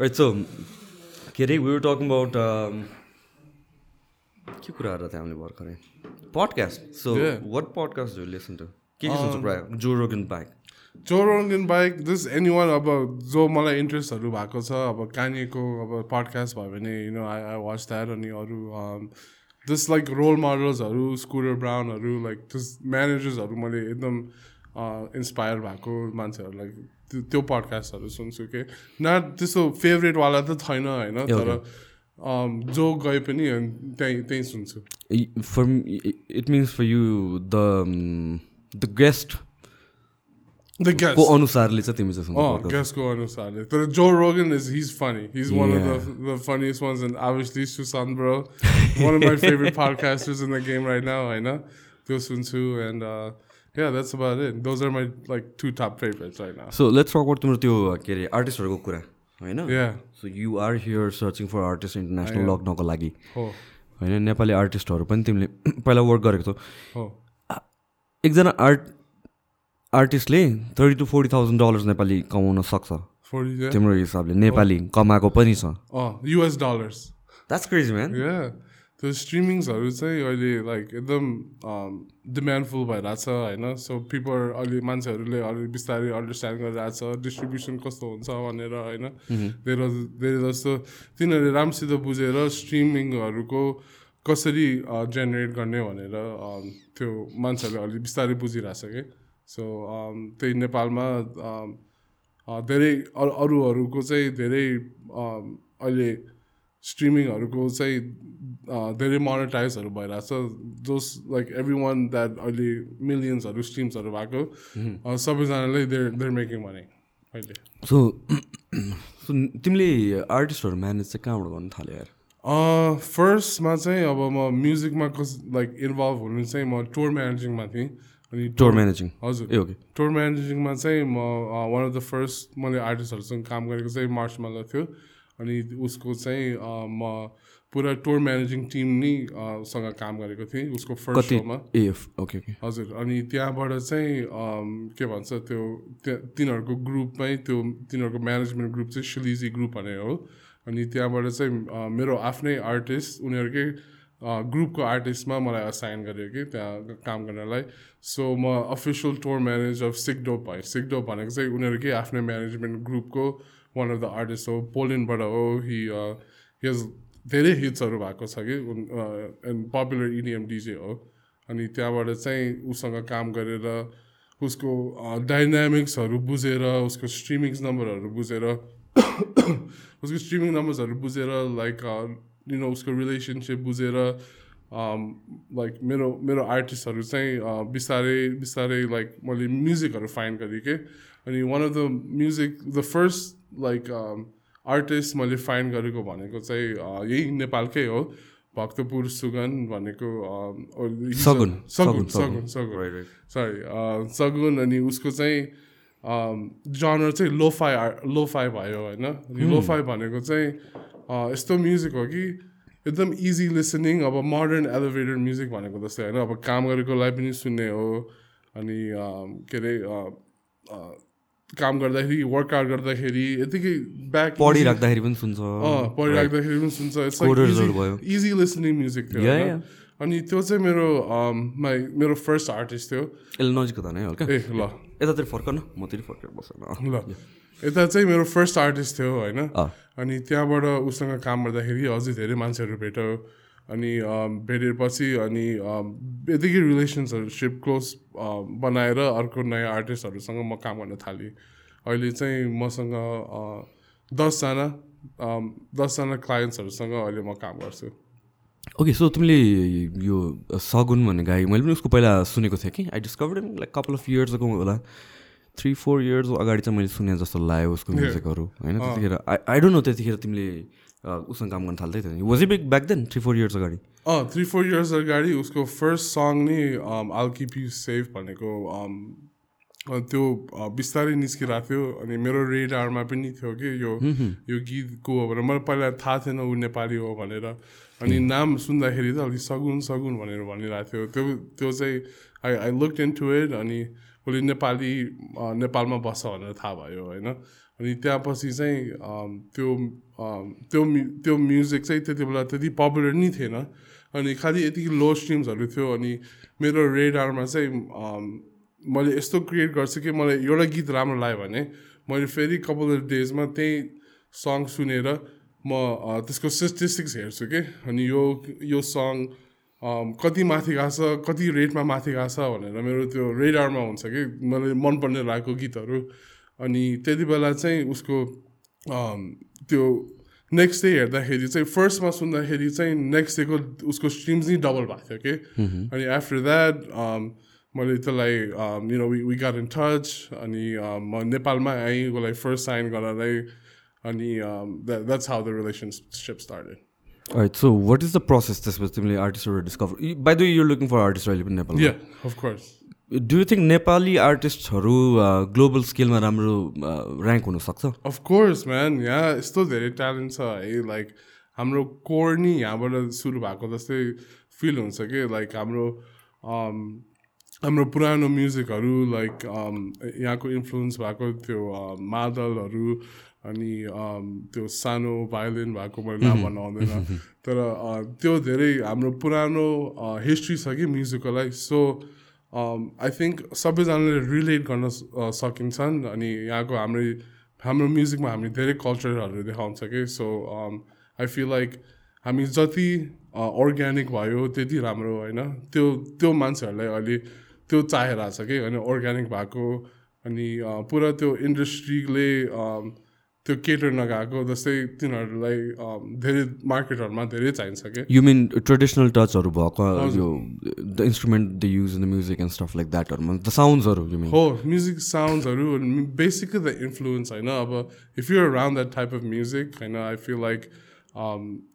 Right, so के अरे we talking about के कुराहरू थियो हामीले भर्खरै? Podcast so. What podcast do listen to के के सुन्छु प्रायः? Joe Rogan bike Joe Rogan bike this anyone अब जो मलाई इन्ट्रेस्टहरू भएको छ अब कानिएको अब पडकास्ट भयो भने you know I I watch that अनि अरू दिस लाइक रोल मोडल्सहरू स्कुटर ब्राउनहरू लाइक दिस म्यानेजर्सहरू मैले एकदम इन्सपायर भएको मान्छेहरूलाई त्यो पडकास्टहरू सुन्छु कि। न त्यस्तो फेभरेटवाला त छैन होइन तर जो गए पनि त्यहीँ त्यहीँ सुन्छु। For it means for you the the guest the guest अनुसारले चाहिँ तिमी चाहिँ गेस्टको अनुसारले। तर Joe Rogan is his funny his one of the the funniest ones and obviously Sushant bro one of my favourite podcasters in the game right now होइन। त्यो सुन्छु and that's about it. Those are my like two top favorites right now. So let's talk about तिम्रो त्यो के अरे आर्टिस्टहरूको कुरा होइन. So you are here searching for artist international लग्नको लागि होइन नेपाली आर्टिस्टहरू पनि तिमीले पहिला वर्क गरेको छौ oh, एकजना art आर्टिस्टले thirty two forty thousand dollars Nepali कमाउन सक्छ. तिम्रो हिसाबले नेपाली कमाएको पनि छ Oh, U.S. dollars. That's crazy man Yeah. त्यो स्ट्रिमिङ्सहरू चाहिँ अहिले लाइक एकदम डिमान्डफुल भइरहेको छ होइन? सो पिपल अहिले मान्छेहरूले अलि बिस्तारै अन्डरस्ट्यान्ड गरिरहेको छ डिस्ट्रिब्युसन कस्तो हुन्छ भनेर होइन? धेरै धेरै जस्तो तिनीहरूले राम्रोसित बुझेर स्ट्रिमिङहरूको कसरी जेनेरेट गर्ने भनेर um, त्यो मान्छेहरूले अलि बिस्तारै बुझिरहेछ कि? सो त्यही नेपालमा um, धेरै अरू अरूहरूको चाहिँ धेरै um, अहिले स्ट्रिमिङहरूको चाहिँ धेरै मोनिटाइजहरू भइरहेछ। Just like every one that अहिले मिलियन्सहरू स्ट्रिम्सहरू भएको अ, सबैजनाले देयर देयर मेकिङ मनी अहिले। सो सो तिमीले आर्टिस्टहरू म्यानेज चाहिँ कहाँबाट गर्नु थाल्यो यार? फर्स्टमा चाहिँ अब म म्युजिकमा कस लाइक इन्भल्भ हुनु चाहिँ म टुर म्यानेजिङमा थिएँ। अनि टोर म्यानेजिङ हजुर। ए ओके टुर म्यानेजिङमा चाहिँ म वान अफ द फर्स्ट मैले आर्टिस्टहरूसँग काम गरेको चाहिँ मार्च माला थियो। अनि उसको चाहिँ म पुरा टुर म्यानेजिङ टिम नै सँग काम गरेको थिएँ उसको फर्स्ट सोमा ओके हजुर अनि त्यहाँबाट चाहिँ के भन्छ त्यो तिनीहरूको ग्रुपमै त्यो तिनीहरूको म्यानेजमेन्ट ग्रुप चाहिँ सिलिजी ग्रुप भनेर हो। अनि त्यहाँबाट चाहिँ मेरो आफ्नै आर्टिस्ट उनीहरूकै ग्रुपको आर्टिस्टमा मलाई असाइन गर्यो कि त्यहाँ काम गर्नलाई। सो म अफिसियल टुर म्यानेजर अफ सिकडोप भएँ। सिकडोप भनेको चाहिँ उनीहरूकै आफ्नै म्यानेजमेन्ट ग्रुपको वान अफ द आर्टिस्ट हो। पोल्यान्डबाट हो हि हिज धेरै हिट्सहरू भएको छ कि एन्ड पपुलर इडिएम डिजे हो। अनि त्यहाँबाट चाहिँ उसँग काम गरेर उसको डाइनामिक्सहरू बुझेर उसको स्ट्रिमिङ्स नम्बरहरू बुझेर उसको स्ट्रिमिङ नम्बर्सहरू बुझेर लाइक यु नो उसको रिलेसनसिप बुझेर लाइक मेरो मेरो आर्टिस्टहरू चाहिँ बिस्तारै बिस्तारै लाइक मैले म्युजिकहरू फाइन्ड गरेँ कि। अनि one of the music the first like artist मैले फाइन्ड गरेको भनेको चाहिँ यही नेपालकै हो। भक्तपुर सुगन भनेको सगुन सगुन सगुन सगुन। सरी सगुन। अनि उसको चाहिँ जनर चाहिँ लोफाई लोफाई भयो होइन? लोफाई भनेको चाहिँ अ, यस्तो म्युजिक हो कि एकदम इजी लिसनिङ अब मोडर्न एलोभेटेड म्युजिक भनेको जस्तै होइन? अब काम गरेकोलाई पनि सुन्ने हो। अनि के अरे काम गर्दाखेरि वर्कआउट गर्दाखेरि यतिकै ब्याक पढिराख्दाखेरि पनि सुन्छ। पढिराख्दाखेरि पनि सुन्छ। इजी लिसनिङ म्युजिक थियो? अनि त्यो चाहिँ मेरो um, माई मेरो फर्स्ट आर्टिस्ट थियो। यसले नजिक त नै हल्का। ए ल। यतातिर फर्क न मतिर फर्केर बस्छ ल। यता चाहिँ मेरो फर्स्ट आर्टिस्ट थियो होइन। अनि त्यहाँबाट उसँग काम गर्दाखेरि अझै धेरै मान्छेहरू भेट्यो। अनि भेटेपछि अनि यतिकै रिलेसन्सहरूसिप क्लोज बनाएर अर्को नयाँ आर्टिस्टहरूसँग म काम गर्न थालेँ। अहिले चाहिँ मसँग दसजना दसजना क्लायन्ट्सहरूसँग अहिले म काम गर्छु। ओके सो तिमीले यो सगुन भन्ने गाई मैले पनि उसको पहिला सुनेको थिएँ कि? I discovered like couple of years अगो होला। थ्री फोर इयर्स अगाडि चाहिँ मैले सुने जस्तो लाग्यो उसको म्युजिकहरू होइन? त्यतिखेर आई आई डोन्ट नो त्यतिखेर तिमीले उसँग काम गर्न थाल्दै थियो। Was big back then three four years अगाडि। अँ थ्री फोर इयर्स अगाडि उसको फर्स्ट सङ नै आल किप यु सेफ भनेको त्यो बिस्तारै निस्किरहेको थियो अनि मेरो रेडारमा पनि थियो कि यो यो गीत को हो भनेर। मलाई पहिला थाहा थिएन ऊ नेपाली हो भनेर। अनि नाम सुन्दाखेरि त अलिक सगुन सगुन भनेर भनिरहेको थियो। त्यो त्यो चाहिँ I I look into it अनि उसले नेपाली नेपालमा बस्छ भनेर थाहा भयो होइन? अनि त्यहाँपछि चाहिँ अम, त्यो त्यो त्यो म्युजिक चाहिँ त्यति बेला त्यति पपुलर नि थिएन। अनि खालि यतिकै लो स्ट्रिम्सहरू थियो। अनि मेरो रेडारमा चाहिँ मैले यस्तो क्रिएट गर्छु कि मलाई एउटा गीत राम्रो लाग्यो भने मैले फेरि कपाल अफ डेजमा त्यही सङ सुनेर म त्यसको स्टेटिस्टिक्स हेर्छु कि। अनि यो यो सङ कति माथि गएको छ कति रेटमा माथि गएको छ भनेर मेरो त्यो रेडारमा हुन्छ कि। मलाई मनपर्ने लागेको गीतहरू। अनि त्यति बेला चाहिँ उसको त्यो नेक्स्ट डे हेर्दाखेरि चाहिँ फर्स्टमा सुन्दाखेरि चाहिँ नेक्स्ट डेको उसको स्ट्रिम्स नै डबल भएको थियो कि अनि आफ्टर द्याट मैले त्यसलाई you know we got in touch अनि म नेपालमा आएँ उसलाई फर्स्ट साइन गर्नलाई अनि that's how the relationship started right so what is the process त्यसपछि तिमीले आर्टिस्टहरू discover by the you looking for artist अहिले पनि नेपालमा या डु यु थिङ्क नेपाली आर्टिस्टहरू ग्लोबल स्केलमा राम्रो ऱ्याङ्क हुनसक्छ? अफ कोर्स म्यान यहाँ यस्तो धेरै ट्यालेन्ट छ है। लाइक हाम्रो कोर नि यहाँबाट सुरु भएको जस्तै फिल हुन्छ कि? लाइक हाम्रो um, हाम्रो पुरानो म्युजिकहरू लाइक यहाँको इन्फ्लुएन्स भएको त्यो uh, मादलहरू अनि um, त्यो सानो भायोलिन भएको मैले नाम भन्न आउँदैन तर uh, त्यो धेरै हाम्रो पुरानो हिस्ट्री छ कि म्युजिकको लागि सो आई थिङ्क सबैजनाले रिलेट गर्न सकिन्छन् अनि यहाँको हाम्रो हाम्रो म्युजिकमा हामी धेरै कल्चरहरू देखाउँछ कि? सो आई फिल लाइक हामी जति अर्ग्यानिक भयो त्यति राम्रो होइन। त्यो त्यो मान्छेहरूलाई अहिले त्यो चाहिरहेको छ कि? होइन अर्ग्यानिक भएको अनि पुरा त्यो इन्डस्ट्रीले त्यो केटर नगएको जस्तै तिनीहरूलाई धेरै मार्केटहरूमा धेरै चाहिन्छ कि? यु मिन ट्रेडिसनल टचहरू भएको यो the instrument the use in the music and stuff like द्याटहरूमा the साउन्ड्सहरू मिन हो म्युजिक साउन्ड्सहरू बेसिकली द इन्फ्लुएन्स होइन? अब if you around that type of music होइन I feel like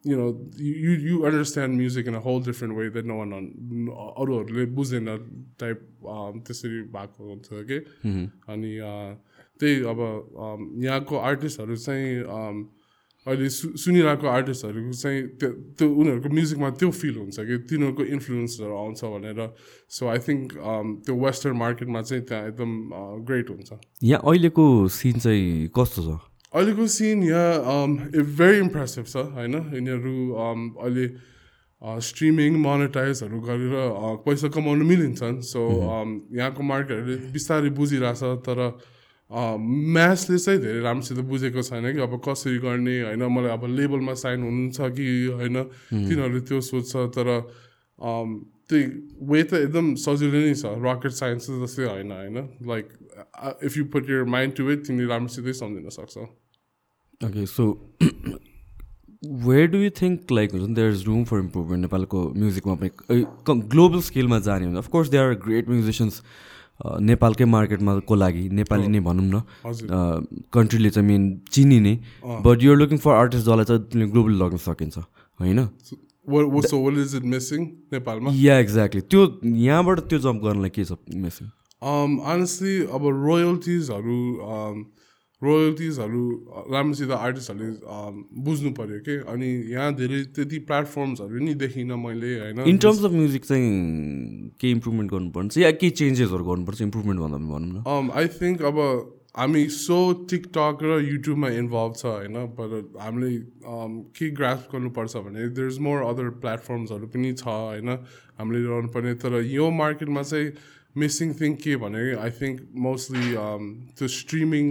you know you you understand music in a whole different way that no one अरूहरूले बुझ्दैन type त्यसरी भएको हुन्छ कि? अनि uh, त्यही अब यहाँको आर्टिस्टहरू चाहिँ अहिले सु सुनिरहेको आर्टिस्टहरूको चाहिँ त्यो त्यो उनीहरूको म्युजिकमा त्यो फिल हुन्छ कि तिनीहरूको इन्फ्लुएन्सहरू आउँछ भनेर। सो आई थिङ्क त्यो वेस्टर्न मार्केटमा चाहिँ त्यहाँ एकदम ग्रेट हुन्छ। यहाँ अहिलेको सिन चाहिँ कस्तो छ? अहिलेको सिन यहाँ भेरी इम्प्रेसिभ छ होइन? यिनीहरू अहिले स्ट्रिमिङ मोनिटाइजहरू गरेर पैसा कमाउनु मिलिन्छन्। सो यहाँको मार्केटहरूले बिस्तारै बुझिरहेछ तर म्याचले चाहिँ धेरै राम्रोसित बुझेको छैन कि। अब कसरी गर्ने होइन? मलाई अब लेबलमा साइन हुनुहुन्छ कि होइन? तिनीहरूले त्यो सोध्छ तर त्यही वे त एकदम सजिलो नै छ। रकेट साइन्स जस्तै होइन होइन? Like if you put your mind to it तिमीले राम्रोसितै सम्झिन सक्छौ। Okay so where do you think like हुन्छ नि there is room for improvement नेपालको म्युजिकमा पनि ग्लोबल स्केलमा जाने हुन्छ of course they are great musicians नेपालकै मार्केटमा को लागि? नेपाली नै भनौँ न। कन्ट्रीले चाहिँ main चिनिने but you're looking for artist जसलाई चाहिँ ग्लोबल लग्न सकिन्छ होइन? मिसिङ या एक्ज्याक्टली त्यो यहाँबाट त्यो जम्प गर्नलाई के छ मेसिन अनेस्टली अब रोयल्टिजहरू रोयल्टिजहरू राम्रोसित आर्टिस्टहरूले बुझ्नु पऱ्यो कि? अनि यहाँ धेरै त्यति प्लेटफर्म्सहरू नि देखिनँ मैले होइन? इन टर्म्स अफ म्युजिक चाहिँ के इम्प्रुभमेन्ट गर्नुपर्छ? या केही चेन्जेसहरू गर्नुपर्छ इम्प्रुभमेन्ट भन्दा पनि भनौँ न? आई थिङ्क अब हामी सो टिकटक र युट्युबमा इन्भल्भ छ होइन? तर हामीले के ग्राफ गर्नुपर्छ भने देयर इज मोर अदर प्लेटफर्म्सहरू पनि छ होइन? हामीले रहनुपर्ने तर यो मार्केटमा चाहिँ मिसिङ थिङ के भने आई थिङ्क मोस्टली त्यो स्ट्रिमिङ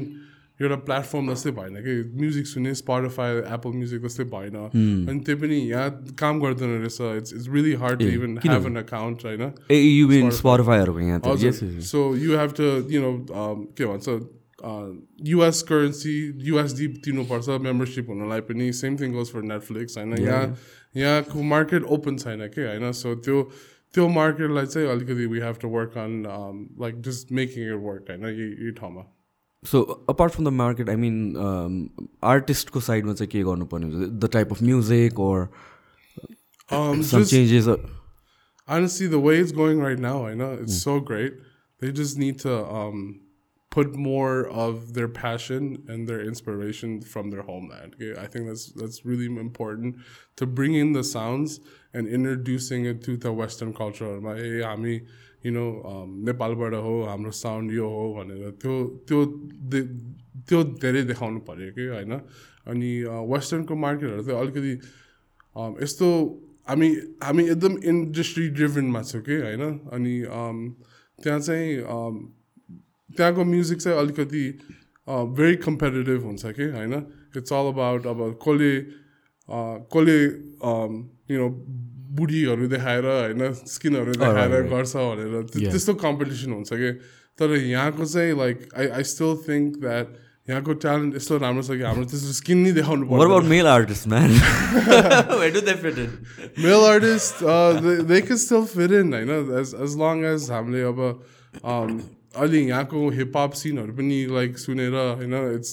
एउटा प्लेटफर्म जस्तै भएन कि म्युजिक सुन्ने स्पोटिफाई एप्पल म्युजिक जस्तै भएन। अनि त्यही पनि यहाँ काम गर्दैन रहेछ। It's it's really hard to even have an account होइन? So you have to you know के भन्छ युएस करेन्सी युएसडी तिर्नुपर्छ मेम्बरसिप हुनलाई पनि। Same thing goes for Netflix होइन? यहाँ यहाँको मार्केट ओपन छैन कि होइन? सो त्यो त्यो मार्केटलाई चाहिँ अलिकति we have to work on like just making it work होइन? यही ठाउँमा। So apart from the market I mean आर्टिस्टको साइडमा चाहिँ के गर्नुपर्ने हुन्छ the type of music ore Um, some just- changes honestly, the way it's going right now, I know it's so great. They just need to um, put more of their passion and their inspiration from their homeland. Okay? I think that's that's really important to bring in the sounds and introducing it to the Western culture. You know नेपालबाट हो हाम्रो sound यो हो भनेर त्यो त्यो त्यो धेरै देखाउनु पऱ्यो कि होइन? अनि वेस्टर्नको मार्केटहरू चाहिँ अलिकति यस्तो हामी हामी एकदम इन्डस्ट्री ड्रिभनमा छौँ कि होइन? अनि त्यहाँ चाहिँ त्यहाँको म्युजिक चाहिँ अलिकति भेरी कम्पेटेटिभ हुन्छ कि होइन? इट्स अल अबाउट अब कसले कसले यु नो बुढीहरू देखाएर होइन स्किनहरू देखाएर गर्छ भनेर त्यस्तो कम्पिटिसन हुन्छ कि? तर यहाँको चाहिँ like I I still think that यहाँको ट्यालेन्ट यस्तो राम्रो छ कि हाम्रो त्यस्तो स्किन नै देखाउनु पर्छ male artist male artist they can still fit in होइन? एज एज लङ एज हामीले अब अहिले यहाँको हिपहप सिनहरू पनि लाइक सुनेर होइन it's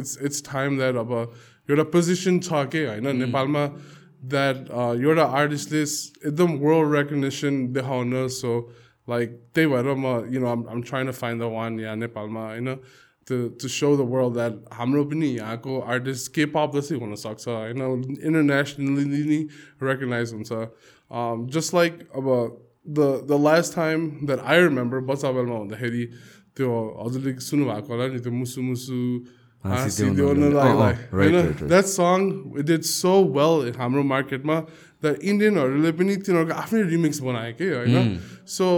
it's it's time that अब एउटा पोजिसन छ कि होइन? नेपालमा द्याट एउटा आर्टिस्टले एकदम वर्ल्ड रेकग्नेसन देखाउन सो लाइक त्यही भएर म यु नो आम ट्राइन टु फाइन द वान यहाँ नेपालमा होइन to, to show the world that हाम्रो पनि यहाँको आर्टिस्ट के पप जस्तै हुनसक्छ होइन इन्टरनेसनली रेकगनाइज हुन्छ जस्ट लाइक अब the the last time that I remember बच्चा बेलमा हुँदाखेरि त्यो हजुरले सुन्नुभएको होला नि त्यो मुसु मुसु द्याट सङ इट इज सो वेल हाम्रो मार्केटमा द इन्डियनहरूले पनि तिनीहरूको आफ्नै रिमिक्स बनायो कि होइन सो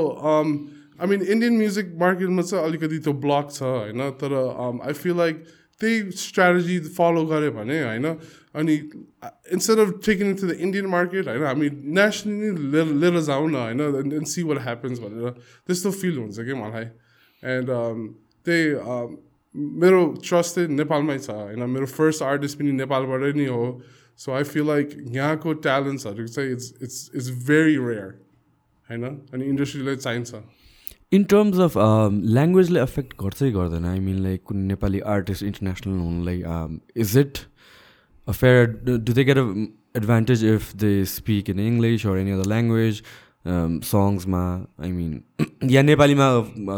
आई मिन इन्डियन म्युजिक मार्केटमा चाहिँ अलिकति त्यो ब्लक छ होइन तर आई फिल लाइक त्यही स्ट्राटेजी फलो गऱ्यो भने होइन अनि instead of taking to the Indian market होइन हामी नेसनली लिएर लिएर जाउँ न होइन एन्ड सी वाट ह्यापन्स भनेर त्यस्तो फिल हुन्छ कि मलाई एन्ड um, त्यही um, मेरो ट्रस्ट चाहिँ नेपालमै छ होइन? मेरो फर्स्ट आर्टिस्ट पनि नेपालबाटै नै हो। सो आई फिल लाइक यहाँको ट्यालेन्ट्सहरू चाहिँ it's it's it's very rare होइन? अनि इन्डस्ट्रीलाई चाहिन्छ। इन टर्म्स अफ ल्याङ्ग्वेजले एफेक्ट गर्छै गर्दैन। आई मिन लाइक कुन नेपाली artist international हुनुलाई is it a fair do they get a advantage if they speak in English or any other language सङ्ग्समा आई मिन या नेपालीमा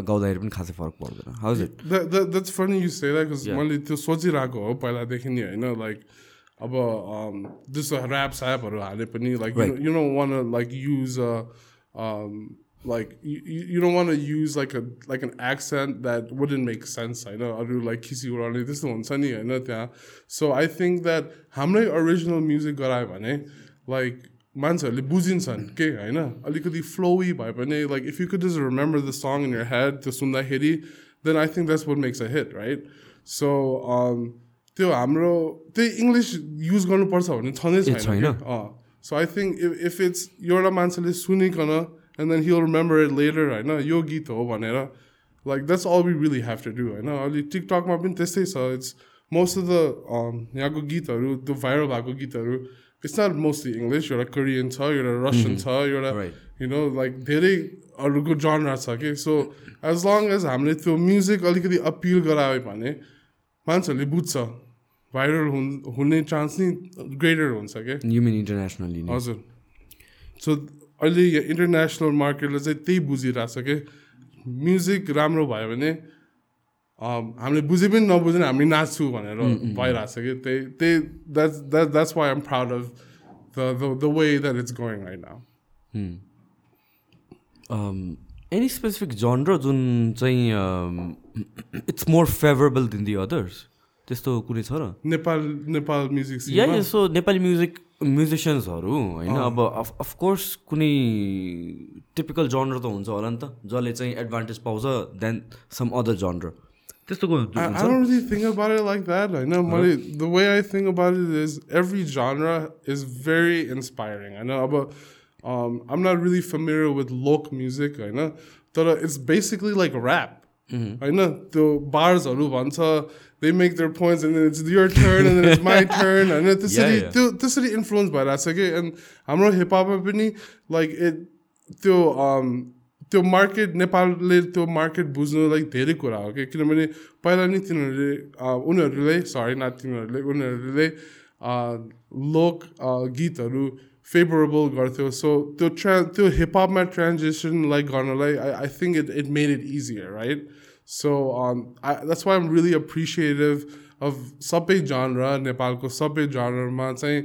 गाउँदाखेरि पनि खासै फरक पर्दैन। इट द्याट्स फनी युज मैले त्यो सोचिरहेको हो पहिलादेखि नै होइन? लाइक अब जस्तो ऱ्याप स्यापहरू हाले पनि like you know one like use want to use like a like an accent that wouldn't make sense I know अरू like खिसी उडाउने त्यस्तो हुन्छ नि होइन त्यहाँ। सो आई थिङ्क द्याट हाम्रै ओरिजिनल म्युजिक गरायो भने लाइक मान्छेहरूले बुझिन्छन् के होइन अलिकति फ्लोवी भए पनि like if you could just remember the song in your head त्यो सुन्दाखेरि then I think that's what makes a hit right so त्यो हाम्रो त्यही इङ्ग्लिस युज गर्नुपर्छ भने छँदै छैन अँ सो I think if if it's एउटा मान्छेले सुनिकन and then he'll remember it later होइन यो गीत हो भनेर like that's all we really have to do होइन अलि टिकटकमा पनि त्यस्तै छ इट्स मोस्ट अफ द यहाँको गीतहरू त्यो भाइरल भएको गीतहरू इट्स नट मोस्टली इङ्ग्लिस एउटा कोरियन छ एउटा रसियन छ एउटा यु नो लाइक धेरै अरूको जनरा छ कि सो एज लङ एज हामीले त्यो म्युजिक अलिकति अपिल गरायो भने मान्छेहरूले बुझ्छ भाइरल हुन् हुने चान्स नै ग्रेटर हुन्छ क्या इन्टरनेसनली हजुर। सो अहिले इन्टरनेसनल मार्केटले चाहिँ त्यही बुझिरहेछ कि म्युजिक राम्रो भयो भने हामीले बुझे पनि नबुझे हामी नाच्छु भनेर भइरहेछ कि? त्यही त्यही that's that that's why am proud of the the way that it's going now any specific genre जुन चाहिँ it's more favourable than the others त्यस्तो कुनै छ र? नेपाल नेपाल म्युजिक या सो नेपाली म्युजिक म्युजिसियन्सहरू होइन? अब अफकोर्स कुनै टिपिकल जनर त हुन्छ होला नि त जसले चाहिँ एडभान्टेज पाउँछ than some other genre त्यस्तो think about it like that होइन मैले the way I think about it is every जनर is very inspiring होइन अब आम नट रियली फेमिलियर विथ लोक म्युजिक होइन तर इट्स बेसिकली लाइक ऱ्याप होइन त्यो बार्सहरू भन्छ they make their points and then it's your turn and then it's my turn होइन त्यसरी त्यो त्यसरी इन्फ्लुएन्स भइरहेको छ कि एन्ड हाम्रो हिपहपमा पनि लाइक इट त्यो त्यो मार्केट नेपालले त्यो मार्केट बुझ्नुलाई धेरै कुरा हो कि? किनभने पहिला नि तिनीहरूले उनीहरूले सरी न तिनीहरूले उनीहरूले लोक गीतहरू फेभरेबल गर्थ्यो। सो त्यो ट्रा त्यो हिपहपमा ट्रान्जेसनलाई गर्नलाई I I think it it made it easier right I, that's why I'm really appreciative of सबै genre नेपालको सबै genre चाहिँ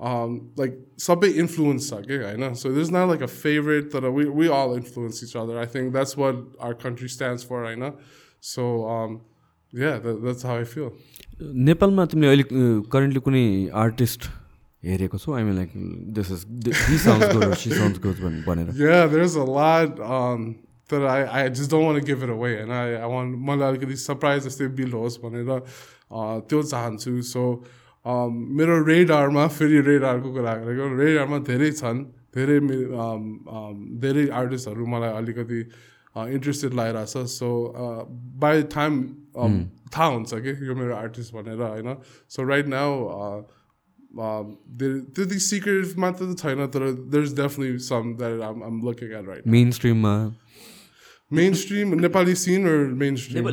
लाइक सबै इन्फ्लुएन्स छ कि होइन so this not like a favourite तर we we all influence each other I think that's what our country stands for होइन सो या द्याट्स हाउ आई फिल नेपालमा तिमीले अहिले करेन्टली कुनै आर्टिस्ट हेरेको छौ? आई मिन लाइक दिस इज भनेर। या देयर इज अ लाट तर I I just don't want give it away होइन आई आई वान मलाई अलिकति सरप्राइज जस्तै बिल होस् भनेर त्यो चाहन्छु। सो मेरो रेडारमा फेरि रेडारको कुरा गरेको रेडारमा धेरै छन् धेरै धेरै आर्टिस्टहरू मलाई अलिकति इन्ट्रेस्टेड लागिरहेको छ सो बाई टाइम थाहा हुन्छ कि यो मेरो आर्टिस्ट भनेर होइन? सो राइट नाउ त्यति सिक्रेट मात्र त छैन तर there is definitely some that I'm I'm looking at right main स्ट्रिममा mainstream Nepali scene mainstream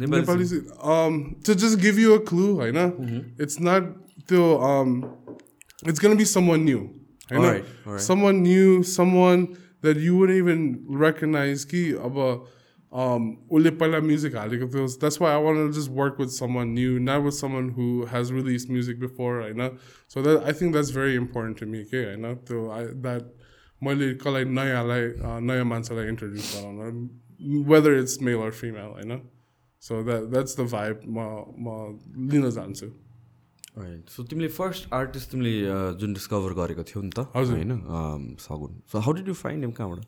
Nepali sin to just give you a clue होइन इट्स नट त्यो it's gonna be some one new होइन सम वान new some one that you would even recognise कि अब उसले पहिला music हालेको थियो that's why I one just work with some one new nut with some one who has release music before होइन so that I think that's very important to me के होइन त्यो आई द्याट मैले कसलाई नयाँलाई नयाँ मान्छेलाई इन्ट्रोड्युस गराउन whether it's mail or female होइन So that that's the vibe म म लिन चाहन्छु सो तिमीले फर्स्ट आर्टिस्ट तिमीले जुन डिस्कभर गरेको थियौ नि त हजुर। होइन Sagun. So how did you find him कहाँबाट?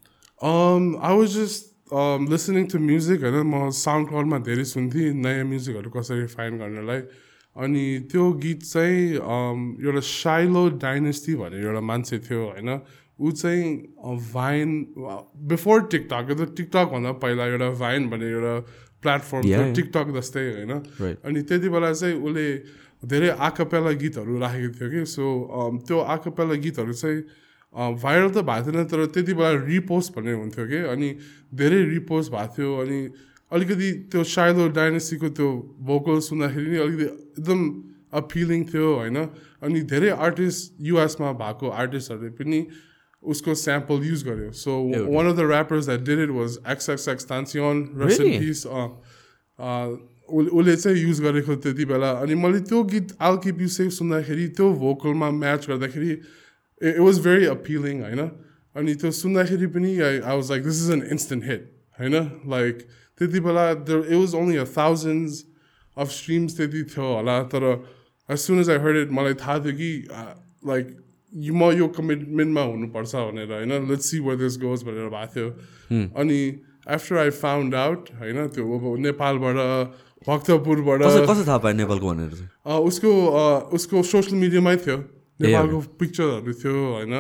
I was just listening to music होइन म साउन्ड क्लाउडमा धेरै सुन्थेँ नयाँ म्युजिकहरू कसरी फाइन्ड गर्नलाई। अनि त्यो गीत चाहिँ एउटा साइलो डाइनेस्टी भनेर एउटा मान्छे थियो होइन। ऊ चाहिँ भाइन बिफोर टिकटक टिकटकभन्दा पहिला एउटा भाइन भन्ने एउटा प्लेटफर्म थियो टिकटक जस्तै होइन अनि त्यति बेला चाहिँ उसले धेरै आकपेला गीतहरू राखेको थियो कि? सो त्यो आकपेला गीतहरू चाहिँ भाइरल त भएको थिएन तर त्यति बेला रिपोस्ट भन्ने हुन्थ्यो कि? अनि धेरै रिपोस्ट भएको थियो अनि अलिकति त्यो साइलो डाइनेस्टीको त्यो भोकल सुन्दाखेरि नि अलिकति एकदम अपिलिङ थियो होइन? अनि धेरै आर्टिस्ट युएसमा भएको आर्टिस्टहरूले पनि उसको स्याम्पल युज गर्यो so one of the rappers that did it was X X X तान्सियन रसन पिस उसले चाहिँ युज गरेको त्यति बेला अनि मैले त्यो गीत आलकिप युसेफ सुन्दाखेरि त्यो भोकलमा म्याच गर्दाखेरि इट वाज भेरी अपिलिङ होइन अनि त्यो सुन्दाखेरि पनि I I was like this is an instant hit होइन लाइक त्यति बेला it was only a thousands of streams त्यति थियो होला तर as soon as I heard it मलाई थाहा थियो कि लाइक म यो कमिटमेन्टमा हुनुपर्छ भनेर होइन let's see where this goes भनेर भएको थियो अनि आफ्टर आई फाउन्ड आउट होइन त्यो अब नेपालबाट भक्तपुरबाट कसो थाहा पायो नेपालको भनेर उसको उसको सोसियल मिडियामै थियो। नेपालको पिक्चरहरू थियो होइन?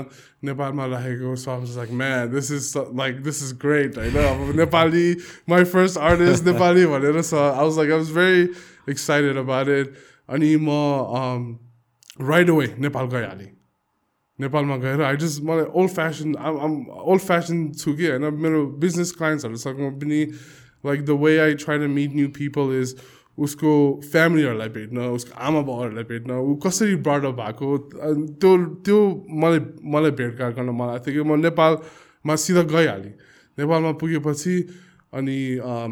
नेपालमा राखेको सङ्ग्स लाइक म्या this is like this is great होइन? अब Nepali my first artist Nepali भनेर स I was like I was very excited about it अनि म राइट अवे नेपाल गइहालेँ। नेपालमा गएर आई जस्ट मलाई ओल्ड फेसन ओल्ड फेसन छु कि होइन? मेरो बिजनेस क्लाइन्ट्सहरूसँग पनि like the way I try to meet new people is उसको फ्यामिलीहरूलाई भेट्न उसको आमा बाउहरूलाई भेट्न ऊ कसरी ब्रडअप भएको त्यो त्यो मलाई मलाई भेटघाट गर्न मलाई थियो कि म नेपालमा सिधा गइहालेँ। नेपालमा पुगेपछि अनि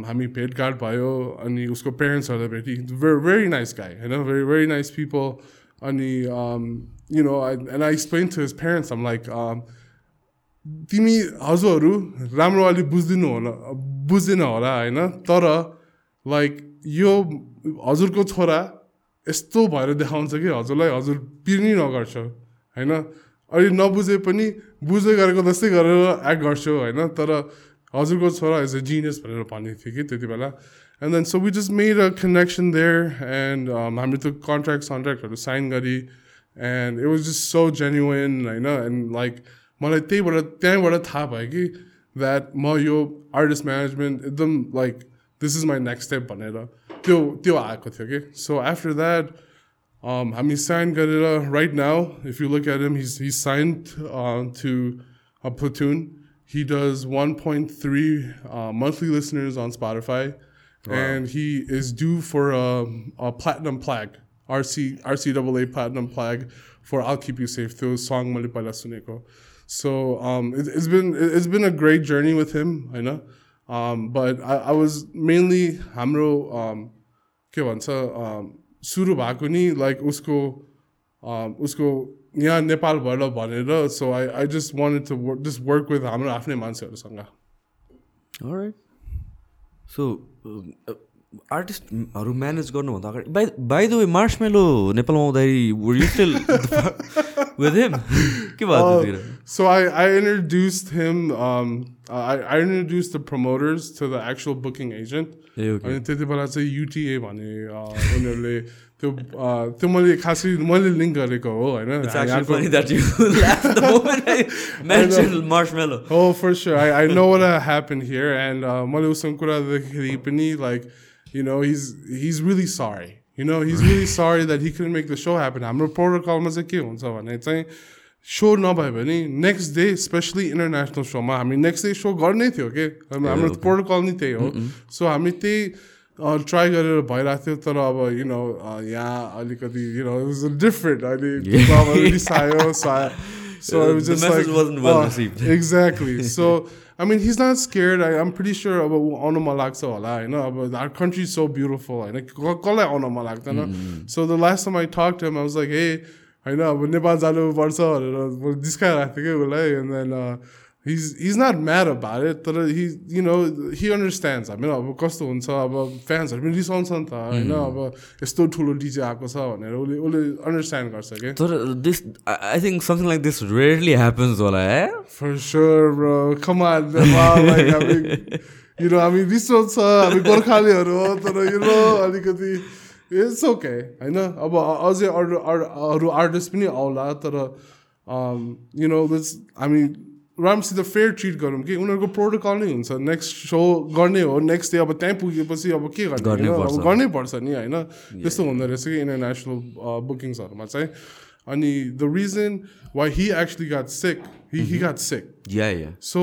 हामी भेटघाट भयो अनि उसको पेरेन्ट्सहरूलाई भेटेँ। भेरी भेरी नाइस गाई होइन? भेरी भेरी नाइस पिपल अनि यु know and I explain to his parents आम लाइक तिमी हजुरहरू राम्रो अलिक बुझिदिनु होला बुझ्दैन होला होइन तर लाइक यो हजुरको छोरा यस्तो भएर देखाउँछ कि हजुरलाई हजुर पिर्नी नगर्छ होइन अहिले नबुझे पनि बुझ्दै गरेको जस्तै गरेर एक्ट गर्छु होइन तर हजुरको छोरा इज अ जिनियस भनेर भनेको थियो कि त्यति बेला and then so we just made a connection there and हामीले त्यो कन्ट्र्याक्ट सन्ट्र्याक्टहरू साइन गरी end it was just so genuine होइन एन्ड लाइक मलाई त्यहीबाट त्यहीँबाट थाहा भयो कि द्याट म यो आर्टिस्ट म्यानेजमेन्ट एकदम like this is my next step भनेर त्यो त्यो आएको थियो कि सो आफ्टर द्याट हामी साइन गरेर right now if you look at him his his sign to a प्लुटुन he does 1.3 uh, monthly listeners on Spotify, wow. and he is due for a, a platinum plaque, RC RCAA platinum plaque for "I'll Keep You Safe" through song Malipala Suneko. So um, it, has been it's been a great journey with him, I know. Um, but I, I, was mainly हाम्रो um, के भन्छ सुरु भएको नि like उसको उसको यहाँ नेपालबाट भनेर सो I I just wanted to work just work with हाम्रो आफ्नै मान्छेहरूसँग Alright. आर्टिस्टहरू म्यानेज गर्नुभन्दा अगाडि by by the way Marshmello नेपालमा आउँदाखेरि so I I introduce him I I introduce the promoters to the actual booking agent अनि त्यति बेला चाहिँ युटिए भने uh, उनीहरूले त्यो uh, त्यो मैले खासै मैले लिङ्क गरेको हो होइन? हो first I I know what happen here and मैले उसँग कुरा गर्दाखेरि पनि like you know, he's he's really sorry. You know, he's really sorry that he couldn't make the show happen. हाम्रो प्रोटोकलमा चाहिँ के हुन्छ भने चाहिँ सो नभयो भने नेक्स्ट डे स्पेसली इन्टरनेसनल सोमा हामी नेक्स्ट डे सो गर्नै थियो कि हाम्रो प्रोटोकल नै त्यही हो सो हामी त्यही ट्राई गरेर भइरहेको थियो तर अब यु नो यहाँ अलिकति यु नो डिफरेन्ट अहिले Yeah. अब रिसायो सो Uh, the message wasn't well received. Exactly. So I mean, he's not scared. I, I'm pretty sure अब आउनु मन लाग्छ होला होइन अब our country is so beautiful होइन क- कसलाई आउनु मन लाग्दैन So the last time I talked to him, I was like, hey, होइन अब नेपाल जानुपर्छ भनेर जिस्काइरहेको थिएँ कि उसलाई and then uh, he's he's not mad about it तर he you know he understands. होइन अब कस्तो हुन्छ अब फ्यान्सहरू पनि रिसाउँछ नि त होइन? अब यस्तो ठुलो डिजे आएको छ भनेर उसले उसले अन्डरस्ट्यान्ड गर्छ कि? तर this I think something like this rarely happens होला है For sure, bro. Come on, Nepal. Like, I mean, you know, I mean, रिसो छ हामी गोर्खालीहरू हो तर you know अलिकति इट्स ओके होइन? अब अझै अरू अरू आर्टिस्ट पनि आउला तर यु नो हामी राम्रोसित फेयर ट्रिट गरौँ कि उनीहरूको प्रोटोकल नै हुन्छ। नेक्स्ट सो गर्ने हो नेक्स्ट डे अब त्यहीँ पुगेपछि अब के गर्ने। अब गर्नै पर्छ नि होइन? त्यस्तो हुँदो रहेछ कि इन्टरनेसनल बुकिङ्सहरूमा चाहिँ। अनि द रिजन वाइ हि एक्चुली गाट सिक हि हि गाट सिक या या So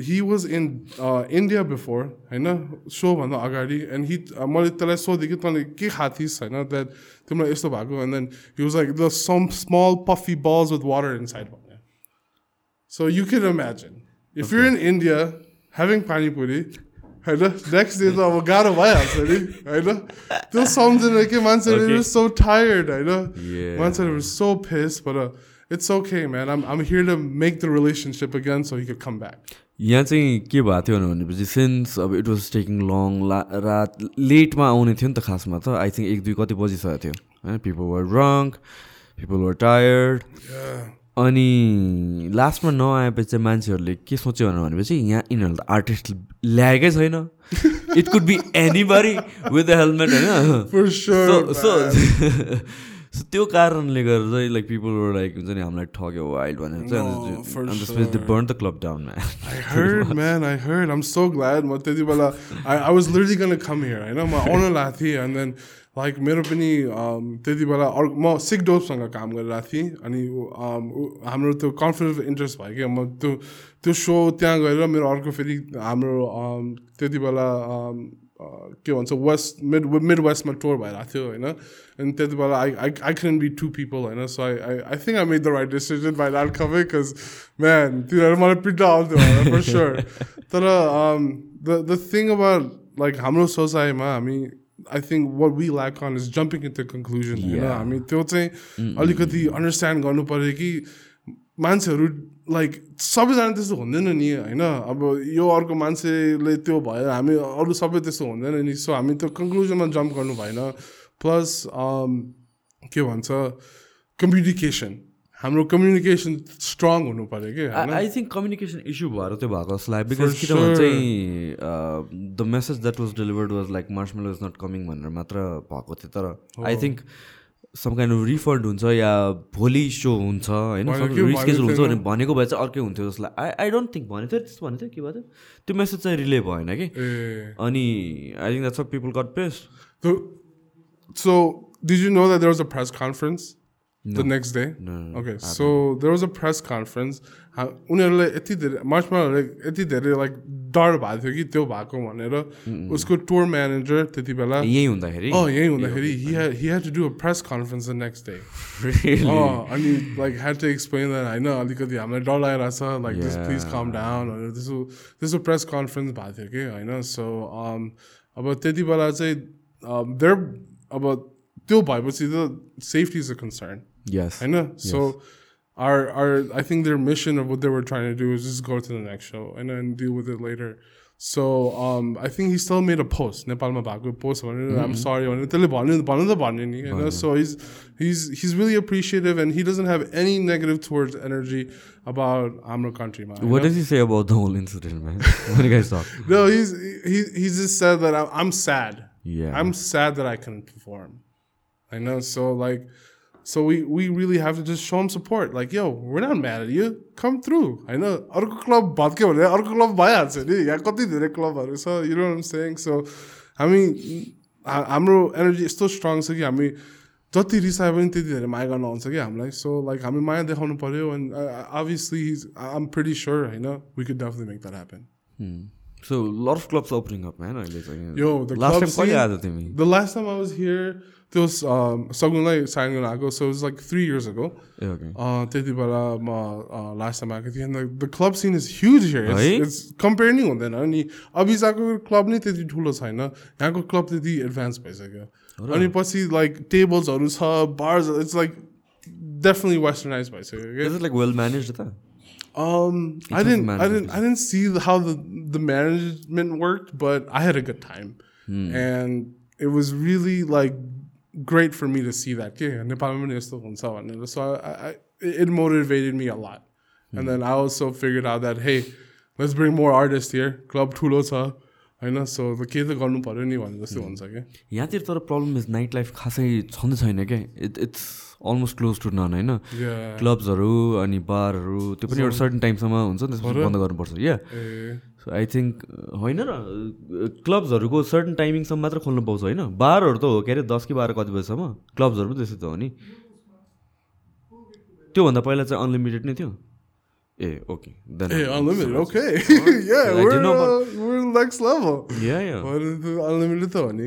he was in uh, India before, होइन? सोभन्दा अगाडि एन्ड हि मैले त्यसलाई सोधेँ कि तैँले के खाएको थिइस् होइन? द्याट तिमीलाई यस्तो भएको and then he was like the some small puffy balls with water inside भन्यो so you can imagine if you in India having panipuri होइन नेक्स्ट डे त अब गाह्रो भइहाल्छ नि होइन त्यो सम्झेर के मान्छेहरू Okay. सो टायर्ड होइन. मान्छेहरू so face but it's okay man. I'm, I'm here to make the relationship again so he could come back. यहाँ चाहिँ के भएको थियो भनेपछि सिन्स अब इट वाज टेकिङ लङ ला रात लेटमा आउने थियो नि त खासमा त आई थिङ्क एक दुई कति बजिसकेको थियो होइन people were drunk people were tired अनि लास्टमा नआएपछि चाहिँ मान्छेहरूले के सोच्यो भनेपछि यहाँ यिनीहरूले त आर्टिस्ट ल्याएकै छैन। It could be anybody with the helmet होइन सो. सो त्यो कारणले गर्दा चाहिँ लाइक पिपल लाइक हुन्छ नि हामीलाई ठग्यो वाइल्ड भनेर चाहिँ. Burn the club down I heard man I heard. I'm so glad. म त्यति बेला I was literally gonna come here होइन म आउन लागेको थिएँ and then लाइक मेरो पनि um, त्यति बेला अर्को म सिक डोपसँग काम गरिरहेको थिएँ। अनि um, हाम्रो त्यो कन्फिडेन्स इन्ट्रेस्ट भयो क्या। म त्यो त्यो सो त्यहाँ गएर मेरो अर्को फेरि हाम्रो um, त्यति बेला के भन्छ वेस्ट मिड मिड वेस्टमा टुर भइरहेको थियो होइन। अनि त्यति बेला I I I can be to people होइन। So I I I think I made the right decision by that कमे बिकज म्यान तिनीहरू मलाई पिट्न आउँथ्यो तर the the thing about like हाम्रो सोसाइटीमा हामी I think what we lack on is jumping in the conclusion होइन. हामी त्यो चाहिँ अलिकति अन्डरस्ट्यान्ड गर्नु पऱ्यो कि मान्छेहरू लाइक सबैजना त्यस्तो हुँदैन नि होइन? अब यो अर्को मान्छेले त्यो भयो हामी अरू सबै त्यस्तो हुँदैन नि सो हामी त्यो कन्क्लुजनमा जम्प गर्नु भएन। प्लस के भन्छ कम्युनिकेसन हाम्रो कम्युनिकेसन स्ट्रङ हुनु पऱ्यो कि आई थिङ्क कम्युनिकेसन इस्यु भएर त्यो भएको जस्तो लाग्यो बिकज किनभने. चाहिँ the message that was delivered was like Marshmello is not coming भनेर मात्र भएको थियो. तर I think some kind of refund हुन्छ या भोलि सो हुन्छ होइन? रिस्केजुल हुन्छ भने भनेको भए चाहिँ अर्कै हुन्थ्यो जस्तो लाग्यो आई आई डोन्ट थिङ्क भनेको थियो त्यस्तो भनेको थियो के थियो त्यो? मेसेज चाहिँ रिले भएन कि? अनि I think that's people got pace So, so did you know that there was a press conference the next day? No, no, Okay, so there was a press conference. हा- उनीहरूलाई यति धेरै मार्चमा यति धेरै like डर भएको थियो कि त्यो भएको भनेर उसको टुर म्यानेजर त्यति बेला यही हुँदाखेरि अँ यही हुँदाखेरि he had to do a press conference the next day Really? अँ अनि like had to explain that होइन अलिकति हामीलाई डर लागिरहेको छ like just Yeah. Please calm down भनेर त्यस्तो त्यस्तो प्रेस कन्फरेन्स भएको थियो कि होइन सो अब त्यति बेला चाहिँ देयर अब त्यो भएपछि त safety is a concern Yes. I know. Yes. So our our I think their mission of what they were trying to do is just go to the next show and then deal with it later. So um, I think he still made a post. Nepalma bhagyo post mm-hmm. I'm sorry. Mm-hmm. You know? So he's he's he's really appreciative and he doesn't have any negative towards energy about Amro country man. What know? does he say about the whole incident, man? what do you guys talk? no, he's he he just said that I'm, I'm sad. Yeah. I'm sad that I couldn't perform. I know. So like so we we really have to just show him support. Like, yo, we're not mad at you. Come through. I know. अर्को club भत्क्यो भने अर्को club भइहाल्छ नि यहाँ कति धेरै क्लबहरू छ you know M sang सो हामी हा- हाम्रो एनर्जी यस्तो स्ट्रङ छ कि हामी जति रिसायो पनि त्यति धेरै माया गर्न आउँछ कि हामीलाई सो लाइक हामी माया देखाउनु पऱ्यो एन्ड अभियसली आइम प्रिटी स्योर होइन we could definitely make that happen Hmm. So a lot of clubs opening up, man. अहिले चाहिँ Yo, the last club time कहिले scene- आएको तिमी The last time I was here, there was um, Sagunlai sign गर्न आएको, so it was like three years ago. A okay Uh, त्यति बेला म uh, last time आएको थिएँ the, the club scene is huge here. It's, है? it's compare नै हुँदैन अनि अभिजाको क्लब नै त्यति ठुलो छैन यहाँको क्लब त्यति एडभान्स भइसक्यो अनि पछि लाइक टेबल्सहरू छ bars it's like definitely westernize भइसक्यो क्या Is it like well managed त Um, I was didn't, I managed. didn't, I didn't see the, how the the management worked, but I had a good time, and it was really like great for me to see that के नेपालमा पनि यस्तो हुन्छ भनेर so it motivated me uh and then I also figure out that hey let's bring more artist here club ठुलो छ होइन सो केही त गर्नु पऱ्यो नि भने जस्तो हुन्छ क्या यहाँतिर तर प्रब्लम इज नाइट लाइफ खासै छँदै छैन क्या it it's almost close to none होइन? क्लब्सहरू अनि बारहरू त्यो पनि एउटा सर्टन टाइमसम्म हुन्छ नि त्यसपछि बन्द गर्नुपर्छ या सो आई थिङ्क होइन र क्लब्सहरूको सर्टन टाइमिङसम्म मात्र खोल्नु पाउँछ होइन? बाह्रहरू त हो के अरे दस कि बाह्र कति बजीसम्म? क्लब्सहरू पनि त्यस्तै त हो नि? त्योभन्दा पहिला चाहिँ अनलिमिटेड नै थियो? ए ओके अनलिमिटेड त हो नि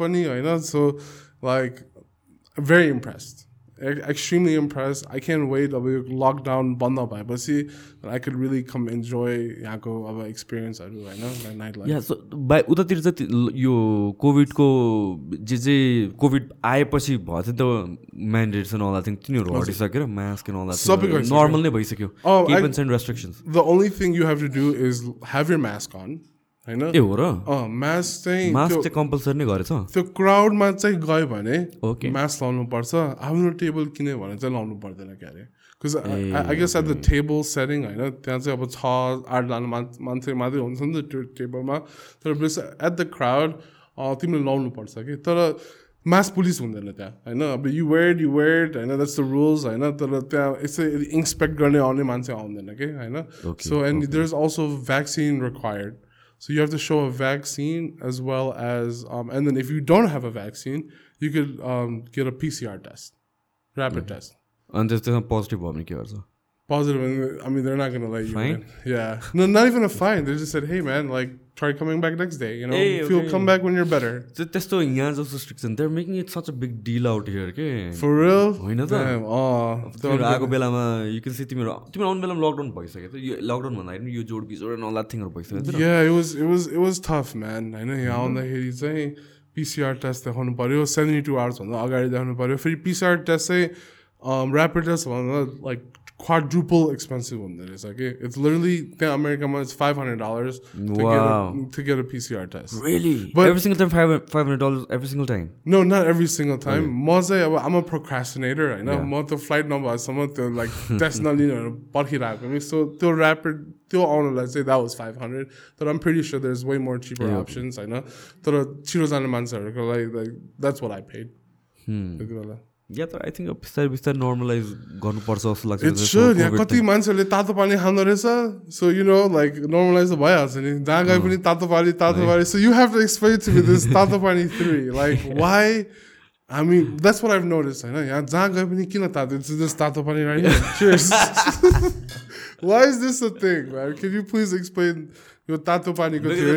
पनि। होइन like very impressed extremely impressed. I can't wait. I'll be lockdown banda by, but see, that I could really come enjoy Yako of an experience. I do, I know, that nightlife. या so by उतातिर चाहिँ ति- ल- यो कोभिडको जे जे covid आएपछि भयो थियो त म्यान्डेट्स and all thing तिनीहरू हटिसक्यो र मास्क एन्ड अल सबै गइसक्यो। नर्मल नै भइसक्यो Oh, I- events end restrictions The only thing you have to do Know. ए हो र। चाहिँ कम्पलसरी नै गरेछ? त्यो क्राउडमा चाहिँ गयो भने. मास्क लाउनु पर्छ आफ्नो टेबल किन्यो भने चाहिँ लाउनु पर्दैन क्या अरे because I guess at the table setting होइन त्यहाँ चाहिँ अब छ आठजना मान मान्छे मात्रै हुन्छ नि त त्यो टेबलमा तर प्लस एट द क्राउड तिमीले लाउनु पर्छ कि? तर मास पुलिस हुँदैन त्यहाँ होइन? अब यु वेड यु वेड होइन द्याट्स द रुल्स होइन? तर त्यहाँ यसै इन्सपेक्ट गर्ने आउने मान्छे आउँदैन कि होइन? So and there is also vaccine required So you have to show a vaccine as well as, um, and then if you don't have a vaccine, you could um, get a PCR test, rapid test. And if there's a positive bomb, Positive, Positive. I mean they're not gonna let you. Fine. In. Yeah, no, not even a fine. They just said, hey man, like try coming back next day. You know, Hey, if you'll okay. come back when you're better. त्यो त्यस्तो यहाँ जस्तो restriction there making it such a big deal out here के For real? होइन त? Oh, तिमीहरू आएको बेलामा यु क्यान सी तिमीहरू तिमीहरू आउने बेलामा लकडाउन भइसक्यो त यो लकडाउन भन्दाखेरि पनि यो जोड बिजोड एन्ड अल थिङहरू भइसक्यो yeah, it was it was it was tough, man. होइन यहाँ आउँदाखेरि चाहिँ पिसिआर टेस्ट देखाउनु पऱ्यो सेभेन्टी टू आवर्सभन्दा अगाडि देखाउनु पऱ्यो फेरि पिसिआर टेस्ट चाहिँ ऱ्यापिड टेस्ट भन्दा like क्वाड्रुपल एक्सपेन्सिभ हुँदो रहेछ कि इट्स लिटरली त्यहाँ अमेरिकामा it's five hundred dollars Wow. to get a PCR test. Really? But- every single time five five hundred dollars every single time. No, not every single time. म चाहिँ अब I'm a procrastinator होइन Yeah. म त्यो flight नभएसम्म त्यो like test नलिनेहरू पर्खिरहेको कि सो त्यो ऱ्यापिड त्यो आउनलाई चाहिँ द्याट वाज फाइभ हन्ड्रेड तर आम pretty sure there is way more cheaper Yeah. Options होइन तर छिटो जाने मान्छेहरूको लागि like that's what I paid Hmm. त्यति बेला या तर आई थिङ्क बिस्तारै बिस्तारै नर्मलाइज गर्नुपर्छ जस्तो लाग्छ सुड यहाँ कति मान्छेहरूले तातो पानी खाँदो रहेछ so you know like normalize त भइहाल्छ नि। जहाँ गए पनि तातो पानी तातो पानी। So you have to explain to me this तातो पानी थ्री लाइक वाइ हामी द्याट्स वाट आइभ नोटिस होइन यहाँ जहाँ गए पनि किन तातो? दिस तातो पानी why is this a thing can you please explain यो तातो पानीको थियो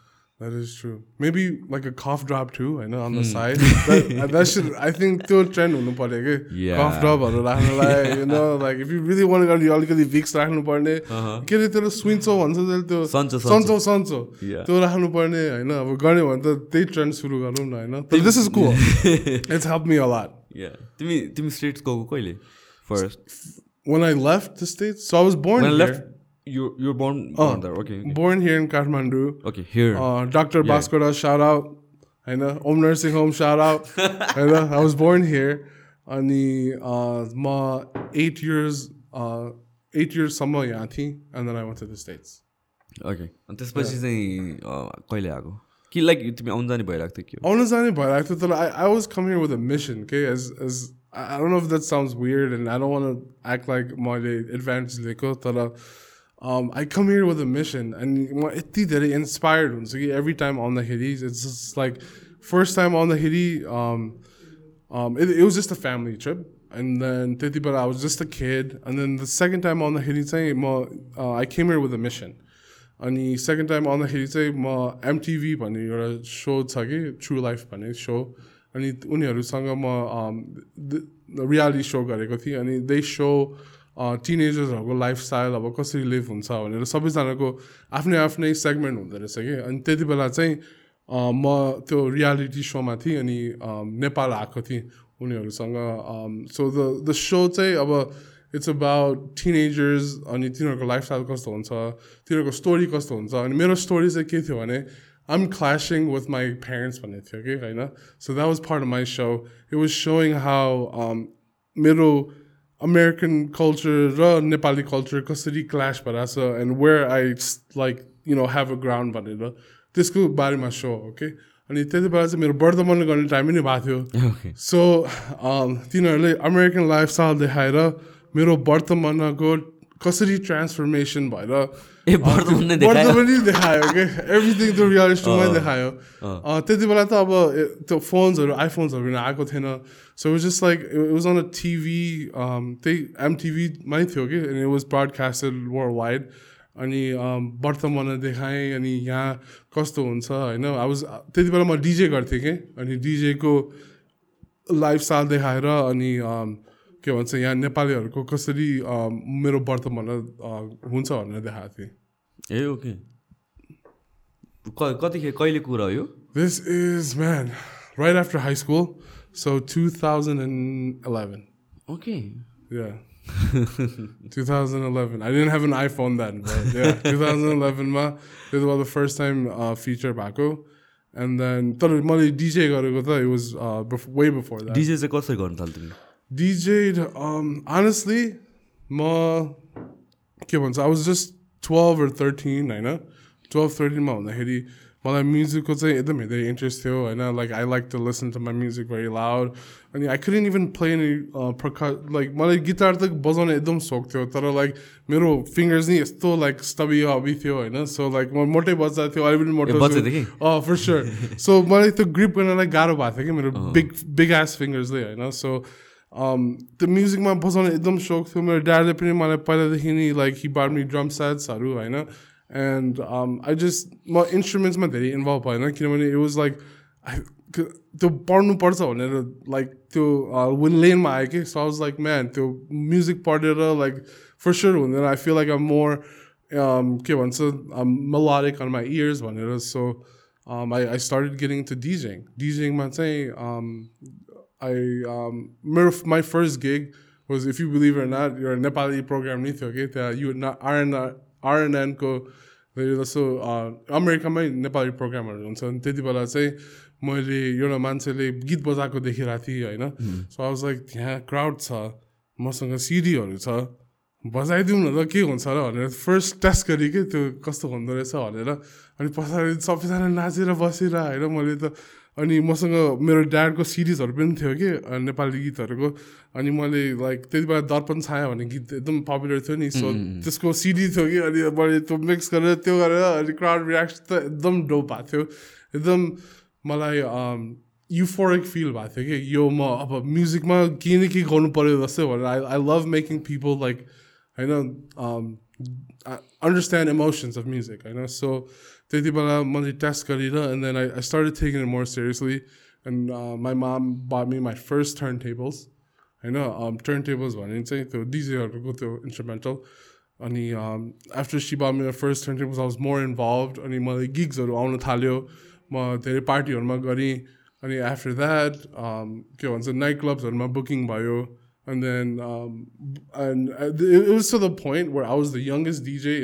winter. Because it's winter. You don't want to be drinking cold water. That is true Yeah. That is true. Maybe like a cough drop too, होइन on the Hmm. side. That, that should, I think त्यो trained हुनु पर्यो कि Yeah. Cough ड्रपहरू राख्नुलाई you know like if you really want to गर्ने अलिकति Vicks राख्नुपर्ने Uh-huh. के अरे त्यसलाई स्विन्चो भन्छ त्यसले त्यो सन्चो, सन्चो सन्चो Yeah. त्यो राख्नुपर्ने होइन अब गर्ने भने त त्यही ट्रेन्ड सुरु गरौँ न होइन दिस इज कुल it's help me a lot Yeah. तिमी तिमी स्टेट्स गएको कहिले first when I left the States, so I was born When I here. left you you're born Oh. born there. Okay. Okay. Born here in Kathmandu. Okay, here. Uh, Dr. Yeah. Bhaskara, shout out. I know. Om Nursing Home, shout out. I know. I was born here. अनि म eight years uh, eight years सम्म यहाँ थिएँ and then I went to the States. Okay. अनि त्यसपछि चाहिँ अ, कहिले आएको कि लाइक तिमी आउनु जाने भइरहेको थियो कि आउनु जाने भइरहेको थियो तर I, I was coming here with a mission, okay? As as I I don't know if that sounds weird and I don't want to act like मैले advantage लिएको तर um, I come here with a mission and म यति धेरै inspired हुन्छ कि every time आउँदाखेरि it's just like first time आउँदाखेरि um, um, it, it was just a family trip and then त्यति बेला I was just a kid and then the second time आउँदाखेरि चाहिँ म uh, I came here with a mission अनि second time आउँदाखेरि चाहिँ म MTV भन्ने एउटा सो छ कि ट्रु लाइफ भन्ने सो अनि उनीहरूसँग म रियालिटी सो गरेको थिएँ अनि दे सो टिनेजर्सहरूको लाइफस्टाइल अब कसरी लिभ हुन्छ भनेर सबैजनाको आफ्नै आफ्नै सेगमेन्ट हुँदो रहेछ कि? अनि त्यति बेला चाहिँ म त्यो रियालिटी सोमा थिएँ अनि नेपाल आएको थिएँ उनीहरूसँग। सो द द सो चाहिँ अब इट्स अबाउट टिनेजर्स अनि तिनीहरूको लाइफस्टाइल कस्तो हुन्छ तिनीहरूको स्टोरी कस्तो हुन्छ अनि मेरो स्टोरी चाहिँ के थियो भने आइम क्ल्यासिङ विथ माई प्यारेन्ट्स भन्ने थियो कि होइन? So that was part of my so it was showing how मेरो अमेरिकन कल्चर र नेपाली कल्चर कसरी क्ल्यास भइरहेछ and where I like you know have a ground भनेर त्यसको बारेमा सो हो कि अनि त्यति बेला चाहिँ मेरो वर्धमान गर्ने टाइमै नै भएको थियो। ओके सो तिनीहरूले अमेरिकन लाइफस्टाइल देखाएर मेरो वर्तमानको कसरी ट्रान्सफर्मेसन भएर ए वर्तमान नै देखायो कि एभ्रिथिङ त्यो रियालिटी सोमै देखायो त्यति बेला त अब त्यो फोन्सहरू आइफोन्सहरू आएको थिएन so was just like it was on a TV त्यही एमटिभीमै थियो कि and it was broadcasted worldwide अनि वर्तमान देखाएँ अनि यहाँ कस्तो हुन्छ होइन वाज त्यति बेला म डिजे गर्थेँ कि अनि डिजेको लाइफस्टाइल देखाएर अनि के भन्छ यहाँ नेपालीहरूको कसरी um, मेरो वर्तमान uh, हुन्छ भनेर देखाएको थिएँ ए ओके क- कतिखेर कहिले कुरा हो यो This is man, right after high school, so 2011. Okay Yeah. 2011. I didn't have an iPhone then, but yeah, 2011 ma. This was the first time uh, feature Baku. And then तर मैले DJ गरेको त it was uh, bef- way before that. DJ चाहिँ कसरी गर्नु तिमी DJ'd, um, honestly, म के भन्छ I was just 12 or 13 होइन 12 13 मा हुँदाखेरि मलाई म्युजिकको चाहिँ एकदम धेरै इन्ट्रेस्ट थियो होइन like I like to listen to my music very loud अनि I couldn't even play any प्रकार लाइक मलाई गिटार त बजाउने एकदम सोख थियो तर लाइक मेरो फिङ्गर्स नि यस्तो लाइक स्टबी हबी थियो होइन सो लाइक म मोटै बज्दा थियो अहिले पनि मोटो बज्दैथियो कि? अँ फर स्योर सो मलाई त्यो ग्रिप गर्नलाई गाह्रो भएको थियो कि मेरो बिग बिग एस फिङ्गर्सले होइन सो त्यो म्युजिकमा बजाउने एकदम सोख थियो मेरो ड्याडले पनि मलाई पहिलादेखि नै लाइक हि बार मी ड्रम सेट्सहरू होइन एन्ड आई जस्ट म इन्स्ट्रुमेन्ट्समा धेरै इन्भल्भ भएन किनभने इट वाज लाइक त्यो पढ्नुपर्छ भनेर लाइक त्यो विन लेनमा आयो कि सो वाज लाइक म्यान त्यो म्युजिक पढेर लाइक फर स्योर हुँदैन आई फिल लाइक आम मोर के भन्छ melodic on my ears भनेर सो um, I, I started getting to DJing. DJing मा चाहिँ um, I um, मेरो my first gig was if you believe it or not your Nepali program नै थियो कि त्यहाँ यु आरएन आरएनएनको जस्तो अमेरिकामै नेपाली प्रोग्रामहरू हुन्छ अनि त्यति बेला चाहिँ मैले एउटा मान्छेले गीत बजाएको देखिरहेको थिएँ होइन सो आई वाज लाइक त्यहाँ क्राउड छ मसँग सिडीहरू छ बजाइदिउँ न त के हुन्छ र भनेर फर्स्ट टेस्ट गरेँ कि त्यो कस्तो हुँदो रहेछ भनेर अनि पछाडि सबैजना नाचेर बसेर होइन मैले त अनि मसँग मेरो ड्याडको सिरिजहरू पनि थियो कि नेपाली गीतहरूको। अनि मैले लाइक त्यति बेला दर्पण छाया भन्ने गीत एकदम पपुलर थियो नि सो त्यसको सिडी थियो कि अनि मैले त्यो मिक्स गरेर त्यो गरेर अनि क्राउड रियाक्सन त एकदम डोप भएको थियो। एकदम मलाई युफोरिक फिल भएको थियो कि यो म अब म्युजिकमा केही न केही गर्नु पऱ्यो जस्तै भनेर। I I love making people like होइन अन्डरस्ट्यान्ड इमोसन्स अफ म्युजिक होइन। So त्यति बेला मैले टेस्ट गरेर end then I I started taking it more seriously and my माम बा मी माई फर्स्ट टर्न टेबल्स होइन टर्न टेबल्स भने चाहिँ त्यो डिजेहरूको त्यो इन्स्ट्रुमेन्टल अनि आफ्टर सिबा मेरो first turn tables I was more involve अनि मलाई गिग्सहरू आउनु थाल्यो म धेरै पार्टीहरूमा गरेँ अनि आफ्टर द्याट के भन्छ नाइट क्लब्सहरूमा बुकिङ भयो and then um, and it, it was to the point where I was the youngest DJ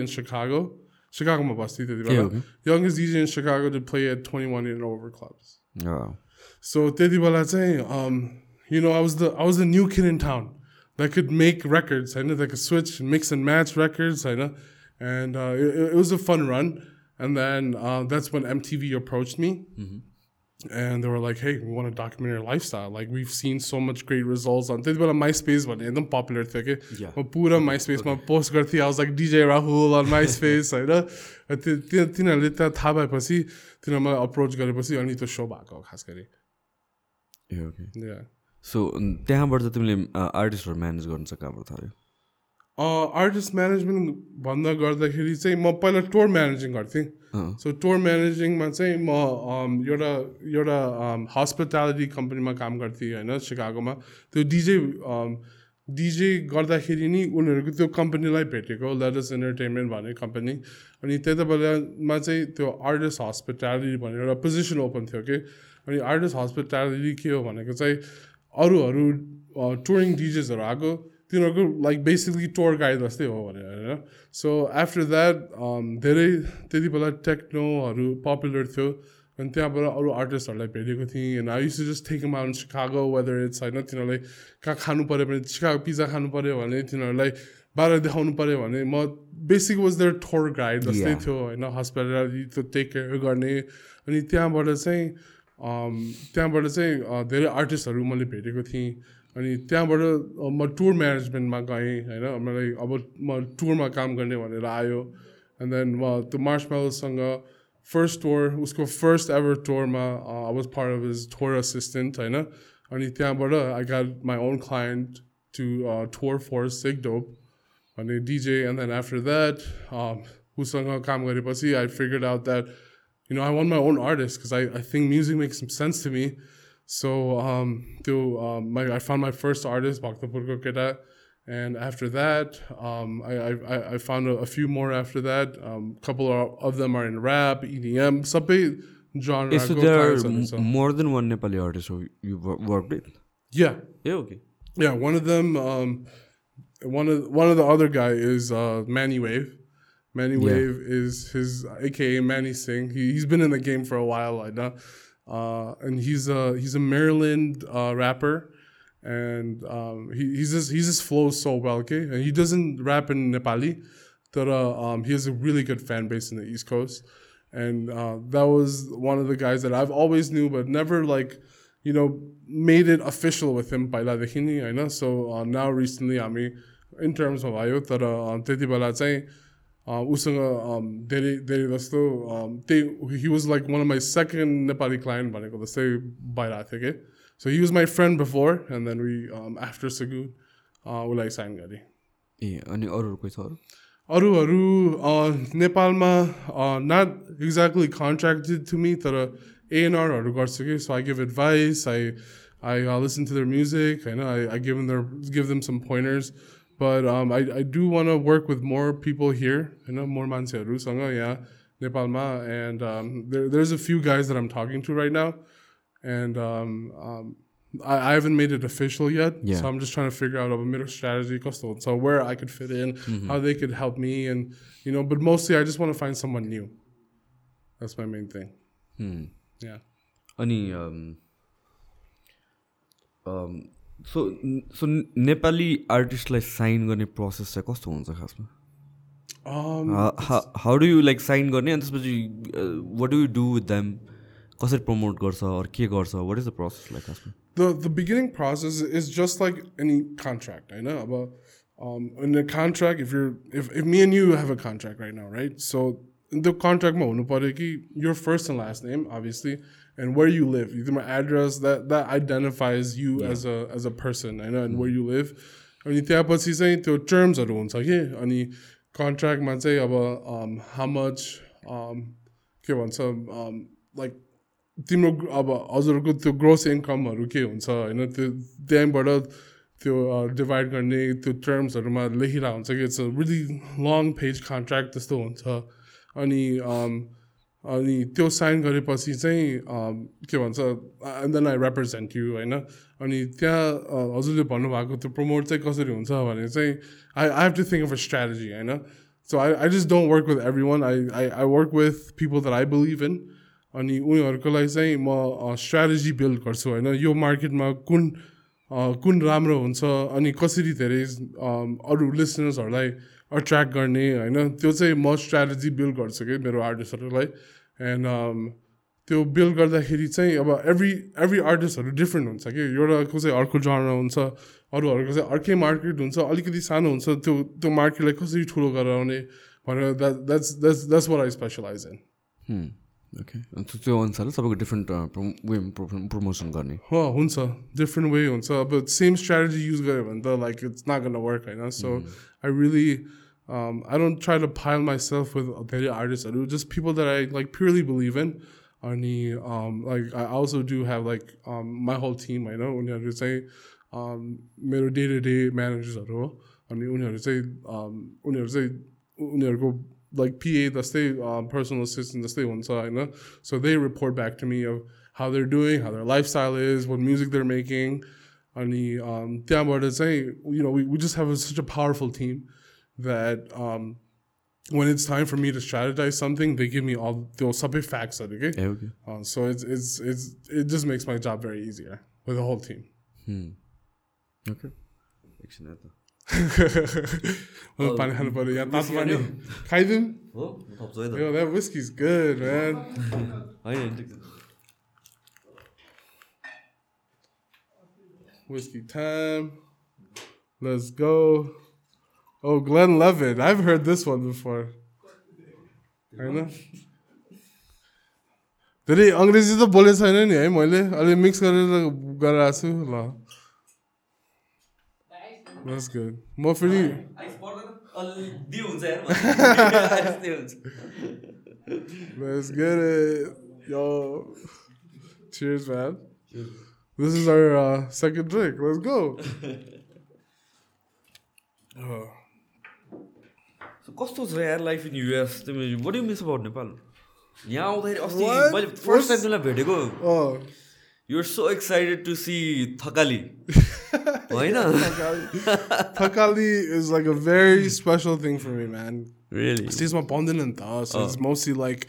Chicago. Chicago Mabasti, Yeah, okay. youngest DJ in Chicago to play at 21 and over clubs. Oh. So Teddy say, um, you know, I was the I was the new kid in town that could make records. I know that could switch and mix and match records. I know, and uh, it, it was a fun run. And then uh, that's when MTV approached me, and they were like, "Hey, we want to document your lifestyle. Like we've seen so much great results on." त्यति बेला MySpace भन्ने एकदम popular थियो कि. म पुरा MySpaceमा post गर्थेँ I was like DJ Rahul on MySpace होइन तिनीहरूले त्यहाँ थाहा भएपछि तिनीहरू मलाई अप्रोच गरेपछि अनि त्यो सो भएको खास गरी. सो त्यहाँबाट चाहिँ तिमीले आर्टिस्टहरू म्यानेज गर्नु चाहिँ कहाँबाट थाल्यो आर्टिस्ट म्यानेजमेन्ट भन्दा गर्दाखेरि चाहिँ म पहिला टुर म्यानेजिङ गर्थेँ। सो टुर म्यानेजिङमा चाहिँ म एउटा एउटा हस्पिटालिटी कम्पनीमा काम गर्थेँ होइन सिकागोमा त्यो डिजे डिजे गर्दाखेरि नि उनीहरूको त्यो कम्पनीलाई भेटेको लेटस इन्टरटेनमेन्ट भन्ने कम्पनी अनि त्यति बेलामा चाहिँ त्यो आर्टिस्ट हस्पिटालिटी भनेर एउटा पोजिसन ओपन थियो कि। अनि आर्टिस्ट हस्पिटालिटी के हो भनेको चाहिँ अरूहरू टुरिङ डिजेसहरू आएको तिनीहरूको लाइक बेसिकली टुर गाइड जस्तै हो भनेर होइन सो आफ्टर द्याट धेरै त्यति बेला टेक्नोहरू पपुलर थियो. अनि त्यहाँबाट अरू आर्टिस्टहरूलाई भेटेको थिएँ. And I use just take out Chicago whether it's होइन तिनीहरूलाई कहाँ खानु पऱ्यो भने सिकागो पिज्जा खानु पऱ्यो भने तिनीहरूलाई बाहिर देखाउनु पऱ्यो भने म basic was their tour guide जस्तै. थियो होइन हस्पिटालिटी त्यो टेक केयर गर्ने. अनि त्यहाँबाट चाहिँ um, त्यहाँबाट चाहिँ धेरै आर्टिस्टहरू मैले भेटेको थिएँ। अनि त्यहाँबाट म टुर म्यानेजमेन्टमा गएँ होइन मलाई अब म टुरमा काम गर्ने भनेर आयो एन्ड देन म त्यो मार्समेलोसँग फर्स्ट टोर उसको फर्स्ट एभर टोरमा I was part of is tour assistant होइन अनि त्यहाँबाट I got my own client to tour for Sek Dope अनि DJ and then after that उसँग काम गरेपछि I figure out that you know I want my own artist because I I think music makes sense to me so um, through um, my, I found my first artist, Bhaktapur Koketa, and after that, um, I, I, I, found a, a, few more after that. A couple of, of, them are in rap, EDM, some genre. Yeah, so there are more than one Nepali artist who you worked with. Yeah. Yeah. Okay. Yeah, one of them, um, one of one of the other guy is uh, Manny Wave. Manny yeah. Wave is his AKA Manny Singh. He, he's been in the game for a while, like now. Uh, and he's a he's a Maryland uh, rapper, and um, he he's just, he just flows so well, okay. And he doesn't rap in Nepali, but uh, um, he has a really good fan base in the East Coast, and uh, that was one of the guys that I've always knew, but never like you know made it official with him by Ladakini, I know. So uh, now recently, I mean, in terms of Ayo, that uh, उसँग um, धेरै धेरै जस्तो um, त्यही he was like one of my second Nepali client भनेको जस्तै भइरहेको थियो कि so he was my friend before and then we after सगु उसलाई साइन गरेँ ए अनि अरूहरू कोही छ अरू अरूहरू अ, नेपालमा not exactly contracted to me तर एएनआरहरू गर्छु कि so I give advice I I listen to there music होइन I I give there give them some pointers but um, I, I do want to work with more people here. I know more Manseru Sangha, yeah, Nepal Ma. And um, there, there's a few guys that I'm talking to right now. And um, um, I, I, haven't made it official yet. Yeah. So I'm just trying to figure out a middle strategy, so where I could fit in, mm-hmm. how they could help me. And, you know, but mostly I just want to find someone new. That's my main thing. Hmm. Yeah. अनि so so Nepali आर्टिस्टलाई sign गर्ने process चाहिँ कस्तो हुन्छ खासमा Um, how do you like sign गर्ने अनि त्यसपछि what do you do with them कसरी प्रमोट गर्छ अरू के गर्छ what is the process like खासमा the the beginning process is just like any contract. I know about um, in a contract. If you're if, if me and you have a contract right now, right? So in the contract mo your first and last name, obviously, and where you live. You my address that that identifies you as a as a person. I know and where you live. अनि त्यहाँपछि चाहिँ त्यो टर्म्सहरू हुन्छ कि अनि कन्ट्र्याक्टमा चाहिँ अब how much के भन्छ लाइक तिम्रो अब हजुरको त्यो ग्रोस इन्कमहरू के हुन्छ होइन त्यो त्यहाँबाट त्यो डिभाइड गर्ने त्यो टर्म्सहरूमा लेखिरहेको हुन्छ कि it's a really long page contract त्यस्तो हुन्छ अनि अनि त्यो साइन गरेपछि चाहिँ के भन्छ and then I represent you होइन? अनि त्यहाँ हजुरले भन्नुभएको त्यो प्रमोट चाहिँ कसरी हुन्छ भने चाहिँ I I have to think of a strategy होइन? So I I just don't work with everyone I I I work with people that I believe in अनि उनीहरूको लागि चाहिँ म स्ट्राटेजी बिल्ड गर्छु होइन? यो मार्केटमा कुन कुन राम्रो हुन्छ अनि कसरी धेरै अरू लिसनर्सहरूलाई अट्र्याक्ट गर्ने होइन? त्यो चाहिँ म स्ट्राटेजी बिल्ड गर्छु कि? मेरो आर्टिस्टहरूलाई एन्ड त्यो बिल्ड गर्दाखेरि चाहिँ अब एभ्री एभ्री आर्टिस्टहरू डिफ्रेन्ट हुन्छ कि। एउटाको चाहिँ अर्को जर्न हुन्छ अरूहरूको चाहिँ अर्कै मार्केट हुन्छ अलिकति सानो हुन्छ त्यो त्यो मार्केटलाई कसरी ठुलो गराउने भनेर that that's that's that's where I specialize in okay त्यो अनुसारले तपाईँको डिफ्रेन्ट वे प्रमोसन गर्ने। हो हुन्छ। डिफ्रेन्ट वे हुन्छ। अब सेम स्ट्राटेजी युज गऱ्यो भने त like it's not gonna work होइन? So I really I don't try to file my self with धेरै आर्टिस्टहरू just people that I like प्युरली believe in अनि like I also do have like my whole team होइन उनीहरू चाहिँ मेरो day to day म्यानेजर्सहरू हो अनि उनीहरू चाहिँ उनीहरू चाहिँ उनीहरूको like PA जस्तै personal assistant जस्तै हुन्छ होइन so they report back to me of how they're doing how their lifestyle is what music they're making अनि त्यहाँबाट चाहिँ you know we, we just have a, such a powerful team that um, when it's time for me to strategize something they give me all those sub facts okay, okay. Uh, so it's, it's it's it just makes my job very easier with the whole team hmm. okay पानी खानु पऱ्यो यहाँ तातो पानी खाइदिउँ that whiskey's good man whiskey time let's go Oh, Glenlivet. I've heard this one before. होइन धेरै अङ्ग्रेजी त बोलेको छैन नि है मैले अलि मिक्स गरेर गरेर छु ल That's good. फेरि Let's get. Yo. Cheers, man. Cheers. This is our uh, second drink. Let's go. Oh. कस्तो छ यार लाइफ इन युएस तिमी बडी मिस अब नेपाल यहाँ आउँदाखेरि अस्ति मैले फर्स्ट टाइम तिमीलाई भेटेको you're so excited to see Thakali होइन Thakali is like a very special thing for me man really स्टेजमा पाउँदैन नि त मोस्टली लाइक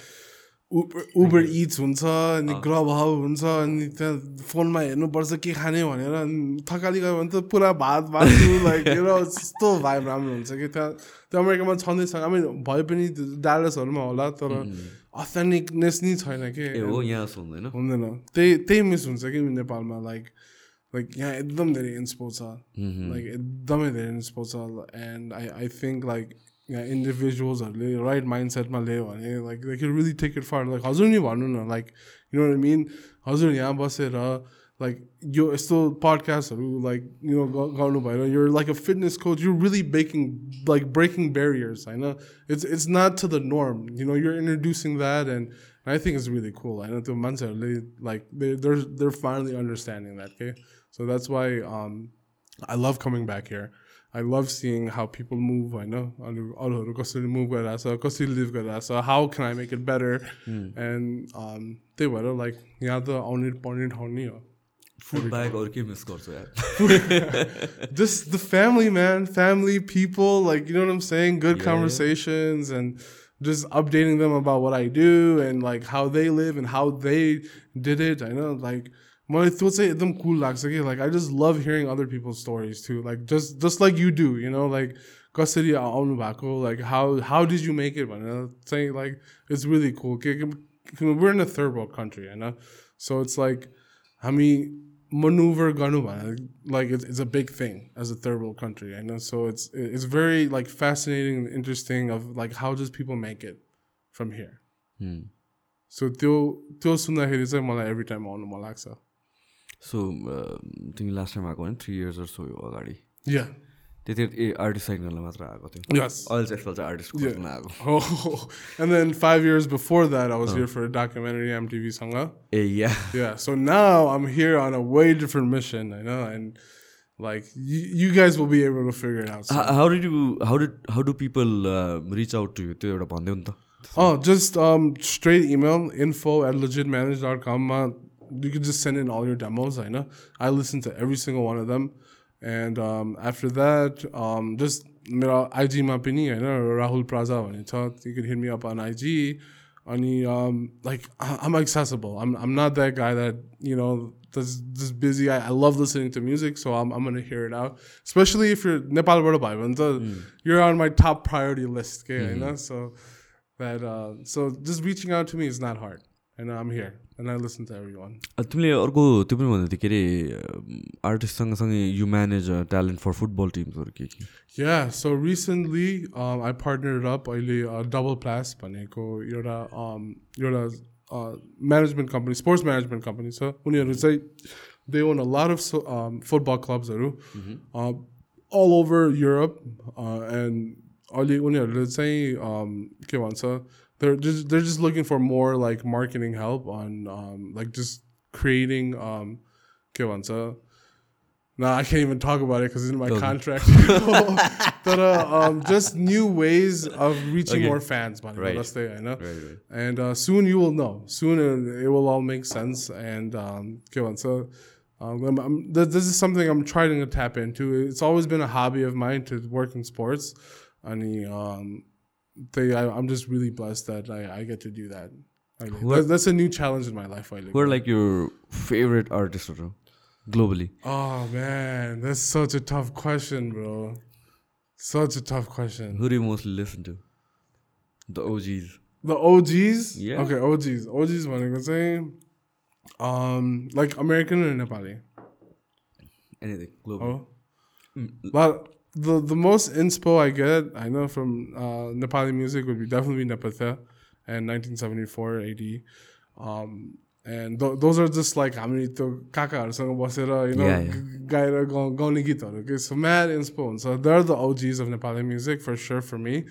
Uber Eats हुन्छ अनि ग्रब हाउ हुन्छ अनि त्यहाँ फोनमा हेर्नुपर्छ के खाने भनेर अनि थकाली गयो भने त पुरा भात भात लाइक यस्तो भाइब राम्रो हुन्छ कि त्यहाँ त्यो अमेरिकामा छँदैछ हामी भए पनि डालसहरूमा होला तर अथेन्टिकनेस नै छैन कि। हुँदैन। त्यही त्यही मिस हुन्छ कि नेपालमा लाइक लाइक यहाँ एकदम धेरै इन्सपो छ। लाइक एकदमै धेरै इन्सपो छ and I I think like यहाँ इन्डिभिजुअल्सहरूले राइट माइन्ड सेटमा लियो भने like like you relief take it for like हजुर नि भन्नु न लाइक यु नो मिन हजुर यहाँ बसेर लाइक यो यस्तो पडकास्टहरू लाइक यु नो गर्नु भएर यो लाइक अ फिटनेस कोच यु रिली ब्रेकिङ लाइक ब्रेकिङ ब्यारियर्स होइन it's it's not to the नर्म you know your introducing that and I think it's really कुल होइन त्यो मान्छेहरूले like there there finally understanding that के So that's why um, I love coming back here. I love seeing how people move. I know अरूहरू कसरी move गरिरहेछ कसरी live गरिरहेछ how can I make it better end त्यही भएर like यहाँ त आउने पढ्ने ठाउँ नै हो फुड बाहेक अरू के मिस गर्छु यार just the family man family people like you know what I'm saying good yeah. conversations and just updating them about what I do and like how they live and how they did it I know like मलाई त्यो चाहिँ एकदम cool लाग्छ कि like I just love hearing other people stories to like just just like you do you know like कसरी आउनु भएको like how how डिज you make it भनेर चाहिँ लाइक इट्स रियली कुल के where in a third world country होइन so it's like हामी maneuver गर्नु भनेर like it's it's a big thing as a third world country होइन so it's it's very like fascinating interesting of like how does people make it from here so त्यो त्यो सुन्दाखेरि चाहिँ मलाई every time आउनु मन लाग्छ सो uh, तिमी लास्ट टाइम आएको होइन थ्री इयर्स सो यो अगाडि त्यति ए आर्टिस्ट साइन गर्न मात्र आएको थियो अहिले यसपाल चाहिँ आर्टिस्ट गर्न आएको and then five years before that I was here for documentary एमटिभीसँग A yeah yeah so now I'm here on a way different mission होइन and like you, you guys will be able to figure it out. So. How, did you? How did? How do people uh, reach out to you? Oh, just um, straight email info at legitmanage.com. You can just send in all your demos. I know. I listen to every single one of them. And um, after that, um, just know, IG Mapini, I know Rahul Praja. When you talk, you can hit me up on IG. And um, like I'm accessible. I'm I'm not that guy that you know that's just busy. I, I love listening to music, so I'm I'm gonna hear it out. Especially if you're Nepal Bada when the- you're on my top priority list. Okay, you know so that uh, so just Uh, तिमीले अर्को त्यो पनि भन्दै थियो के अरे artist सँगसँगै you manage talent for football टिम्सहरू के के? या so recently I partner up अहिले uh, डबल प्लास भनेको एउटा um, एउटा management company sports management company छ। उनीहरू चाहिँ they own a lot of football क्लब्सहरू all over Europe and अहिले उनीहरूले चाहिँ um, के भन्छ they're just, they're just looking for more like marketing help on um, like just creating um so no, nah, I can't even talk about it because it's in my Doesn't. contract. but uh, um, just new ways of reaching okay. more fans, by Right. The, I know. Right, right. And uh, soon you will know. Soon uh, it will all make sense. And um, so um, I'm, this is something I'm trying to tap into. It's always been a hobby of mine to work in sports. I mean, um, I, am just really blessed that I, I get to do that. I mean, are, that's, a new challenge in my life. I who are like your favorite artists, bro? Globally. Oh man, that's such a tough question, bro. Such a tough question. Who do you mostly listen to? The OGs. The OGs? Yeah. Okay, OGs. OGs, what I can say. Um, like American or Nepali. Anything global. Oh. Mm. But the the most inspo I get, I know from uh, Nepali music would be definitely Nepathya and 1974 AD. Um, and those are just like, I mean, you know, yeah, yeah. Gaira, okay? So mad inspo. So they're the OGs of Nepali music for sure for me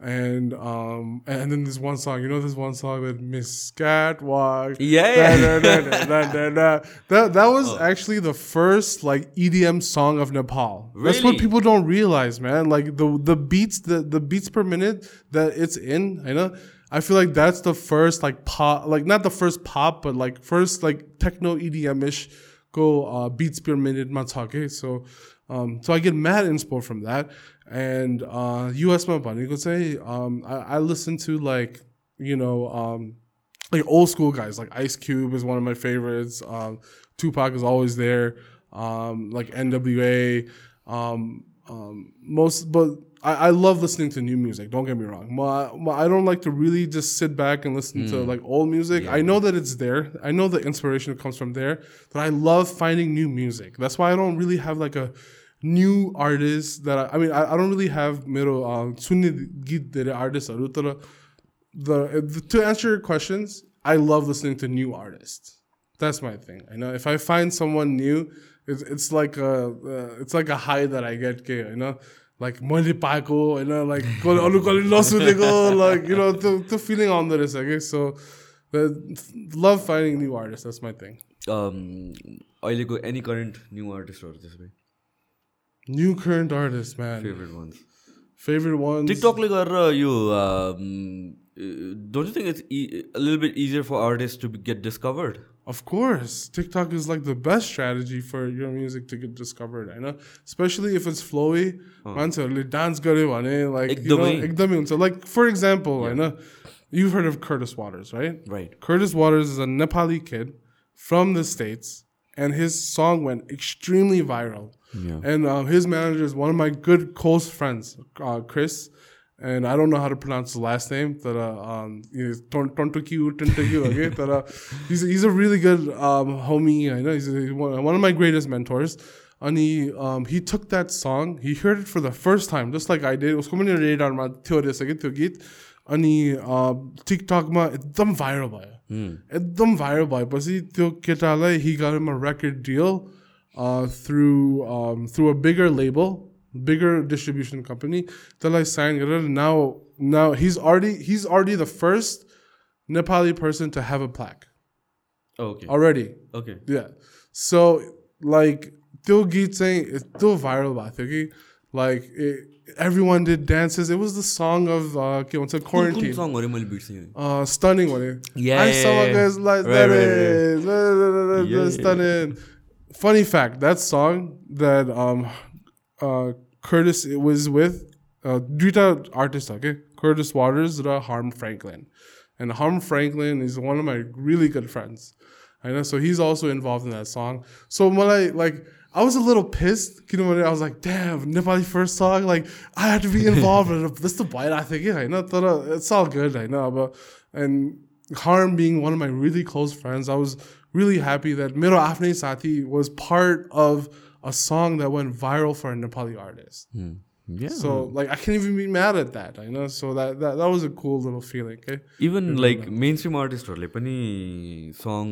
and um and then this one song you know this one song that Miss Catwalk Yeah, yeah. da, da, da. That that was actually the first like EDM song of Nepal. That's what people don't realize, man. Like the the beats, the the beats per minute that it's in. I know. I feel like that's the first like pop, like not the first pop, but like first like techno EDM ish go uh, beats per minute matake. So, um, so I get mad inspo from that and uh, US my buddy could say, um, I, I listen to like you know um, like old school guys like Ice Cube is one of my favorites. Um, Tupac is always there. Um, like NWA. Um, um, most, but I, I, love listening to new music. Don't get me wrong. My, my, I don't like to really just sit back and listen mm. to hmm. like old music. Yeah. I know that it's there. I know the inspiration comes from there, but I love finding new music. That's why I don't really have like a new artist that I, I mean I, I don't really have मेरो uh, सुन्ने गीत धेरै आर्टिस्टहरू तर the, the to answer your questions, I love listening to new artists. That's my thing. I know if I find someone new, it's, it's like a uh, it's like a high that I get. के You know, like मैले पाएको you know like कसले- अरू कसले नसुनेको like you know the the feeling on this. Okay, so the, love finding new artists. That's my thing. Um, अहिलेको any current new आर्टिस्टहरू त्यसो भए New current artists, man. Favourite once Favorite ones. टिकटकले गरेर यो don't you think it's little bit easier for artist to get discovered Of course, TikTok is like the best strategy for your music to get discovered. I know, especially if it's flowy. मान्छेहरूले dance गर्यो भने like you know, एकदमै। एकदमै हुन्छ. Like for example, I know you've heard of Curtis Waters, right? Right Curtis Waters is a Nepali kid from the states, and his song went extremely viral. Yeah. And uh, his manager is one of my good close friends, uh, Chris. And I don't know how to pronounce his last name. But uh, um, he's Ton- Tontokiu, Tontokiu, okay? But, uh, he's he's a really good um, homie. I know he's a, one one of my greatest mentors. And he um, he took that song. He heard it for the first time, just like I did. उसको पनि रेडारमा थियो रहेछ कि त्यो गीत अनि टिकटकमा एकदम viral भयो एकदम भाइरल भएपछि त्यो केटालाई हि गट अ record dill through through a bigger label bigger distribution company त्यसलाई साइन गरेर now now he's already he's already the first Nepali person to have a plaque okay already okay yeah so like त्यो गीत चाहिँ यस्तो viral भएको थियो कि like it, everyone did dances it was the song of uh, के भन्छ quarantine सङ अरे मैले बिर्सेँ uh, stunning one. Funny fact: that song that um uh Curtis was with uh duita artist okay Curtis Waters the Harm Franklin, and Harm Franklin is one of my really good friends. I know, so he's also involved in that song. So when I like. I was a little pissed. You know, when I was like, "Damn, Nepali first song! Like, I had to be involved in. This the bite I think. Yeah, I know. uh, It's all good. I know, but and Harm being one of my really close friends, I was really happy that Miro Afne Sati was part of a song that went viral for a Nepali artist. Yeah. So like I can't even be mad at that. I know. So that that, that was a cool little feeling. Okay. Even like mainstream आर्टिस्टहरूले पनि song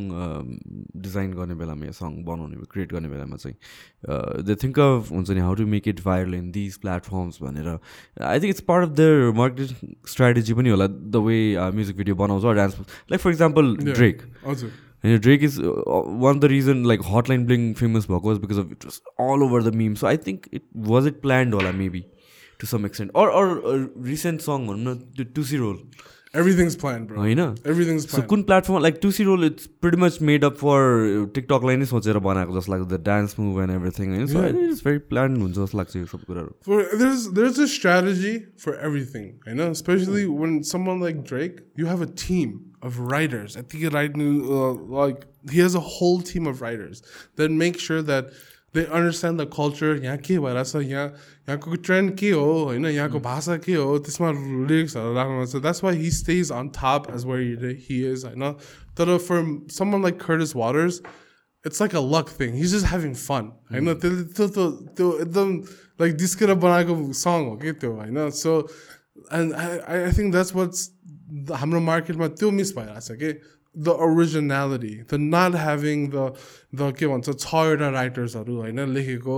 design गर्ने बेलामा या सङ बनाउने create गर्ने बेलामा चाहिँ they think of हुन्छ नि how to make it viral in these platforms भनेर I think it's part of their marketing strategy पनि होला द वे म्युजिक भिडियो बनाउँछ dance like for example Drake हजुर And Drake is uh, uh, one of the reason like Hotline Bling famous book was because of it was all over the meme. So I think it was it planned or maybe to some extent or or a recent song on the Tootsie role. Everything's planned, bro. होइन Everything's सो planned. कुन platform like टुसी role it's pretty much made up for टिकटकलाई नै सोचेर बनाएको जस्तो लाग्छ the dance move and everything होइन so it's very plan हुन्छ जस्तो लाग्छ यो सब कुराहरू For there's there's a strategy for everything. I know, especially when someone like Drake, you have a team of writers. I think right uh, like he has a whole team of writers that make sure that they understand the culture. यहाँ के भइरहेछ यहाँ यहाँको trained के हो होइन यहाँको भाषा के हो त्यसमा लिरिक्सहरू राख्नुपर्छ द्याट्स वाइ हि stage on tub as where he is होइन तर फर someone like Curtis waters it's like a luck thing. He's just having fun. I know त्यो त्यो त्यो त्यो एकदम like जिस्केर बनाएको song हो कि त्यो होइन so and I I think that's what's the- हाम्रो मार्केटमा त्यो मिस भइरहेको छ कि the originality the not having the the के भन्छ छवटा राइटर्सहरू होइन लेखेको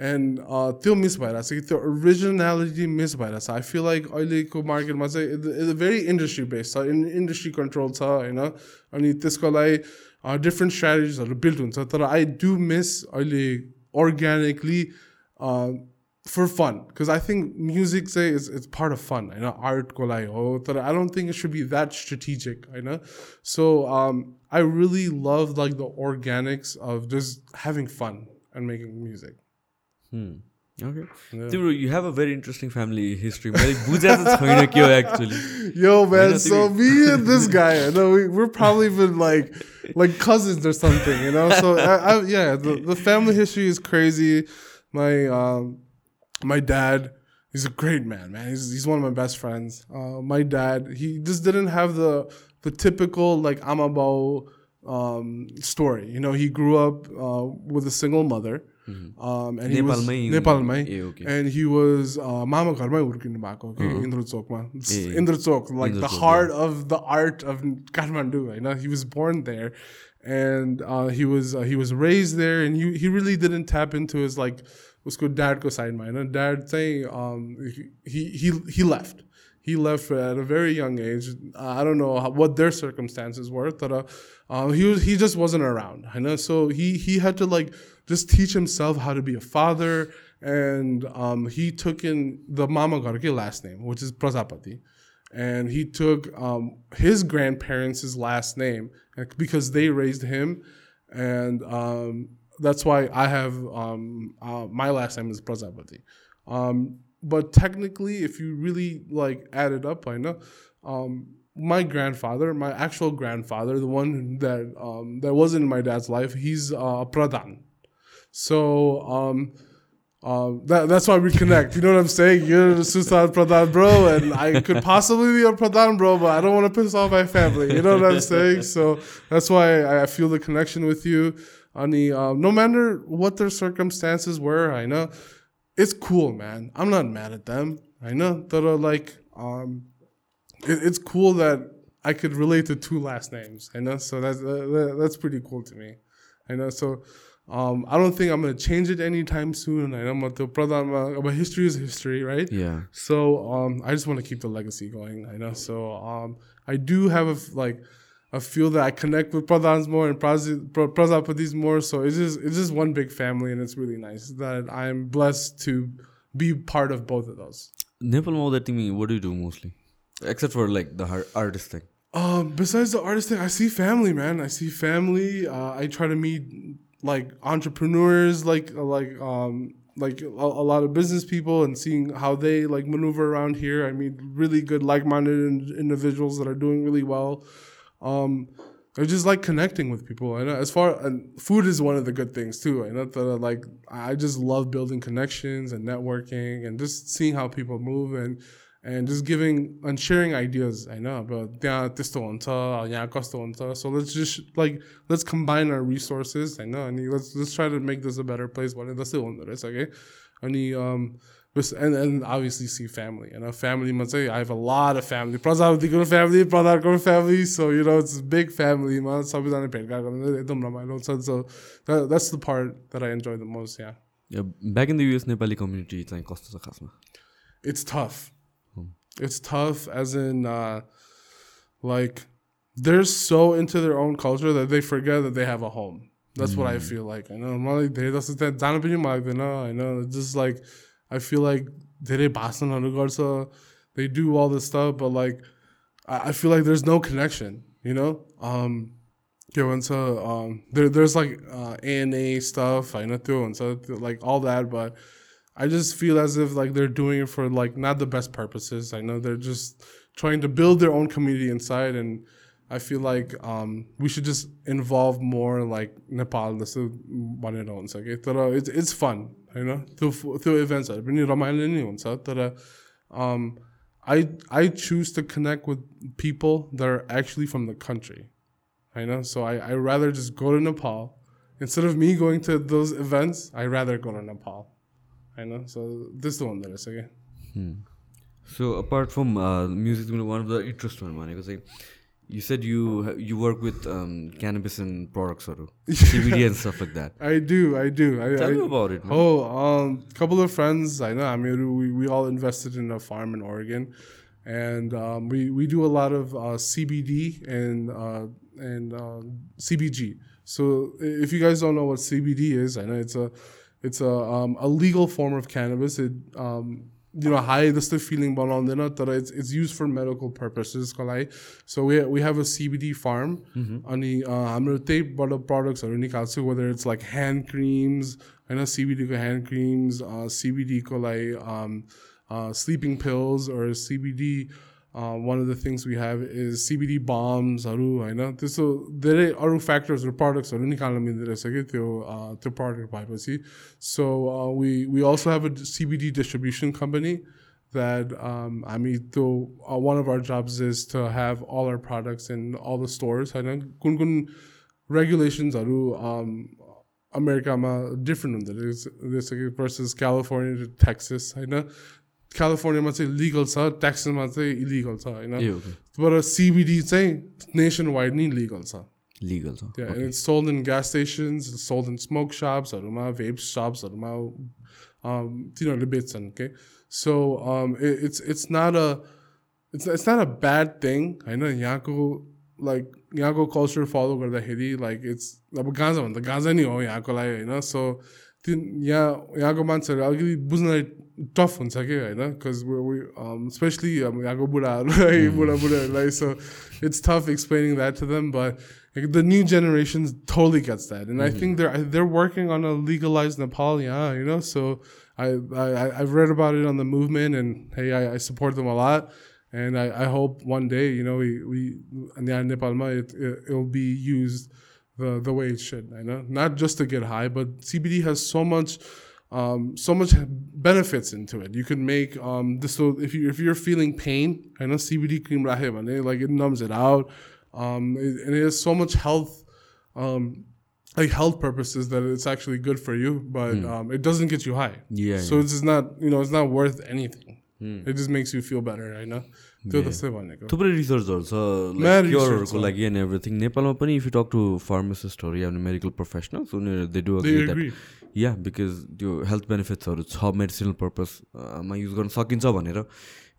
एन्ड त्यो मिस भइरहेको छ कि त्यो ओरिजिनालिटी मिस भइरहेको छ आई फिल लाइक अहिलेको मार्केटमा चाहिँ भेरी इन्डस्ट्री बेस्ड छ इन्डस्ट्री कन्ट्रोल छ होइन अनि त्यसको लागि डिफ्रेन्ट स्ट्राटेजिजहरू बिल्ड हुन्छ तर आई डु मिस अहिले organically for fun because I think music say is it's part of fun. You know, art ko oh, I don't think it should be that strategic. You know, so um, I really love like the organics of just having fun and making music. Hmm. Okay. Yeah. Dude, you have a very interesting family history. actually. Yo, man. So me and this guy, you know, we, we're probably been like, like cousins or something, you know. So I, I, yeah, the, the family history is crazy. My um, my dad he's a great man man. He's, he's one of my best friends. Uh, my dad he just didn't have the the typical like amabao um, story. You know he grew up uh, with a single mother. Um, and he was Nepal mein, e, okay. and he was uh, mama uh, okay, uh-huh. Indra Chok, like Indra Chok, the heart of the art of Kathmandu, You know, he was born there, and he was he was raised there, and he he really didn't tap into his like उसको ड्याडको साइडमा होइन dad चाहिँ um, he left he left. At a very young age. I don't know what their circumstances were, but uh, um, he was, he just wasn't around. You know, so he he had to like just teach himself how to be a father, and um, he took in the Mama Garke last name, which is Prajapati, and he took his grandparents' last name because they raised him, and that's why I have um, uh, my last name is Prajapati. Um, but technically, if you really like add it up, I know um, my grandfather, my actual grandfather, the one that um, that wasn't in my dad's life, he's uh, a pradhan. So um, uh, that, that's why we connect. You know what I'm saying? You're a Sushant Pradhan bro, and I could possibly be a Pradhan bro, but I don't want to piss off my family. You know what I'm saying? So that's why I feel the connection with you. Ani, no matter what their circumstances were, I know it's cool, man. I'm not mad at them. I know that are like, um, it, it's cool that I could relate to two last names. I know, so that's uh, that's pretty cool to me. I know, so Um, I don't think I'm gonna change it anytime soon. I know but but history is history, right? Yeah. So um, I just want to keep the legacy going. I know. So um, I do have a, like I feel that I connect with Pradhans more and Prajapatis more. So it's just it's just one big family, and it's really nice that I'm blessed to be part of both of those. Nepal to me what do you do mostly, except for like the artist thing? Um, besides the artist thing, I see family, man. I see family. Uh, I try to meet like entrepreneurs, like uh, like um, like a, a, lot of business people and seeing how they like maneuver around here. I mean, really good like-minded individuals that are doing really well. Um, I just like connecting with people. And as far and food is one of the good things too. And know that like I just love building connections and networking and just seeing how people move and and just giving and sharing ideas. I know about so let's just like let's combine our resources. I know and let's let's try to make this a better place. What okay? And um and, and obviously see family. And a family must say, I have a lot of family. Plus, I the good family, brother, family. So, you know, it's a big family. So, that's the part that I enjoy the most, yeah. Yeah, back in the US Nepali community, it's like It's tough. Hmm. It's tough, as in, uh, like, they're so into their own culture that they forget that they have a home. That's mm. what I hmm. feel like. I know, I'm like, that's the. I know, know. Just like, I feel like धेरै भाषणहरू गर्छ they do all this stuff but like I, I feel like there's no connection you know um के भन्छ um, there, there's like uh, ANA stuff होइन त्यो हुन्छ like all that but I just feel as if like they're doing it for like not the best purposes. I know they're just trying to build their own community inside, and I feel like um, we should just involve more like Nepal. This is one it owns. Okay, तर it's it's fun. You know, through through events. पनि रमाइलो नै हुन्छ तर um, I I choose to connect with people that are actually from the country. I know, so I I rather just go to Nepal instead of me going to those events. I rather go to Nepal. I know. So this is the one that is okay. So apart from uh, music, one of the interest one भनेको चाहिँ you said you you work with um, cannabis and products or CBD and stuff like that. I do. I do. I, Tell I, me about it. Man. Oh, um, couple of friends. I know. I mean, we, we all invested in a farm in Oregon, and um, we we do a lot of uh, CBD and uh, and uh, CBG. So if you guys don't know what CBD is, I know it's a it's a um, a legal form of cannabis. It um, you know high the stuff feeling बनाउँदैन तर it's it's used for medical purposes को लागि so we we have a CBD farm अनि uh, हाम्रो त्यहीबाट productsहरू निकाल्छु whether it's like hand creams होइन CBD को hand creams uh, CBD को लागि um, uh, sleeping pills or CBD uh, one of the things we have is CBD bombsहरू होइन त्यस्तो धेरै अरू फ्याक्टर्सहरू प्रडक्ट्सहरू निकाल्न मिल्दो रहेछ कि त्यो uh, त्यो प्रडक्ट भएपछि so we we also have a CBD distribution company that um, I mean, though uh, one of our jobs is to have all our products in all the stores. होइन कुन कुन रेगुलेसन्सहरू अमेरिकामा different हुँदो रहेछ जस्तो कि versus California to Texas होइन क्यालिफोर्नियामा चाहिँ लिगल छ ट्याक्समा चाहिँ इलिगल छ होइन? तर सिबिडी चाहिँ नेसन वाइड नै लिगल छ। लिगल छ it's sold in gas stations sold in smoke सप्सहरूमा vape सप्सहरूमा तिनीहरूले बेच्छन् के so it's it's not a it's it's not a bad thing होइन? यहाँको लाइक यहाँको कल्चर फलो गर्दाखेरि लाइक इट्स अब गाँजा भन्दा गाँजा नै हो यहाँको लागि होइन? सो त्यो यहाँ यहाँको मान्छेहरू अलिकति बुझ्नलाई टफ हुन्छ कि होइन बिकज स्पेसली अब यहाँको बुढाहरूलाई बुढा बुढाहरूलाई सो it's tough explaining that to them, but like, the new generation totally gets that, and I think they're they're working on a legalized Nepal, yeah, you know. So I, I I've read about it on the movement, and hey, I, I support them a lot, and I, I hope one day, you know, we we in the Nepalma it, it it'll be used the the way it should. I know not just to get high, but CBD has so much. Um, so much benefits into it. You can make um, this. So if you if you're feeling pain, I know CBD cream rahe like it numbs it out, um, it- and it has so much health, um, like health purposes that it's actually good for you. But um, it doesn't get you high. Yeah, So it's just not you know it's not worth anything. It just makes you feel better. I know. त्यो जस्तै भनेको। थुप्रै रिसर्चहरू छ क्योरहरूको। लागि and everything नेपालमा पनि if you talk to फार्मासिस्टहरू या medical professionals उनीहरू दे डु. या बिकज त्यो हेल्थ बेनिफिट्सहरू छ मेडिसिनल पर्पजमा युज गर्न सकिन्छ भनेर।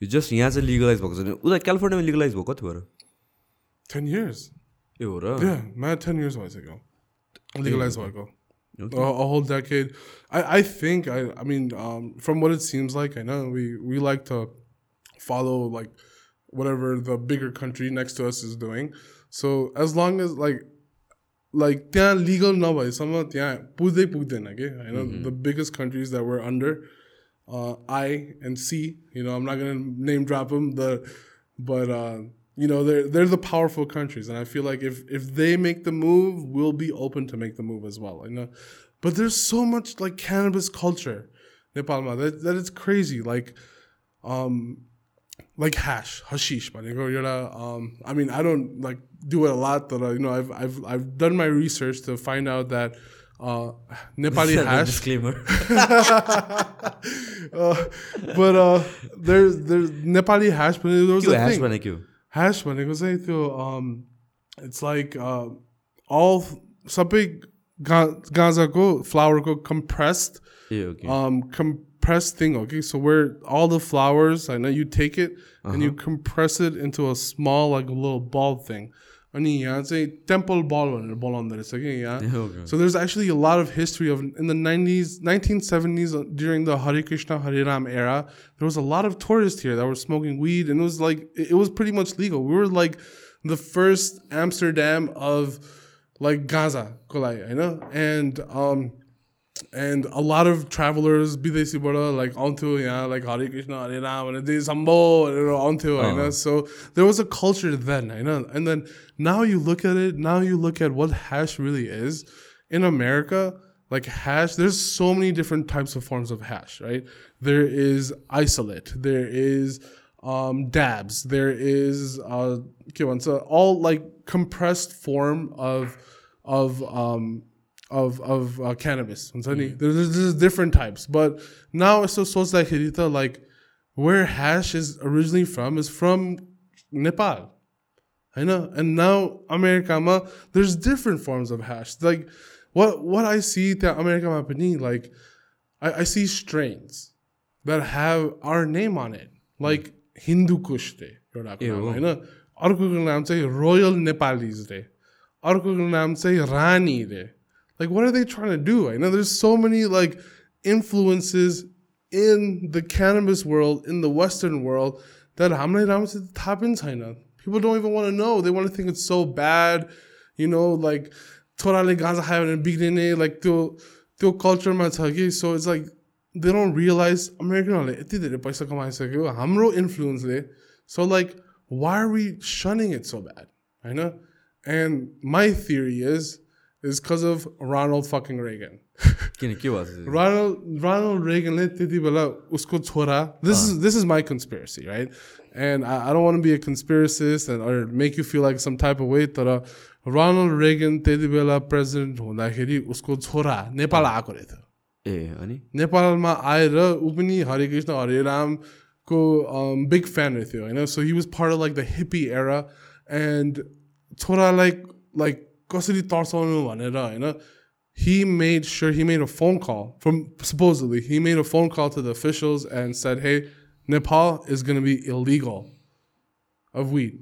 यो जस्ट यहाँ चाहिँ लिगलाइज भएको छ। उता क्यालिफोर्नियामा लिगलाइज भयो कति भएर 10 years ए हो र। 10 years भइसक्यो। Legalized भएको। Okay. a whole decade I, I think I, I mean um, from what it seems like I know we, we like to follow like whatever the bigger country next to us is doing so as long as like like त्यहाँ legal नभएसम्म त्यहाँ पुग्दै पुग्दैन कि होइन the biggest countries that we're under uh, I and C you know I'm not gonna name drop them the but uh, you know they're they're the powerful countries and I feel like if if they make the move we'll be open to make the move as well I know but there's so much like cannabis culture Nepal that that it's crazy like um like hash, hashish, manico. You know, um, I mean, I don't like do it a lot, but uh, you know, I've I've I've done my research to find out that uh, Nepali hash. disclaimer. uh, but uh, there's there's Nepali hash, but there was a hash thing. Hash manico say to um, it's like uh, all sabi ganza go flour go compressed. Yeah, okay. Um, com- compressed thing okay so where all the flowers I know you take it and you compress it into a small like a little ball thing अनि यहाँ चाहिँ temple ball भनेर बोलाउँदो रहेछ कि यहाँ okay so there's actually a lot of history of in the 90s, 1970s uh, during the Hare Krishna Hare Ram era. There was a lot of tourists here that were smoking weed, and it was like it it was pretty much legal. We were like the first Amsterdam of like Gaza, Kolai, you know, and a lot of travelers, Bidesi Bada, like onto yeah, like Hare Krishna Hare Ram, and sambo you know, onto, you know. So there was a culture then, I know, and then now you look at it. Now you look at what hash really is in America, like hash, there's so many different types of forms of hash, right? There is isolate, there is um, dabs, there is uh, so all like compressed form of of um, of of uh, cannabis. हुन्छ नि? There's, there's, there's different types, but now it's so सोच्दाखेरि त like where hash is originally from is from Nepal. I know. And now America, there's different forms of hash. Like what what I see that America पनि like I, I see strains that have our name on it. Like Hindu Kush रे एउटाको ए नाम हो। होइन अर्कोको नाम चाहिँ royal Nepalese रे अर्कोको नाम चाहिँ रानी रे like, what are they trying to do? I know there's so many like influences in the cannabis world, in the Western world, that how many is the top in China. People don't even want to know. They want to think it's so bad, you know, like Torale Gaza having big DNA, like the the culture matagi. So it's like they don't realize American Hamro influence. So like why are we shunning it so bad? I know. And my theory is is because of Ronald fucking Reagan किन के भएको छ Ronald Ronald Reaganले त्यति बेला उसको छोरा this is this is my conspiracy right and I, I don't want to be a conspiracist and or make you feel like some type of way तर Ronald Reagan त्यति बेला president हुँदाखेरि उसको छोरा नेपाल आएको रहेछ ए अनि नेपालमा आएर ऊ पनि हरे कृष्ण हरे रामको बिग फ्यान रहेथ्यो होइन सो he was part of like the hippie era end छोरालाई लाइक कसरी तर्साउनु भनेर होइन he made sure he made a phone call from supposedly he made a phone call to the officials and said hey nepal is going to be illegal of weed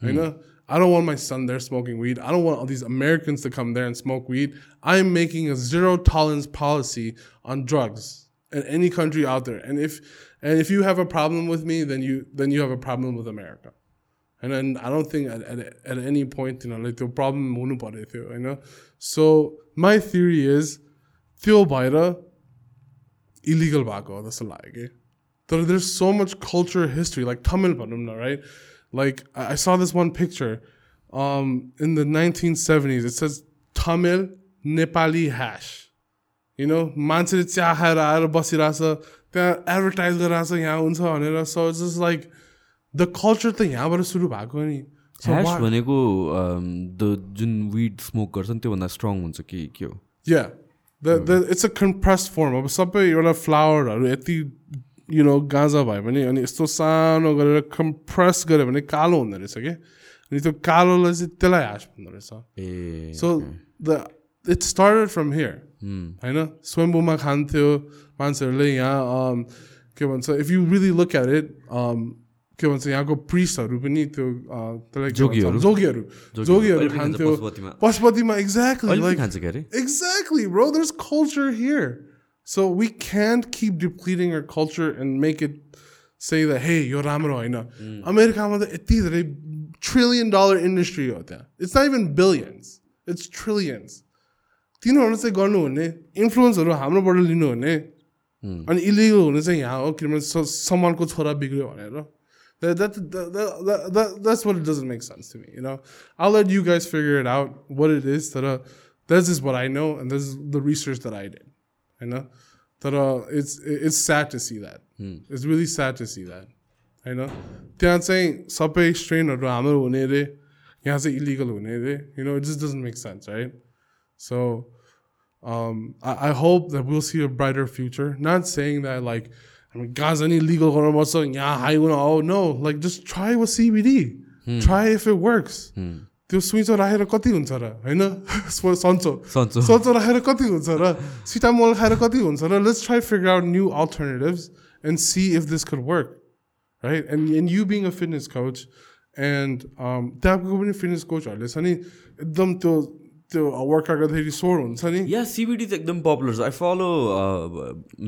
you know i don't want my son there smoking weed i don't want all these americans to come there and smoke weed i'm making a zero tolerance policy on drugs in any country out there and if and if you have a problem with me then you then you have a problem with america and then I don't think at, at, at any point, you know, like the problem हुनु परेको थियो होइन So my theory is त्यो भएर illegal भएको हो जस्तो लाग्यो कि तर there's so much culture history like Tamil भनौँ न right like I I saw this one picture um, in the 1970s it says Tamil Nepali hash you know मान्छेले चिया खाएर आएर बसिरहेछ त्यहाँ एडभर्टाइज गरिरहेछ यहाँ हुन्छ भनेर so it's just like the culture त यहाँबाट सुरु भएको नि। ह्यास भनेको द जुन विड स्मोक गर्छन् त्योभन्दा स्ट्रङ हुन्छ कि के हो? Yeah. The, the, it's a compressed form. अब सबै एउटा फ्लावरहरू यति यु नो गाँजा भयो भने अनि यस्तो सानो गरेर कम्प्रेस गऱ्यो भने कालो हुँदो रहेछ कि? अनि त्यो कालोलाई चाहिँ त्यसलाई ह्यास भन्दो रहेछ। ए so the it started from here. होइन? स्वयम्भूमा खान्थ्यो मान्छेहरूले यहाँ के भन्छ if you really look at it के भन्छ यहाँको प्रिसहरू पनि त्यो जोगीहरू। जोगीहरू। खान्थ्यो। पशुपतिमा। Exactly exactly bro is culture here so we can keep depleting our culture and make it say the hey यो राम्रो होइन अमेरिकामा त यति धेरै ट्रिलियन डलर इन्डस्ट्री हो त्यहाँ इट्स नाइ इभन बिलियन्स इट्स ट्रिलियन्स तिनीहरू चाहिँ गर्नुहुने इन्फ्लुएन्सहरू हाम्रोबाट लिनुहुने अनि इलिगल हुने चाहिँ यहाँ हो किनभने सामानको छोरा बिग्रियो भनेर That, that, that, that, that, that's what it doesn't make sense to me, you know. I'll let you guys figure it out what it is. That uh, this is what I know, and this is the research that I did. You know, that uh, it's it's sad to see that. It's really sad to see that. You know, त्यहाँ चाहिँ सबै स्ट्रेनहरू हाम्रो हुने रे यहाँ चाहिँ illegal हुने रे you know it just doesn't make sense right so um, I, I hope that we'll see a brighter future not saying that like I mean guys any legal गर्नुपर्छ यहाँ हाई हुन oh no like just try with CBD try if it works त्यो स्विचो राखेर कति हुन्छ र होइन सन्चो सन्चो। सन्चो राखेर कति हुन्छ र सिटामोल खाएर कति हुन्छ र let's try figure out new alternatives and see if this could work right? And and you being a fitness coach, and um, त्यहाँको पनि फिटनेस कोचहरूले छ नि एकदम त्यो त्यो वर्कआउट गर्दाखेरि स्वर हुन्छ नि? या सिबिडी त एकदम पपुलर छ। I follow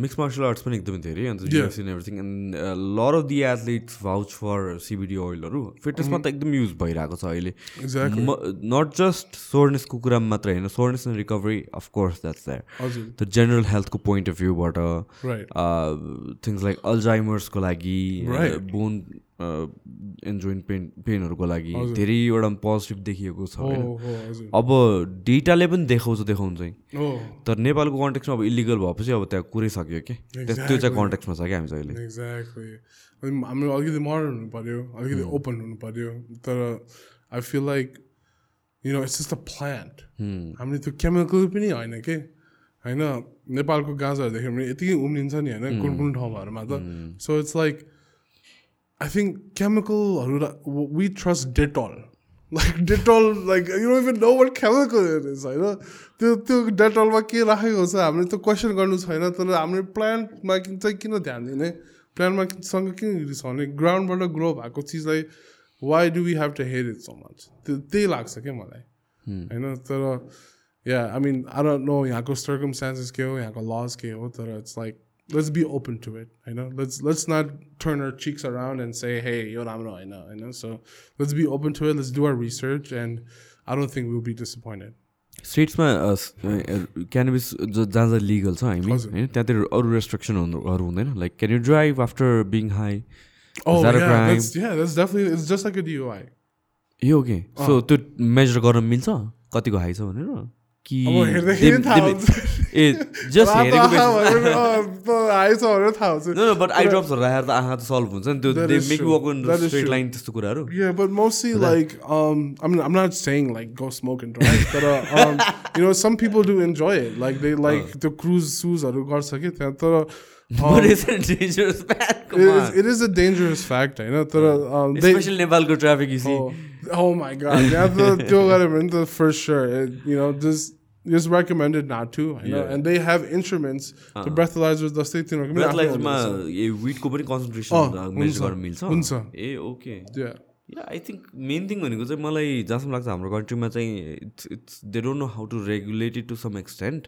mix martial arts पनि एकदमै धेरै अन्त. UFC everything and lot of the athletes vouch for CBD ओइलहरू फिटनेसमा त एकदम युज भइरहेको छ अहिले. नट जस्ट सोर्नेसको कुरामा मात्र होइन soreness and recovery of course that's that the general हेल्थको पोइन्ट अफ भ्यूबाट थिङ्स लाइक अल्जाइमर्सको लागि. बोन एन्ड जोइन्ट पेन पेनहरूको लागि. धेरैवटा पोजिटिभ देखिएको छ होइन? अब डेटाले पनि देखाउँछ देखाउँछ चाहिँ तर नेपालको कन्टेक्समा अब इलिगल भएपछि अब त्यहाँ कुरै सक्यो कि? त्यो चाहिँ कन्टेक्समा छ क्या हामी चाहिँ अहिले हाम्रो अलिकति मोडर्न हुनु पऱ्यो अलिकति ओपन हुनु पऱ्यो तर I feel like you know it's just a plant हामीले त्यो केमिकल पनि होइन के? होइन नेपालको गाजाहरू देख्यो भने यतिकै उम्रिन्छ नि होइन? कुन कुन ठाउँहरूमा त। So it's like I think केमिकलहरू we trust Dettol like Dettol like you don't even know what chemical is होइन त्यो त्यो डेटलमा के राखेको छ हामीले त्यो क्वेसन गर्नु छैन तर हामीले प्लान्टमा चाहिँ किन ध्यान दिने? प्लान्टमा सँग किन रिसाउने? ग्राउन्डबाट ग्रो भएको चिजलाई why do we have to hear it so much त्यो त्यही लाग्छ क्या मलाई। होइन तर या आई मिन डोन्ट नो यहाँको सर्कमस्टान्सेस के हो यहाँको लज के हो तर it's like let's be open to it होइन let's let's not turn or chicks around end से हे यो राम्रो होइन होइन so let's be open to it let's do are research and I don't think will be disappointed स्टेट्समा cannabis जहाँ जहाँ legal छ हामी हजुर। होइन त्यहाँतिर अरू रेस्ट्रिक्सनहरू हुँदैन like can you drive after being high Oh, that a yeah, crime? that's, yeah, that's definitely, it's just like a DUI. यो के सो त्यो मेजर गर्न मिल्छ कतिको हाई छ भनेर कि राखेर त आँखा त सल्भ हुन्छ नि त्यो स्ट्रेट लाइन त्यस्तो कुराहरू। But mostly like um not saying like go smoke and तर you know some people do enjoy like they like त्यो क्रुज सुजहरू गर्छ कि त्यहाँ तर it is a dangerous fact होइन? तर नेपालको traffic oh, oh my god, the त्यो गऱ्यो भने त for sure, it, you know, just just recommended not to, होइन Yeah. And they have instruments, the breathalyzers जस्तै तिनीहरूको ब्रेथलाइजमा. ए विटको पनि कन्सन्ट्रेसन मेजर हुन्छ, गर्न मिल्छ? हुन्छ। ए okay I think main thing भनेको चाहिँ मलाई जहाँसम्म लाग्छ हाम्रो कन्ट्रीमा चाहिँ it's it's they don't know how to regulate it to some extent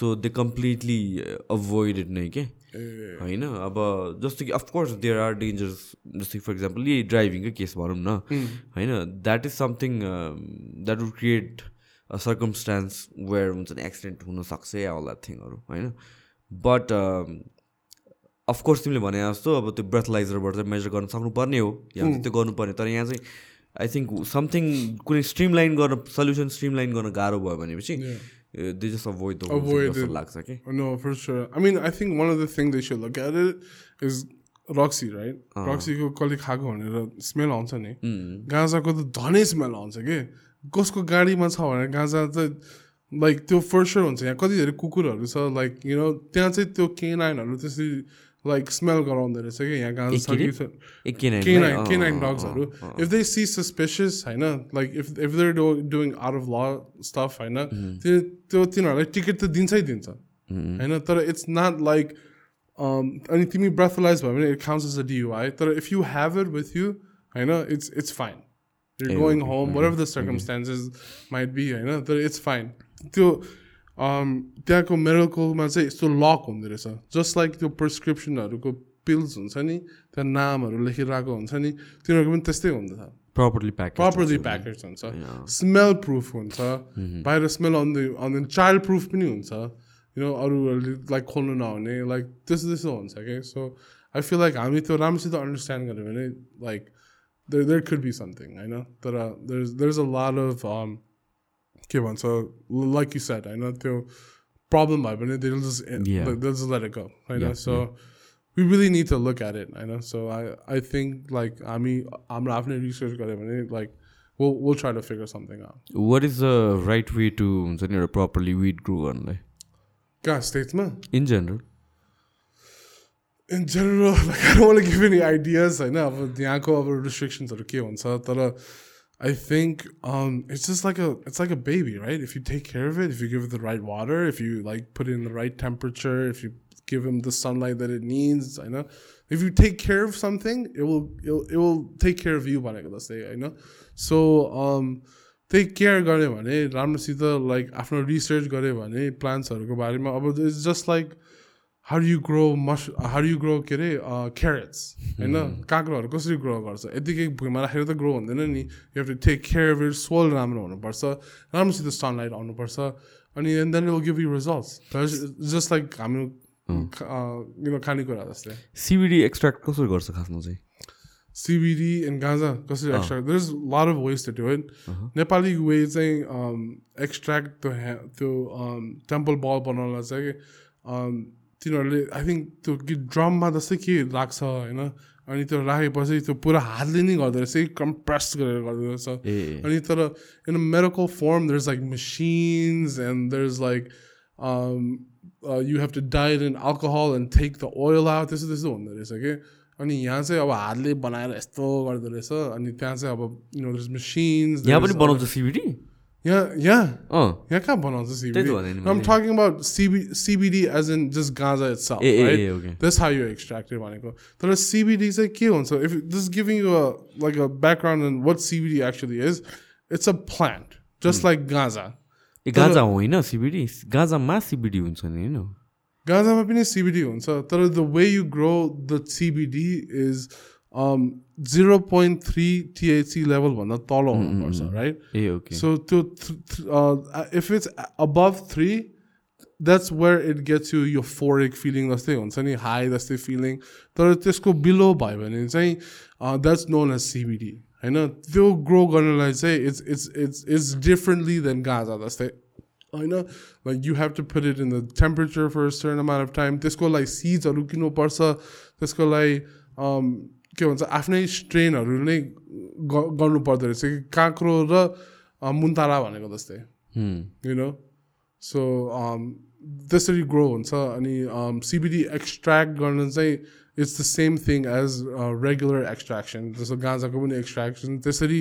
so they completely avoid it नै के? होइन अब जस्तो कि अफकोर्स देयर आर डेन्जरस जस्तै फर इक्जाम्पल यही ड्राइभिङकै केस भनौँ न। होइन that is something that would create a circumstance where हुन्छ नि एक्सिडेन्ट हुनसक्छ या द्याट थिङहरू होइन। बट अफकोर्स तिमीले भने जस्तो अब त्यो ब्रेथलाइजरबाट चाहिँ मेजर गर्न सक्नुपर्ने हो। या त्यो गर्नुपर्ने तर यहाँ चाहिँ आई थिङ्क समथिङ कुनै स्ट्रिम लाइन गर्न सल्युसन स्ट्रिम लाइन गर्न गाह्रो भयो भनेपछि दे जस्ट अभोइड Avoid जस्तो it. लाग्छ कि No, for sure. I mean, I think one of the things they should look at it is Roxy, right? Roxy को कसले खाएको भनेर स्मेल आउँछ नि गाँजाको त धनै स्मेल आउँछ कि कसको गाडीमा छ भने गाँजा त लाइक त्यो फर स्योर हुन्छ यहाँ कति धेरै कुकुरहरू छ लाइक यु नो त्यहाँ चाहिँ त्यो केनाइनहरू त्यसरी लाइक स्मेल गराउँदो रहेछ कि यहाँ गाँजा छ कि छ ए canine canine canine dogsहरू if they see suspicious होइन like if if they're do, doing out of law stuff होइन त्यो त्यो तिनीहरूलाई टिकट त दिन्छै दिन्छ होइन तर इट्स नट लाइक अनि तिमी ब्रेथलाइज भयो भने it counts as a DUI तर if you have it with you होइन it's it's fine you're going home whatever the circumstances might be होइन तर इट्स फाइन त्यो um, त्यहाँको मेडिकलमा चाहिँ यस्तो लक हुँदो रहेछ जस्ट लाइक त्यो प्रिस्क्रिप्सनहरूको पिल्स हुन्छ नि त्यहाँ नामहरू लेखिरहेको हुन्छ नि तिनीहरूको पनि त्यस्तै हुँदछ प्रपरली प्याक प्रपरली प्याकेज हुन्छ स्मेल प्रुफ हुन्छ बाहिर स्मेल आउँदै आउँदैन चाइल्ड प्रुफ पनि हुन्छ यु नो अरूहरूले लाइक खोल्नु नहुने लाइक त्यस्तो त्यस्तो हुन्छ कि सो आई फिल लाइक हामी त्यो राम्रोसित अन्डरस्ट्यान्ड गऱ्यो भने like there there could be something होइन तर there there is a lot of के भन्छ लाइक यु सेट होइन त्यो प्रब्लम भयो भने there Yeah. Just let it go होइन Yeah, so we really need to look at it होइन so I I think like हामी हाम्रो आफ्नै रिसर्च गऱ्यो भने like we'll we'll try to figure something out watt is the right way to हुन्छ नि एउटा प्रपरली विड ग्रो गर्नलाई कहाँ स्टेट्समा in general in general like I don't want to give any ideas होइन अब यहाँको अब restrictionsहरू के हुन्छ तर I think um, it's just like a it's like a baby, right? If you take care of it, if you give it the right water, if you like put it in the right temperature, if you give him the sunlight that it needs, I know. If you take care of something, it will it will, it will take care of you भनेको जस्तै होइन so take care गऱ्यो भने राम्रोसित like आफ्नो research गऱ्यो भने प्लान्ट्सहरूको बारेमा अब it's just like How you grow moss how you grow के अरे क्यारेट्स होइन काँक्रोहरू कसरी ग्रो गर्छ यतिकै भुइँमा राखेर त ग्रो हुँदैन नि you to take care of it soil राम्रो हुनुपर्छ राम्रोसित सनलाइट आउनुपर्छ अनि and then will give you results just like हाम्रो खानेकुरा जस्तै सिबिडी एक्सट्र्याक्ट कसरी गर्छ खासमा चाहिँ? CBD and गाँजा कसरी extract there's a lot of ways to do it. Nepali way चाहिँ एक्सट्र्याक्ट त्यो ह्या- त्यो टेम्पल बल बनाउनलाई चाहिँ um, तिनीहरूले आई थिङ्क त्यो गीत ड्रममा जस्तै के लाग्छ होइन? अनि त्यो राखेपछि त्यो पुरा हातले नै गर्दो रहेछ कम्प्रेस गरेर गर्दो रहेछ अनि तर in मेरोको farm there is like machines and there is like you have to diet in alcohol and take the oil ah त्यस्तो त्यस्तो हुँदो रहेछ कि अनि यहाँ चाहिँ अब हातले बनाएर यस्तो गर्दो रहेछ अनि त्यहाँ चाहिँ अब यु नो मसिन्स यहाँ पनि बनाउँछ CBD यहाँ यहाँ अँ यहाँ कहाँ बनाउँछ त्यही त CBD भने नि I'm मैले। talking about CB, CBD as in just gaza itself A A right A okay that's how you extract it भनेको तर CBD चाहिँ के हुन्छ if this is giving you a like a background on what CBD actually is it's a plant just like gaza A Gaza होइन CBD गाजामा CBD हुन्छ नि होइन गाजामा पनि CBD हुन्छ तर the way you grow the CBD is Um 0.3 THC level भन्दा तल हुनुपर्छ to th- th- uh, if it's above three, that's where it gets you euphoric feeling जस्तै हुन्छ नि हाई जस्तै फिलिङ तर त्यसको बिलो भयो भने चाहिँ द्याट्स नोन एज सिबिडी होइन? त्यो ग्रो गर्नलाई चाहिँ it's it's it's it's differently then Gaza जस्तै होइन? Like you have to put it in the temperature for certain amount of time त्यसको लागि सिड्सहरू किन्नुपर्छ त्यसको लागि um, के भन्छ आफ्नै स्ट्रेनहरू नै गर्नु पर्दो रहेछ कि काँक्रो र मुन्तारा भनेको जस्तै। यु नो सो त्यसरी ग्रो हुन्छ अनि सिबिडी एक्सट्र्याक्ट गर्न चाहिँ it's the same thing as regular extraction जस्तो गाँजाको पनि एक्सट्र्याक्सन त्यसरी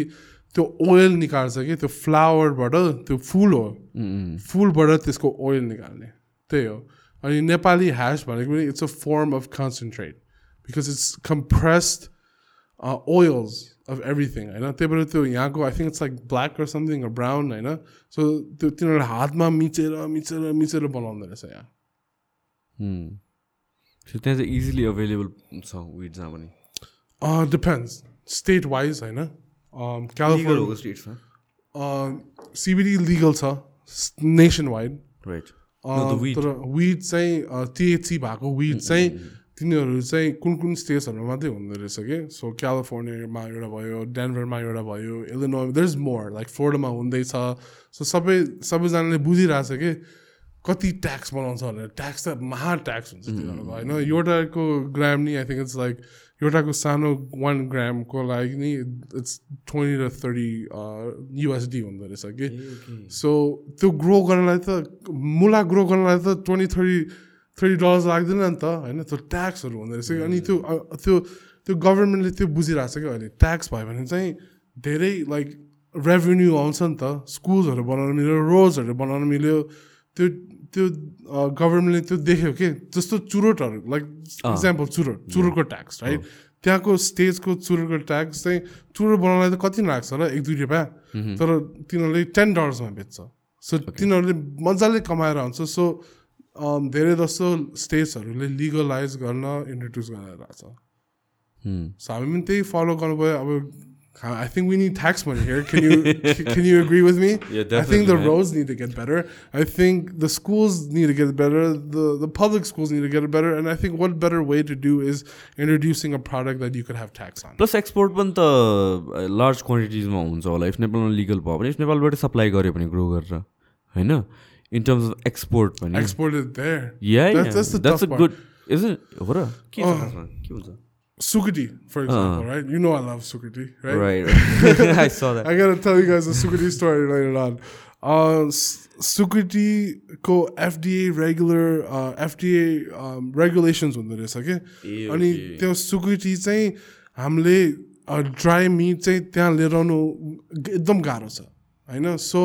त्यो ओइल निकाल्छ कि त्यो फ्लावरबाट त्यो फुल हो। फुलबाट त्यसको ओइल निकाल्ने। त्यही हो। अनि नेपाली ह्यास भनेको पनि it's a form of concentrate because it's compressed oils of everything होइन त्यही भएर त्यो यहाँको आई think it's like black raw something brown होइन सो त्यो तिनीहरूले हातमा मिचेर मिचेर मिचेर बनाउँदो रहेछ यहाँ सो त्यहाँ चाहिँ इजिली अभाइलेबल छ विड जहाँ पनि डिपेन्ड्स स्टेट वाइज होइन Legal क्यालिफोर्निया हो स्टेट्समा सिबिडी लिगल छ nation wide right uh, No, the weed. तर विड चाहिँ टिएचसी भएको विड चाहिँ तिनीहरू चाहिँ कुन कुन स्टेट्सहरूमा मात्रै हुँदो रहेछ कि? सो क्यालिफोर्नियामा एउटा भयो डेनभरमा एउटा भयो Illinois there is more like फ्लोरिडामा हुँदैछ। सो सबै सबैजनाले बुझिरहेछ कि? कति ट्याक्स बनाउँछ भनेर। ट्याक्स त महा ट्याक्स हुन्छ तिनीहरूको होइन? एउटाको ग्राम नि आई थिङ्क इट्स लाइक एउटाको सानो वान ग्रामको लागि नि इट्स ट्वेन्टी र थर्टी युएसडी हुँदो रहेछ कि? सो त्यो ग्रो गर्नलाई त मुला ग्रो गर्नलाई त ट्वेन्टी थर्टी थर्टी डलर्स लाग्दैन नि त होइन? त्यो ट्याक्सहरू हुँदो रहेछ अनि त्यो त्यो त्यो गभर्मेन्टले त्यो बुझिरहेको छ कि अहिले? ट्याक्स भयो भने चाहिँ धेरै लाइक रेभेन्यू आउँछ नि त। स्कुल्सहरू बनाउनु मिल्यो रोड्सहरू बनाउनु मिल्यो। त्यो त्यो गभर्मेन्टले त्यो देख्यो कि? जस्तो चुरोटहरू लाइक इक्जाम्पल चुरोट चुरोटको ट्याक्स राइट त्यहाँको स्टेजको चुरोटको ट्याक्स चाहिँ चुरोट बनाउनलाई त कति लाग्छ र? एक दुई रुपियाँ। तर तिनीहरूले टेन डलर्समा बेच्छ। सो तिनीहरूले मजाले कमाएर आउँछ। सो धेरै जस्तो स्टेट्सहरूले लिगलाइज गर्न इन्ट्रोड्युस गरेर छ Hmm. सो हामी पनि त्यही फलो गर्नुभयो अब I think we need tax money here can you can you agree with me Yeah, I think the man. roads need to get better. I think the schools need to get better. The the public schools need to get better. And I think what better way to do is introducing a product that you could have tax on. Plus export पनि त large क्वान्टिटिजमा हुन्छ होला if नेपालमा legal भयो भने if नेपालबाट supply गऱ्यो भने ग्रो गरेर होइन इन टर्म्स अफ एक्सपोर्ट पनि Export it there. Yeah That's- that's the that's tough uh part. Good is हो र के छ खासमा? के हुन्छ Sukati, for example, right? You know I love Sukati, right? Right I saw that I gotta tell you guys a Sukati story later on. Uh, S- Sukati को FDA regular uh, FDA um, regulations हुँदो रहेछ कि ए, अनि okay. त्यो सुकुटी चाहिँ हामीले dry मिट चाहिँ त्यहाँ लिएर आउनु एकदम गाह्रो छ होइन? सो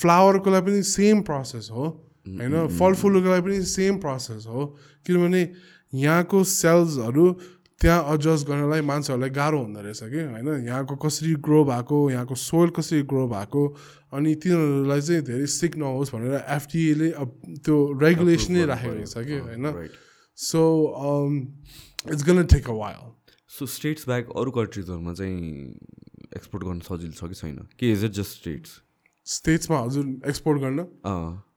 फ्लावरको लागि पनि सेम प्रोसेस हो होइन? फलफुलको लागि पनि सेम प्रोसेस हो किनभने यहाँको सेल्सहरू त्यहाँ एडजस्ट गर्नलाई मान्छेहरूलाई गाह्रो हुँदो रहेछ कि होइन? यहाँको कसरी ग्रो भएको यहाँको सोइल कसरी ग्रो भएको अनि तिनीहरूलाई चाहिँ धेरै सिक नहोस् भनेर एफडिएले त्यो रेगुलेसनै राखेको छ कि होइन? So it's gonna take a so states back अरू कन्ट्रिजहरूमा चाहिँ एक्सपोर्ट गर्न सजिलो छ कि छैन? के इज इट जस्ट स्टेट्स स्टेट्समा हजुर एक्सपोर्ट गर्न।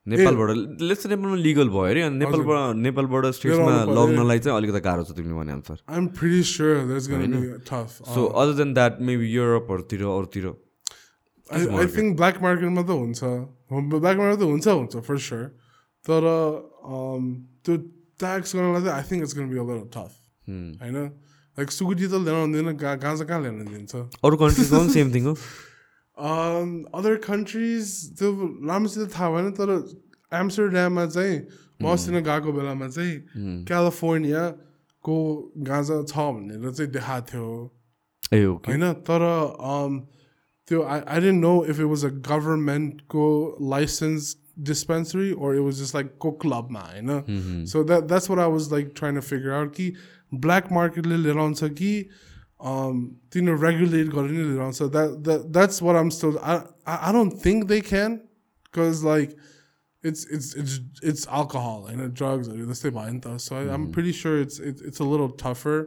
नेपालबाट लेट्स नेपालमा लिगल भयो अरे अनि नेपालबाट नेपालबाट स्टेट्समा आउनु लग्नलाई चाहिँ अलिकति गाह्रो छ तिमीले भने अनुसार I'm pretty sure that's gonna be tough so other than that maybe युरोपहरूतिर अरूतिर आई थिङ्क ब्ल्याक मार्केटमा त हुन्छ। ब्ल्याक मार्केट त हुन्छ हुन्छ फर स्योर तर um, त्यो ट्याक्स गर्नलाई चाहिँ I think it's gonna be all tough होइन? लाइक सुकुटी त ल्याउनु हुँदैन गा गाँजा कहाँ ल्याउनु दिन्छ अरू कन्ट्रिजमा पनि सेम थिङ हो। अदर कन्ट्रिज त्यो राम्रोसित थाहा भएन तर एम्स्टरड्याममा चाहिँ म अस्ति नै गएको बेलामा चाहिँ क्यालिफोर्नियाको गाँजा छ भनेर चाहिँ देखाएको थियो। ए होइन तर um, त्यो I I don't know if it was a गभर्मेन्टको license dispensary or it was just like को क्लबमा होइन। So that that's what I was like trying to figure out कि ब्ल्याक मार्केटले लिएर आउँछ कि um, तिनीहरू रेगुलेट गरेर नै लिएर आउँछ द्याट द्याट्स वाट आम still I don't think they can because like it's it's it's it's alcohol होइन ड्रग्सहरू जस्तै भयो नि त सो आइम pretty sure it's it's it's a little tougher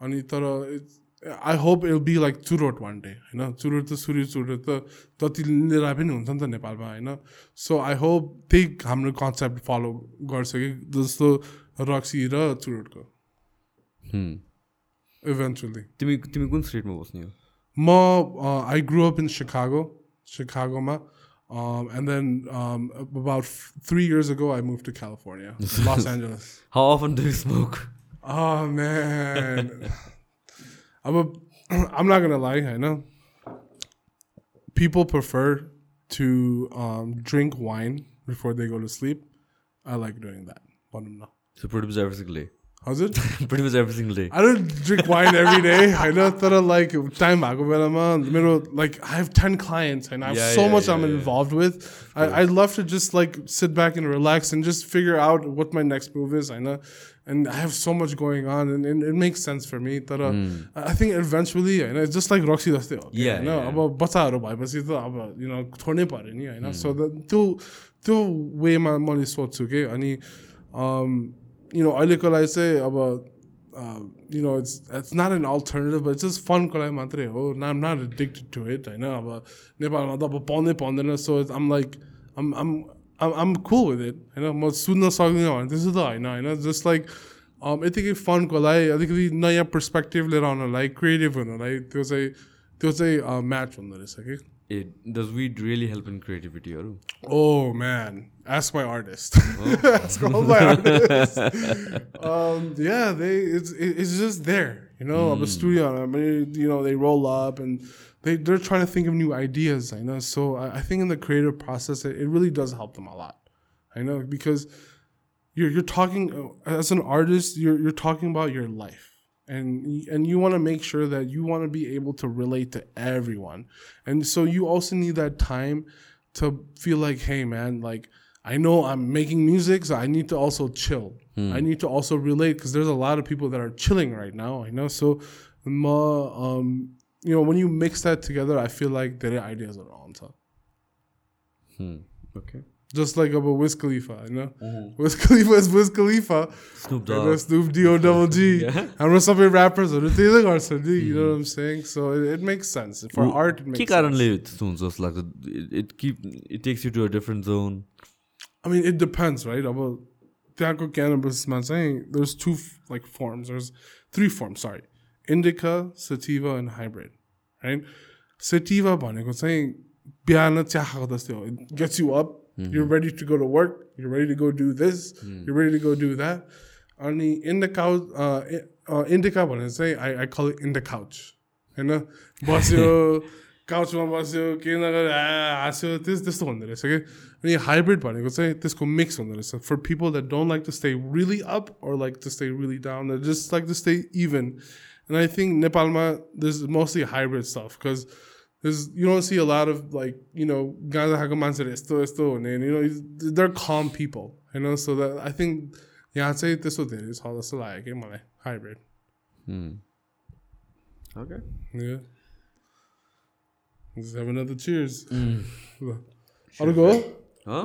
अनि तर it's I hope ill be like चुरोट वान डे होइन चुरोट त सूर्य चुरोट त जति लिएर पनि हुन्छ नि त नेपालमा होइन सो आई होप त्यही हाम्रो कन्सेप्ट फलो गर्छ कि जस्तो रक्सी र चुरोटको इभेन्चुली तिमी तिमी कुन स्टेटमा बस्ने हो म I grow up in Chicago शिकागोमा um, and then um, about f- three years ago I moved to California, Los Angeles. How often do smoke Oh man, I'm a, I'm not gonna lie, I know. People prefer to um, drink wine before they go to sleep. I like doing that. But I'm not. So produce every single day How's it? Produce every single day I don't drink wine every day. I know that like time भएको बेलामा मेरो like I have 10 clients and I have Yeah, so yeah, much yeah, I'm yeah. involved with. I, I'd love to just like sit back and relax and just figure out what my next move is. I know. And I have so much going on and, and it makes sense for me. But uh, I think eventually, I know, it's just like Roxy जस्तै हो Yeah, होइन yeah. अब बच्चाहरू भएपछि त अब you know छोड्नै पऱ्यो नि होइन सो त्यो त्यो वेमा मैले सोध्छु कि अनि यु नो अहिलेको लागि चाहिँ अब यु know it's it's not an alternative but just फनको लागि मात्रै हो नाम नट एडिक्टेड टु इट होइन अब नेपालमा त अब पाउँदै पाउँदैन सो आम लाइक आम आम आम कुल विथ इट होइन म सुन्न सक्दिनँ भने त्यस्तो त होइन होइन जस्ट लाइक यतिकै फनको लागि अलिकति नयाँ पर्सपेक्टिभ लिएर आउनलाई क्रिएटिभ हुनलाई त्यो चाहिँ त्यो चाहिँ म्याच हुँदो रहेछ कि it does weed really help in creativity or? oh man ask my artist oh. ask all my artists um, yeah they it's it's just there you know mm. i'm a hmm. studio i mean you know they roll up and they, they're trying to think of new ideas i you know so i, I think in the creative process it, it, really does help them a lot i know because you're, you're talking uh, as an artist you're, you're talking about your life and and you want to make sure that you want to be able to relate to everyone. And so you also need that time to feel like hey man like i know i'm making music so i need to also chill. I need to also relate because there's a lot of people that are chilling right now i know. So ma- um you know when you mix that together i feel like their ideas are on top. Okay just like about Wiz Khalifa, you know? Wiz Khalifa is Wiz Khalifa. Snoop And Dogg. Snoop D-O double G. Yeah. हाम्रो सबै ऱ्यापर्सहरू त्यही नै गर्छ नि you know what I'm saying? So it, it makes sense. For art, it के makes sense. कारणले त्यस्तो हुन्छ जस्तो लाग्छ it keep it takes you to a different zone I mean, it depends, right? अब त्यहाँको क्यानबसमा चाहिँ there's two like forms. There's three forms, sorry. Indica, sativa, and hybrid, right? Sativa भनेको चाहिँ बिहान चिया खाएको जस्तै हो It gets you up. You're ready to go to work. You're ready to go do this. You're ready to go do that. अनि indica, uh, uh, indica भनेर चाहिँ I, I call it in the couch. होइन बस्यो काउचमा बस्यो के नगर हाँस्यो त्यस त्यस्तो हुँदो रहेछ कि अनि हाइब्रिड भनेको चाहिँ त्यसको मिक्स हुँदो रहेछ फर people that don't like to stay relief up or like to stay relief down just like to stay even end I think नेपालमा this mostly hybrid stuff because There's, you don't see a lot of like you know गाँजा खाएको मान्छेहरू यस्तो यस्तो हुने you know they're calm people you know so that I think यहाँ चाहिँ त्यस्तो धेरै छ जस्तो लाग्यो कि मलाई hybrid okay Yeah. Let's have another cheers. अर्को हो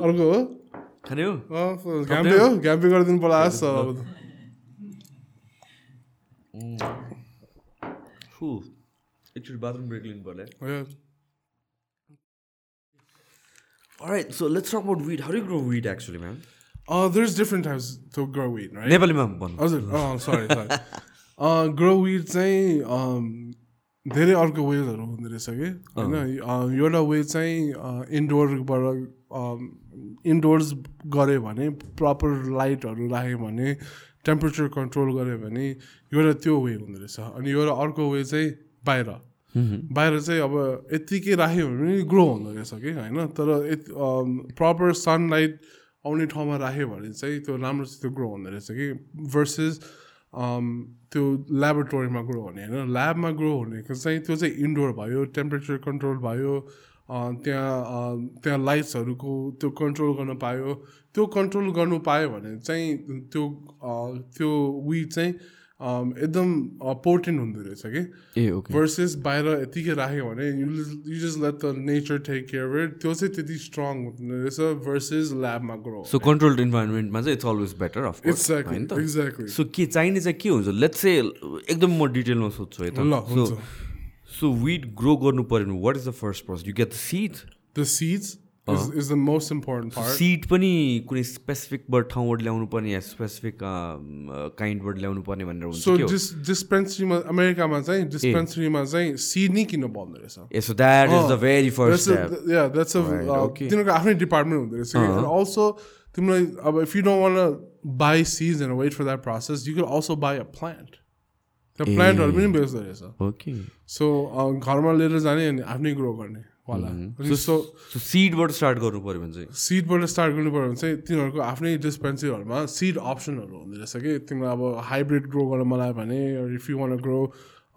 अर्को हो खाने हो अँ, घ्याम्पे हो घ्याम्पे गरिदिनु पर्ला जस्तो अब त फु एकचोटि बाथरुम ब्रेक लिनु पर्ला. Alright, so let's talk about weed. How do you grow weed actually, man? Uh, there's different types to grow weed, right? नेपालीमा भन्नु हजुर अँ सरी सरी ग्रो विड चाहिँ um, धेरै अर्को वेजहरू हुँदो रहेछ कि होइन एउटा वे चाहिँ इन्डोरबाट इन्डोर्स गऱ्यो भने प्रपर लाइटहरू राख्यो भने टेम्परेचर कन्ट्रोल गऱ्यो भने एउटा त्यो वे हुँदो रहेछ अनि एउटा अर्को वे चाहिँ बाहिर। बाहिर चाहिँ अब यत्तिकै राख्यो भने पनि ग्रो हुँदो रहेछ कि होइन? तर प्रपर सनलाइट आउने ठाउँमा राख्यो भने चाहिँ त्यो राम्रोसित ग्रो हुँदो रहेछ कि भर्सेस त्यो ल्याबोरेटोरीमा ग्रो हुने होइन? ल्याबमा ग्रो हुनेको चाहिँ त्यो चाहिँ इन्डोर भयो टेम्परेचर कन्ट्रोल भयो त्यहाँ त्यहाँ लाइट्सहरूको त्यो कन्ट्रोल गर्न पायो। त्यो कन्ट्रोल गर्नु पायो भने चाहिँ त्यो त्यो विड चाहिँ एकदम पोर्टेन्ट हुँदो रहेछ कि? भर्सेस बाहिर यतिकै राख्यो भने you just let the nature take care त्यो चाहिँ त्यति स्ट्रङ हुँदो रहेछ भर्सेस ल्याबमा ग्रो सो कन्ट्रोल्ड इन्भाइरोमेन्टमा चाहिँ it's always better off exactly so के चाहिने चाहिँ के हुन्छ? लेट्स से एकदम म डिटेलमा सोध्छु है ल त हुन्छ। सो विड ग्रो गर्नु पऱ्यो भने what is the first process you get the seed the seeds is the most important part seed पनि कुनै स्पेसिफिक बर्ड ठाउँबाट ल्याउनु पर्ने या स्पेसिफिक काइन्डबाट ल्याउनु पर्ने भनेर हुन्छ सो डिस डिस्पेन्सरीमा अमेरिकामा चाहिँ डिस्पेन्सरीमा चाहिँ सिड नै किन्न पाउँदो रहेछ। ए so that is the very first yeah that's a तिनीहरूको आफ्नै डिपार्टमेन्ट हुँदो रहेछ। Also uh-huh. तिमीलाई अब if you don't want buy सिज and wait for that process you can also buy a plant त्यो प्लान्टहरू पनि बेच्दो रहेछ। ओके सो घरमा लिएर जाने अनि आफ्नै ग्रो गर्ने। सो सो सिडबाट स्टार्ट गर्नु पऱ्यो भने चाहिँ? सिडबाट स्टार्ट गर्नु पऱ्यो भने चाहिँ तिनीहरूको आफ्नै डिस्पेन्सरीहरूमा सिड अप्सनहरू हुँदो रहेछ कि? तिमीलाई अब हाइब्रिड ग्रो गर्न लाग्यो भने इफ यु वान ग्रो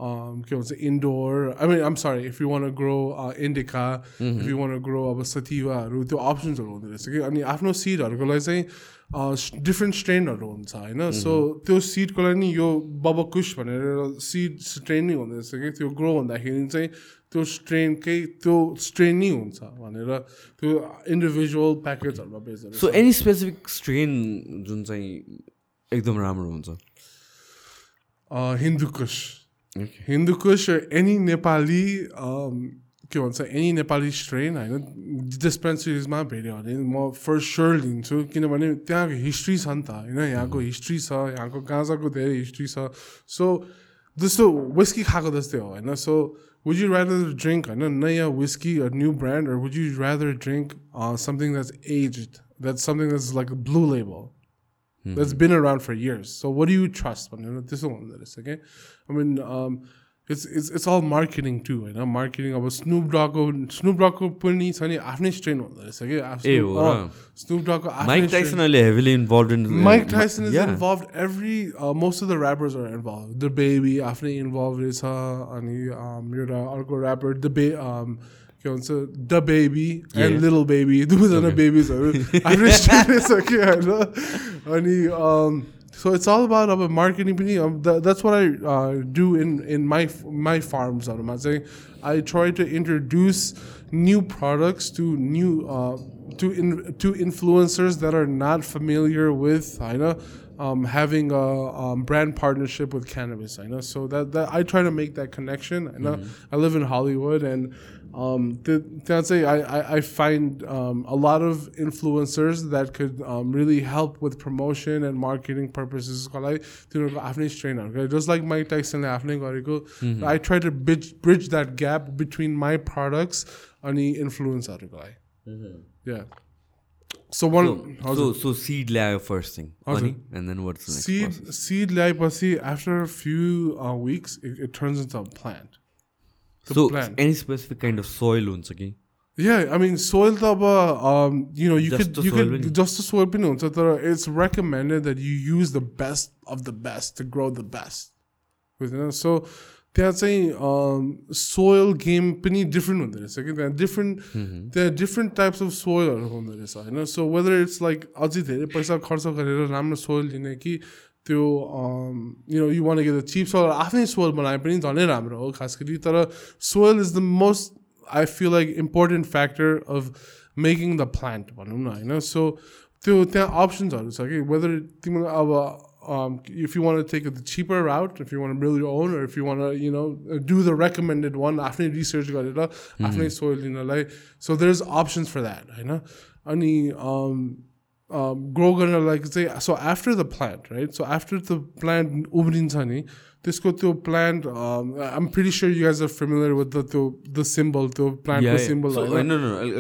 के भन्छ indoor I mean um sorry if you want grow indica if you want grow अब सतिवाहरू त्यो अप्सन्सहरू हुँदो रहेछ कि अनि आफ्नो सिडहरूको लागि चाहिँ डिफ्रेन्ट स्ट्रेनहरू हुन्छ होइन सो त्यो सिडको लागि नि यो बबकुस भनेर सिड स्ट्रेन नै हुँदो रहेछ कि त्यो ग्रो हुँदाखेरि चाहिँ त्यो स्ट्रेनकै त्यो स्ट्रेन नै हुन्छ भनेर त्यो इन्डिभिजुअल प्याकेजहरूमा बेच्दो सो एनी स्पेसिफिक स्ट्रेन जुन चाहिँ एकदम राम्रो हुन्छ हिन्दुकुस हिन्दुकुस एनी नेपाली के भन्छ एनी नेपाली स्ट्रेन होइन डिस्पेन्सरिजमा भेट्यो भने म फर्स्ट स्योर लिन्छु किनभने त्यहाँको हिस्ट्री छ नि त होइन यहाँको हिस्ट्री छ यहाँको गाँजाको धेरै हिस्ट्री छ सो जस्तो विस्की खाएको जस्तै हो होइन so would you rather drink होइन नयाँ whisky new brand or would you rather drink uh, something that's aged that's something that's like a blue label that's been around for years. So what do you trust? भनेर त्यस्तो हुँदो रहेछ क्या आई मिन it's it's it's Al marketing to होइन marketing अब स्नुप डगको स्नुप डगको पनि छ नि आफ्नै स्ट्रेन हुँदो रहेछ ए हो र? कि स्नुप डगको माइक टाइसन अहिले heavily involve in Mike Tyson is involved. Every uh, most of the rappers are involved. The baby आफ्नै इन्भल्भ रहेछ अनि um, एउटा अर्को ऱ्यापर द बे के भन्छ the baby end little baby दुईजना बेबिजहरू आफ्नै स्ट्रेट रहेछ कि होइन अनि सो इट्स अल अबाउट अब मार्केटिङ पनि that's what I do in इन माई माई फार्म्सहरूमा चाहिँ आई try to introduce new products to new to in, to influencers that are not familiar with I know um, having a um, brand partnership with cannabis I know so that, that I try to make that connection I know I live in Hollywood and um, th- that's a, I, I, I find um, a lot of influencers that could um, really help with promotion and marketing purposes कसलाई तिनीहरूको आफ्नै स्ट्रेनहरू just like Mike Tyson आफ्नै गरेको I try to bridge, bridge that gap between my products अनि influenceहरूको लागि yeah. So one सो सो सिड ल्यायो first thing हजुर। अनि and then what's seed seed ल्याएपछि after a few uh, weeks it, it turns into a plant. The so plant. Any specific kind of soil हुन्छ कि Yeah, I mean soil त अब um, you know you Just could the you soil could पनि। just the soil पनि हुन्छ तर it's recommended that you use the best of the best to grow the best. बुझ्दैन so त्यहाँ चाहिँ soil game पनि डिफ्रेन्ट हुँदो रहेछ कि त्यहाँ डिफ्रेन्ट त्यहाँ डिफ्रेन्ट टाइप्स अफ सोयलहरू हुँदो रहेछ होइन सो वेदर इट्स लाइक अझै धेरै पैसा खर्च गरेर राम्रो सोयल लिने कि त्यो you know you want get the chip soil आफ्नै सोयल बनाए पनि झनै राम्रो हो खास गरी तर soil is the most I feel like important factor of making the plant भनौँ न होइन सो त्यो त्यहाँ अप्सन्सहरू छ कि वेदर तिमीलाई अब um, if you want to take the cheaper route, if you want to build your own, or if you want to, you know, do the recommended one, after research गरेर आफ्नै soil लिनलाई so there's options for that, होइन अनि grow गर्नलाई चाहिँ so after the plant right so after the plant उब्रिन्छ नि त्यसको त्यो plant I'm pretty sure you as a familiar with the त्यो द सिम्बल त्यो प्लान्टको सिम्बल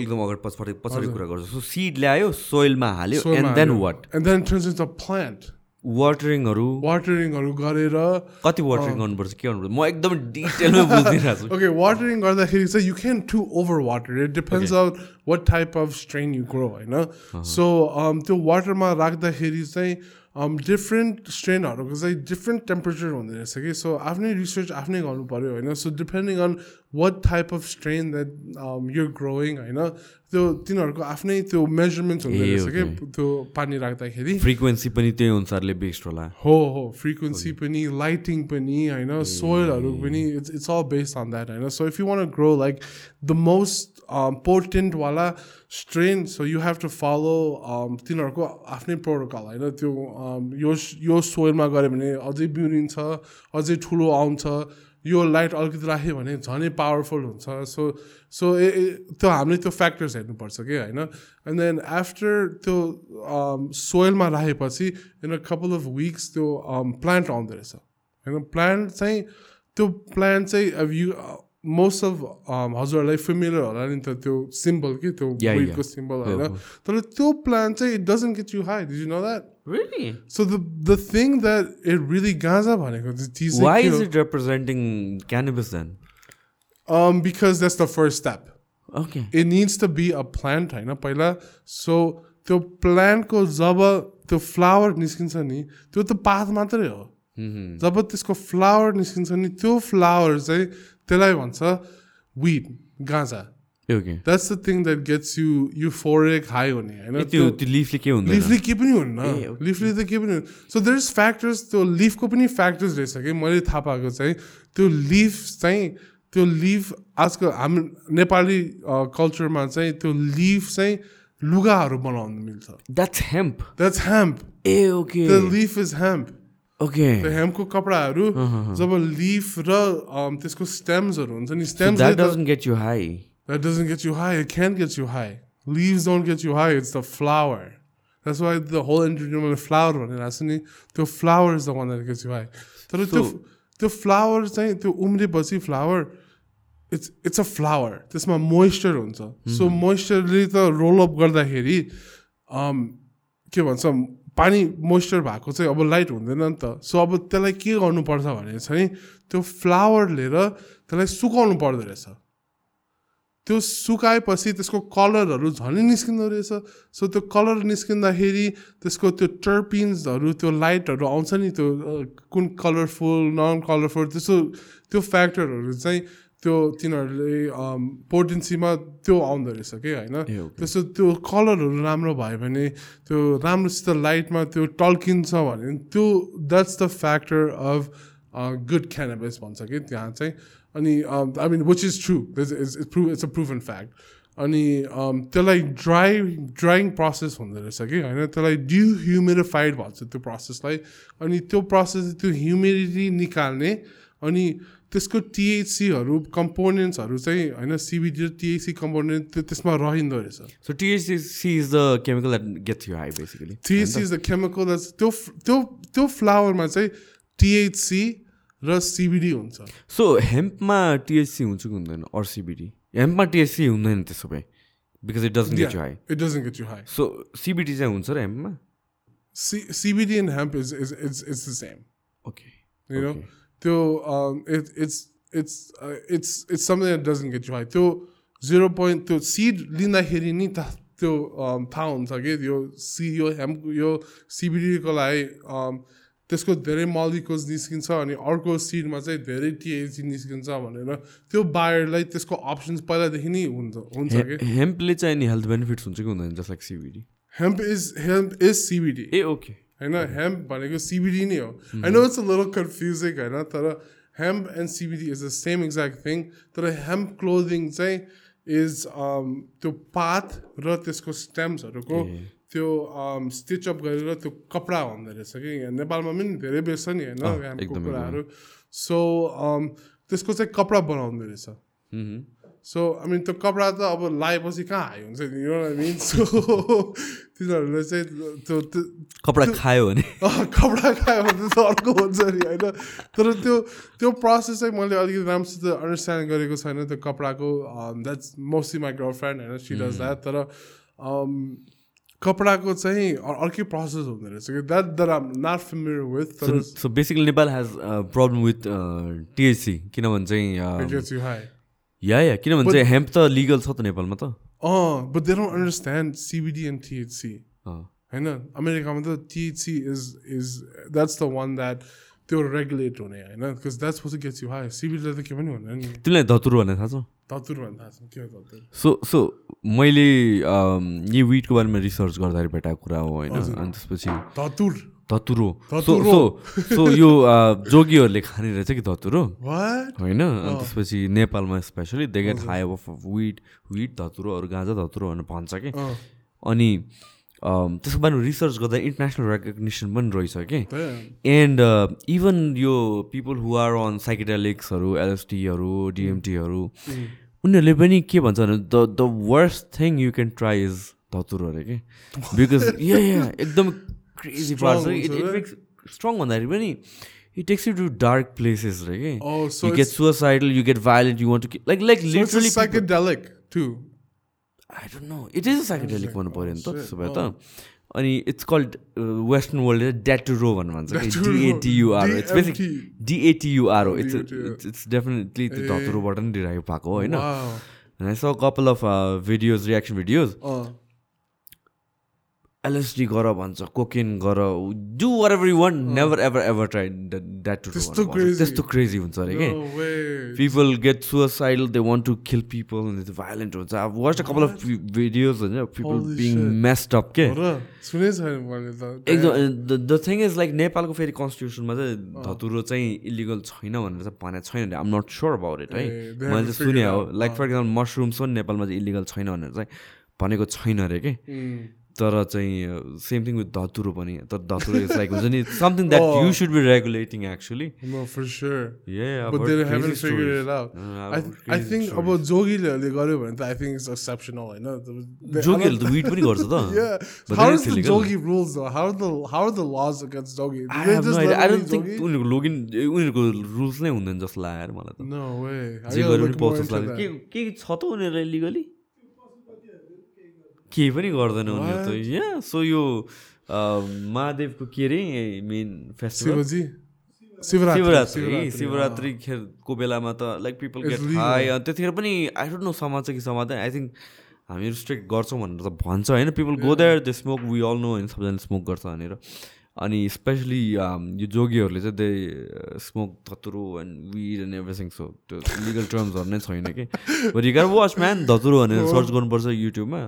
एकदम अगाडि पछाडि पछाडि कुरा गर्छु सो सिड ल्यायो सोइलमा हाल्यो and then water and then turns is a plant वाटरिङहरू वाटरिङहरू गरेर कति वाटरिङ गर्नुपर्छ? के गर्नुपर्छ? म एकदम डिटेलमा बुझिदिइरहेको छु। Okay, watering गर्दाखेरि चाहिँ you can't too over water. It depends on what type of strain you grow, होइन? So um, त्यो वाटरमा राख्दाखेरि चाहिँ um, डिफ्रेन्ट स्ट्रेनहरूको चाहिँ डिफ्रेन्ट टेम्परेचर हुँदो रहेछ कि? सो आफ्नै रिसर्च आफ्नै गर्नु पऱ्यो होइन? So depending on what type of strain that you're growing होइन? त्यो तिनीहरूको आफ्नै त्यो मेजरमेन्ट्स हुँदो रहेछ. कि? त्यो पानी राख्दाखेरि। फ्रिक्वेन्सी पनि त्यही अनुसारले बेस्ड होला। हो हो। फ्रिक्वेन्सी पनि लाइटिङ पनि होइन? सोइलहरू पनि it's it's all based on that होइन? So if you want grow like the most पोर्टेन्टवाला strain so you have to follow तिनीहरूको आफ्नै प्रोटोकल होइन? त्यो um, यो यो सोइलमा गऱ्यो भने अझै बिउरिन्छ अझै ठुलो आउँछ यो लाइट अलिकति राख्यो भने झनै पावरफुल हुन्छ। सो सो ए त्यो हामीले त्यो फ्याक्टर्स हेर्नुपर्छ कि होइन? एन्ड देन आफ्टर त्यो सोइलमा राखेपछि in a couple of weeks त्यो प्लान्ट आउँदो रहेछ। होइन? प्लान्ट चाहिँ त्यो प्लान्ट चाहिँ अब यु मोस्ट अफ हजुरहरूलाई फेमिलियर होला नि त त्यो सिम्बल कि त्यो Yeah, weedको yeah. सिम्बल हो, होइन हो। तर त्यो प्लान्ट चाहिँ it doesn't get you high this you know that Really? So the the thing that it really गाँजा भनेको चाहिँ चिज Why चाहिँ के is हो? it representing cannabis then? Um, because that's the first step. Okay. It needs to be a plant होइन पहिला सो त्यो प्लान्टको जब त्यो फ्लावर निस्किन्छ नि त्यो त पात मात्रै हो Mhm. जब त्यसको फ्लावर निस्किन्छ नि त्यो फ्लावर चाहिँ त्यसलाई भन्छ विड गाँजा. That's the thing that gets you euphoric high हुने होइन? लिफले के हुँदैन? लिफले के पनि हुन्न. लिफले त के पनि हुन्न। सो देयर इज फ्याक्टर्स त्यो लिफको पनि फ्याक्टर्स रहेछ कि? मैले थाहा पाएको चाहिँ त्यो लिफ चाहिँ त्यो लिफ आजकल हामी नेपाली कल्चरमा चाहिँ त्यो लिफ चाहिँ लुगाहरू बनाउनु मिल्छ। That's hemp that's hemp A okay the leaf is hemp okay ह्यामको कपडाहरू जब लिफ र त्यसको स्टेम्सहरू हुन्छ नि stems doesn't get you high that doesn't get you high it can get you high leaves don't get you high it's the flower that's why the whole entertainment flower भनेर छु नि त्यो flower is the one that gets you high तर त्यो त्यो flower चाहिँ त्यो उम्रेपछि flower it's it's a flower त्यसमा मोइस्चर हुन्छ। सो मोइस्चरले त रोल अप गर्दाखेरि के भन्छ पानी मोइस्चर भएको चाहिँ अब लाइट हुँदैन नि त। सो अब त्यसलाई के गर्नुपर्छ भने चाहिँ त्यो फ्लावर लिएर त्यसलाई सुकाउनु पर्दो रहेछ। त्यो सुकाएपछि त्यसको कलरहरू झनै निस्किँदो रहेछ। सो त्यो कलर निस्किँदाखेरि त्यसको त्यो टर्पिन्सहरू त्यो लाइटहरू आउँछ नि त्यो कुन कलरफुल नन कलरफुल त्यस्तो त्यो फ्याक्टरहरू चाहिँ त्यो तिनीहरूले पोटेन्सीमा त्यो आउँदो रहेछ कि होइन? त्यस्तो त्यो कलरहरू राम्रो भयो भने त्यो राम्रोसित लाइटमा त्यो टल्किन्छ भने त्यो that's the factor of good cannabis भन्छ कि त्यहाँ चाहिँ। अनि I mean which is true it's prove it's a prove and fact अनि त्यसलाई ड्राई ड्राइङ प्रोसेस हुँदो रहेछ कि होइन? त्यसलाई डिह्युमिडिफाइड भन्छ त्यो प्रोसेसलाई अनि त्यो प्रोसेस त्यो ह्युमिडिटी निकाल्ने अनि त्यसको टिएचसीहरू कम्पोनेन्ट्सहरू चाहिँ होइन सिबिडी र टिएचसी कम्पोनेन्ट त्यो त्यसमा रहँदो रहेछ। So THC is the chemical that gets you high basically THC is the chemical त्यो त्यो त्यो फ्लावरमा चाहिँ टिएचसी र सिबिडी हुन्छ। सो हेम्पमा टिएचसी हुन्छ कि हुँदैन अर सिबिडी हेम्पमा टिएचसी हुँदैन त्यसो भए because it doesn't get you high it doesn't get you high so CBD चाहिँ हुन्छ र हेम्पमा C CBD and hemp is is it's it's the same okay you know त्यो it it's it's it's it's something that doesn't get you high त्यो zero point त्यो seed लिँदाखेरि नि त त्यो थाहा हुन्छ कि यो सी यो हेम्प यो सिबिडीको लागि त्यसको धेरै मलिकुल्स निस्किन्छ अनि अर्को सिडमा चाहिँ धेरै टिएचसी निस्किन्छ भनेर त्यो बायरलाई त्यसको अप्सन्स पहिलादेखि नै हुन्छ हुन्छ कि हेम्पले चाहिँ नि हेल्थ बेनिफिट्स हुन्छ कि हुँदैन just like CBD hemp is hemp is CBD ah okay होइन हेम्प भनेको सिबिडी नै हो। होइन इट्स अ लिटल कन्फ्युजिङ होइन तर hemp and CBD is the same exact thing तर हेम्प क्लोदिङ चाहिँ इज त्यो पात र त्यसको स्टेम्सहरूको त्यो स्टिचअप गरेर त्यो कपडा हुँदो रहेछ कि? नेपालमा पनि धेरै बेच्छ नि होइन कुराहरू। सो त्यसको चाहिँ कपडा बनाउँदो रहेछ। सो आई मिन त्यो कपडा त अब लगाएपछि कहाँ हाई हुन्छ नि? यो मिन सो तिनीहरूले चाहिँ त्यो कपडा खायो भने। कपडा खायो भने त अर्को हुन्छ नि होइन? तर त्यो त्यो प्रोसेस चाहिँ मैले अलिकति राम्रोसित अन्डरस्ट्यान्ड गरेको छैन त्यो कपडाको। That's mostly my girlfriend होइन? सी डज द्याट तर कपडाको चाहिँ अर्कै प्रोसेस हुँदो रहेछ कि that that I'm not familiar with so basically Nepal has problem with THC किनभने चाहिँ या या किनभने चाहिँ हेम्प त लिगल छ त नेपालमा त। अँ but they don't understand CBD and THC होइन? अमेरिकामा त THC is is that's the one that त्यो रेगुलेट हुने होइन? बिकज द्याट्स पछि गेट्स यु हाई सिबिडीलाई त के पनि हुँदैन नि। तिमीलाई धतुर भन्ने थाहा छ? धतुर भन्ने थाहा छ। के धतुर? सो सो मैले यी विटको बारेमा रिसर्च गर्दाखेरि भेटाएको कुरा हो होइन? अनि त्यसपछि धतुर। धतुरो। सो सो सो यो जोगीहरूले खाने रहेछ कि धतुरो? होइन अनि त्यसपछि नेपालमा especially they get high of weed weed धतुरो अरू गाँजा धतुरो भनेर भन्छ कि। अनि त्यसको बारेमा रिसर्च गर्दा इन्टरनेसनल रेकग्नेसन पनि रहेछ कि। एन्ड इभन यो पिपल हु आर अन साइकेडेलिक्सहरू एलएसटीहरू डिएमटीहरू उनीहरूले पनि के भन्छ भने the the worst thing you can try is धतुरो अरे कि। बिकज या एकदम क्रेजी पार्छ इट इट मेक्स स्ट्रङ भन्दाखेरि पनि it takes you to dark places रे कि you get suicidal you get violent you want to like like literally psychedelic to I don't know it is psychedelic भन्नु पऱ्यो नि त त्यसो भए त अनि it's called western world datura भनेर भन्छ D A T U R it's basic डिएटियुआर हो इट्स इट्स डेफिनेटली त्यो धतुरोबाट नै डिराइभ भएको होइन I saw couple of videos reaction videos LSD गर भन्छ कोकेन गर do whatever you want never ever ever try that too त्यस्तो क्रेजी हुन्छ अरे कि? People get suicidal they want to kill people violent हुन्छ। अब watch a couple of videos होइन पिपल बिङ मेस्ड अप के एकदम द थिङ इज लाइक नेपालको फेरि कन्स्टिट्युसनमा चाहिँ धतुरो चाहिँ इलिगल छैन भनेर चाहिँ भनेको छैन आम नट स्योर अबाउट इट है? मैले चाहिँ सुने हो। लाइक फर इक्जाम्पल मसरुम्स पनि नेपालमा चाहिँ इलिगल छैन भनेर चाहिँ भनेको छैन अरे कि? तर चाहिँ सेम थिङ विथ धतुरो पनि तर धतुरो इज लाइक हुन्छ नि something that you should be regulating actually I think अब जोगीले गर्यो भने त आई थिङ्क इट्स एक्सेप्सनल होइन? जोगीहरूले त विट पनि गर्छ त। जोगी rules how the how the laws against Jogi I don't think उनीहरूको लोगिन उनीहरूको रुल्स नै हुँदैन जस्तो लाग्यो मलाई त। जे गरे पनि पाउँछ जस्तो लाग्यो। के छ त उनीहरूलाई लिगली केही पनि गर्दैन उनीहरू त। यहाँ सो यो महादेवको के अरे मेन फेस्टिभल शिवरात्रि। शिवरात्रि खेलको बेलामा त लाइक पिपल गेट. हाई त्यतिखेर पनि आई डोन्ट नो समाज कि समाज आई थिङ्क हामीहरू स्ट्रिक्ट गर्छौँ भनेर त भन्छ होइन? People go there they smoke we all know होइन? सबैजना स्मोक गर्छ भनेर। अनि स्पेसली यो जोगीहरूले चाहिँ they smoke धतुरो and weed and everything so त्यो लिगल टर्म्सहरू नै छैन कि। यु वाच म्यान धतुरो भनेर सर्च गर्नुपर्छ युट्युबमा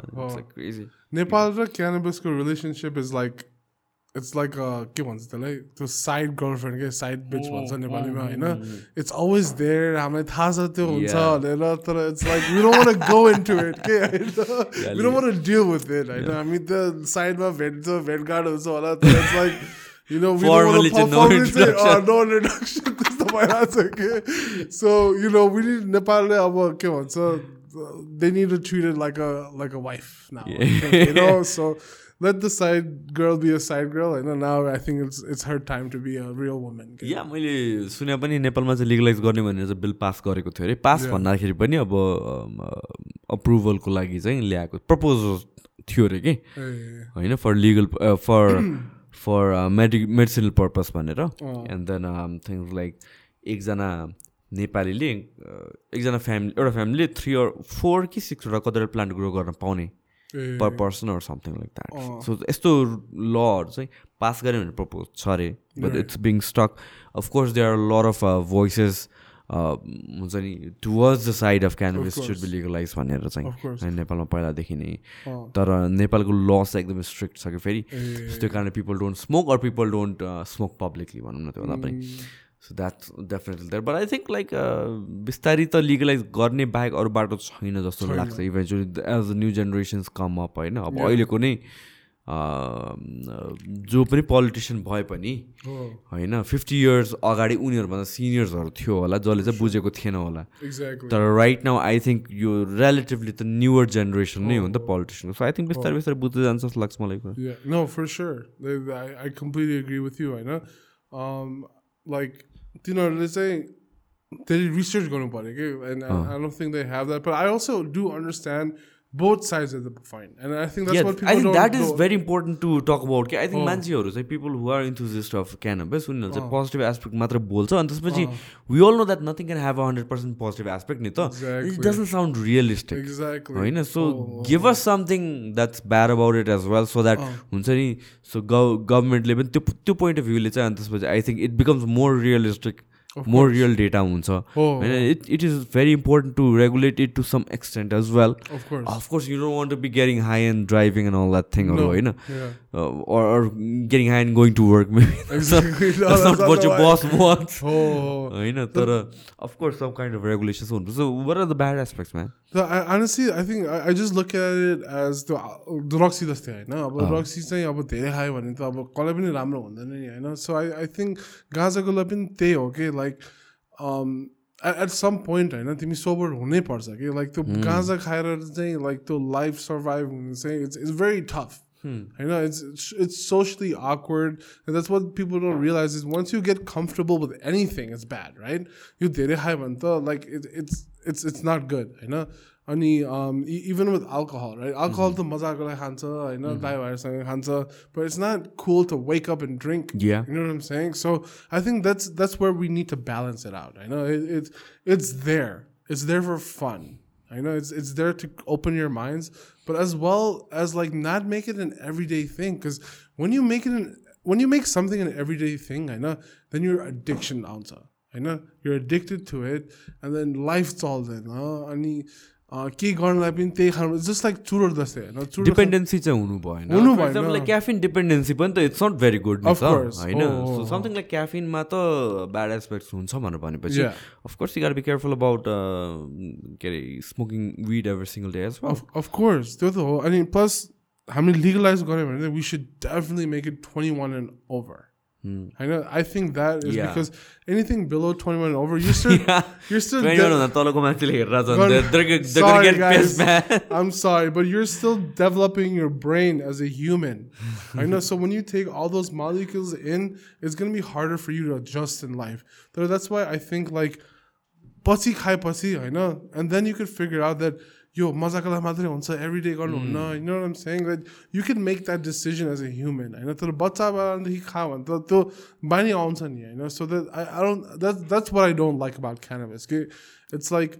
नेपाल र क्यानबसको relationship is like it's like के भन्छ त्यसलाई त्यो साइड गर्लफ्रेन्ड के साइड बिच भन्छ नेपालीमा होइन इट्स अलवेज देयर हामीलाई थाहा छ त्यो हुन्छ Yeah. भनेर तर it's like we don't go into it के होइन we don't deal with it होइन हामी त साइडमा भेट्छ भेटघाट हुन्छ होला तर it's like you no Formally चाहिँ no introduction. नो इन्ट्रोडक्सन त्यस्तो भइरहेको छ कि सो यु नो विनि नेपालले अब के भन्छ they need to treat it like a like a wife now you let the side girl be a side girl. And now i think it's it's her time to be a real woman या मैले सुने पनि नेपालमा चाहिँ legalise गर्ने भनेर चाहिँ bill pass गरेको थियो अरे। पास भन्दाखेरि पनि अब अप्रुभलको लागि चाहिँ ल्याएको प्रपोजल थियो अरे कि? होइन for legal for for medi medicinal purpose भनेर। एन्ड देन थिङ्स लाइक एकजना नेपालीले एकजना फ्यामिली एउटा फ्यामिलीले थ्री अर फोर कि सिक्सवटा कतिवटा प्लान्ट ग्रो गर्न पाउने। Per person or something like that so यस्तो लहरू चाहिँ पास गऱ्यो भने प्रपोज छ अरे but it's being stuck of course they are lot of voices हुन्छ नि towards the side of cannabis should be legalize भनेर चाहिँ नेपालमा पहिलादेखि नै। अँ, तर नेपालको ल चाहिँ एकदमै स्ट्रिक्ट छ कि फेरि? त्यो कारणले people don't smoke or people don't smoke publicly भनौँ न त्योभन्दा पनि। So that's definitely there but I think like बिस्तारै त लिगलाइज गर्ने बाहेक अरू बाटो छैन जस्तो लाग्छ eventually as new generations come up होइन? अब अहिलेको नै uh, जो पनि पोलिटिसियन भए पनि होइन फिफ्टी इयर्स अगाडि उनीहरूभन्दा सिनियर्सहरू थियो होला जसले चाहिँ बुझेको थिएन होला। तर राइट नाउ आई थिङ्क यो रिलेटिभली त न्युवर जेनेरेसन नै हो नि त पोलिटिसियनको सो आई थिङ्क बिस्तारै बिस्तारै बुझ्दै जान्छ जस्तो लाग्छ मलाई sure. They- I, I completely agree with you होइन like तिनीहरूले चाहिँ धेरै रिसर्च गर्नु पऱ्यो कि and I don't think they have that but I also do understand both sides of the fine and I think that's what I think people that is very important to talk about. कि I think Oh. मान्छेहरू चाहिँ people who are enthusiast of cannabis उनीहरू चाहिँ. Positive aspect मात्र बोल्छ अनि त्यसपछि we all know that nothing can have a hundred percent positive aspect नि त Exactly. It doesn't sound realistic exactly होइन so give us something that's bad about it as well so that. हुन्छ नि सो गभ गभर्मेन्टले पनि त्यो त्यो पोइन्ट अफ भ्यूले चाहिँ अनि त्यसपछि I think it becomes more realistic more course. Real data हुन्छ Oh, होइन it it is very important to regulate it to some extent as well of course Of course, you don't want to be getting high and driving and all that thing, No. होइन yeah uh, or, or getting high and going to work maybe that's not, Exactly. No, that's not that's what not your the boss wants oh होइन तर of course some kind of regulations हुन्छ so what are the bad aspects man So I, honestly, I think I, I just look at it as the the रक्सी जस्तै होइन अब रक्सी चाहिँ अब धेरै खायो भने त अब कसलाई पनि राम्रो हुँदैन नि होइन सो आई आई थिङ्क गाँजाको लागि पनि त्यही हो कि लाइक एट सम पोइन्ट होइन तिमी सोबर हुनै पर्छ कि लाइक त्यो गाँजा खाएर चाहिँ लाइक त्यो लाइफ सर्भाइभ हुनु चाहिँ इट्स इट्स भेरी टफ होइन it's it's socially awkward and that's what people don't realize is once you get comfortable with anything it's bad right यो धेरै खायो भने त like it, it's it's it's not good होइन अनि um, e- even with alcohol right alcohol त मजाको लागि खान्छ होइन दाइ भाइहरूसँग खान्छ but it's not cool to wake up and drink Yeah. you know what I'm saying so I think that's that's where we need to balance it out I know it, it's it's there it's there for fun I know it's it's there to open your minds, but as well as like not make it an everyday thing. Because when you make it an when you make something an everyday thing, Know you're addicted to it, and then life's all then. Uh, अनि के गर्नलाई पनि त्यही खानु just like चुरोट जस्तै होइन dependency चाहिँ हुनु भएन हुनु For भएन। क्याफिन डिपेन्डेन्सी पनि त इट्स नट भेरी गुड. होइन। समथिङ लाइक क्याफिनमा त ब्याड एस्पेक्ट्स हुन्छ भनेर भनेपछि. अफकोर्स यु गार बी केयरफुल अबाउट के अरे smoking weed every single day as course, त्यो त हो अनि प्लस हामीले लिगलाइज गऱ्यो भने we should definitely make it twenty one and over Mm. I know. I think that is yeah. because anything below 21 and over, you're still, yeah. you're still. 21 de- I'm. They're, they're, get guys, pissed, man. I'm sorry, but you're still developing your brain as a human. I know. So when you take all those molecules in, it's gonna be harder for you to adjust in life. So that's why I think like. I know, and then you could figure out that यो मजाको लागि मात्रै हुन्छ every day गर्नुहुन्न होइन आइम सेङ like you can make that decision as a human होइन तर बच्चा बेलादेखि खा भने त त्यो बानी आउँछ नि होइन so that I I don't that that's what I don't like about canvas कि it's like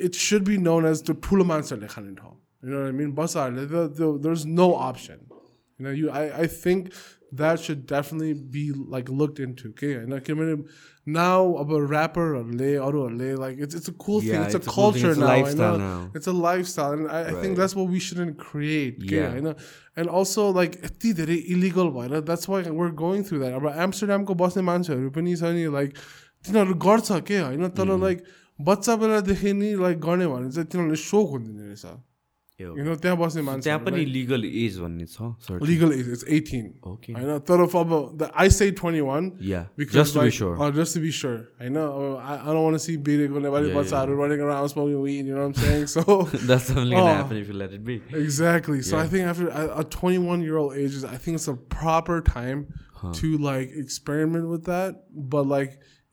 it should be known as त्यो ठुलो मान्छेहरूले खाने ठाउँ होइन आई मिन बच्चाहरूले त त्यो देयर इज नो अप्सन होइन यु आई I think that should definitely be like looked in to के होइन किनभने नाउ अब ऱ्यापरहरूले अरूहरूले like it's it's a cool thing Yeah, it's a it's a cool thing. Culture It's a now lifestyle होइन now. It's a lifestyle and I I think Right. That's what we shouldn't create के Yeah. होइन and also like यति धेरै illegal भएर that's Y where going through that अब एम्स्टरड्यामको बस्ने मान्छेहरू पनि छ नि लाइक तिनीहरू गर्छ के होइन तर लाइक बच्चा बेलादेखि नि लाइक गर्ने भने चाहिँ तिनीहरूले सोक हुँदैन रहेछ यो। you know त्यहाँ बस्ने त्यहाँ पनि मान्छे लिगल एज भन्ने छ certain. लिगल एज इट्स एटिन Okay. होइन तर अब आई say twenty one Yeah, Because just to be like, sure. uh, just to be sure. I know. Uh, I, I don't want to see बिरेको Nepali Yeah, बच्चाहरू running around smoking weed. You know what I'm saying? So That's only gonna Oh. happen if you let it be. exactly. So I Yeah. think after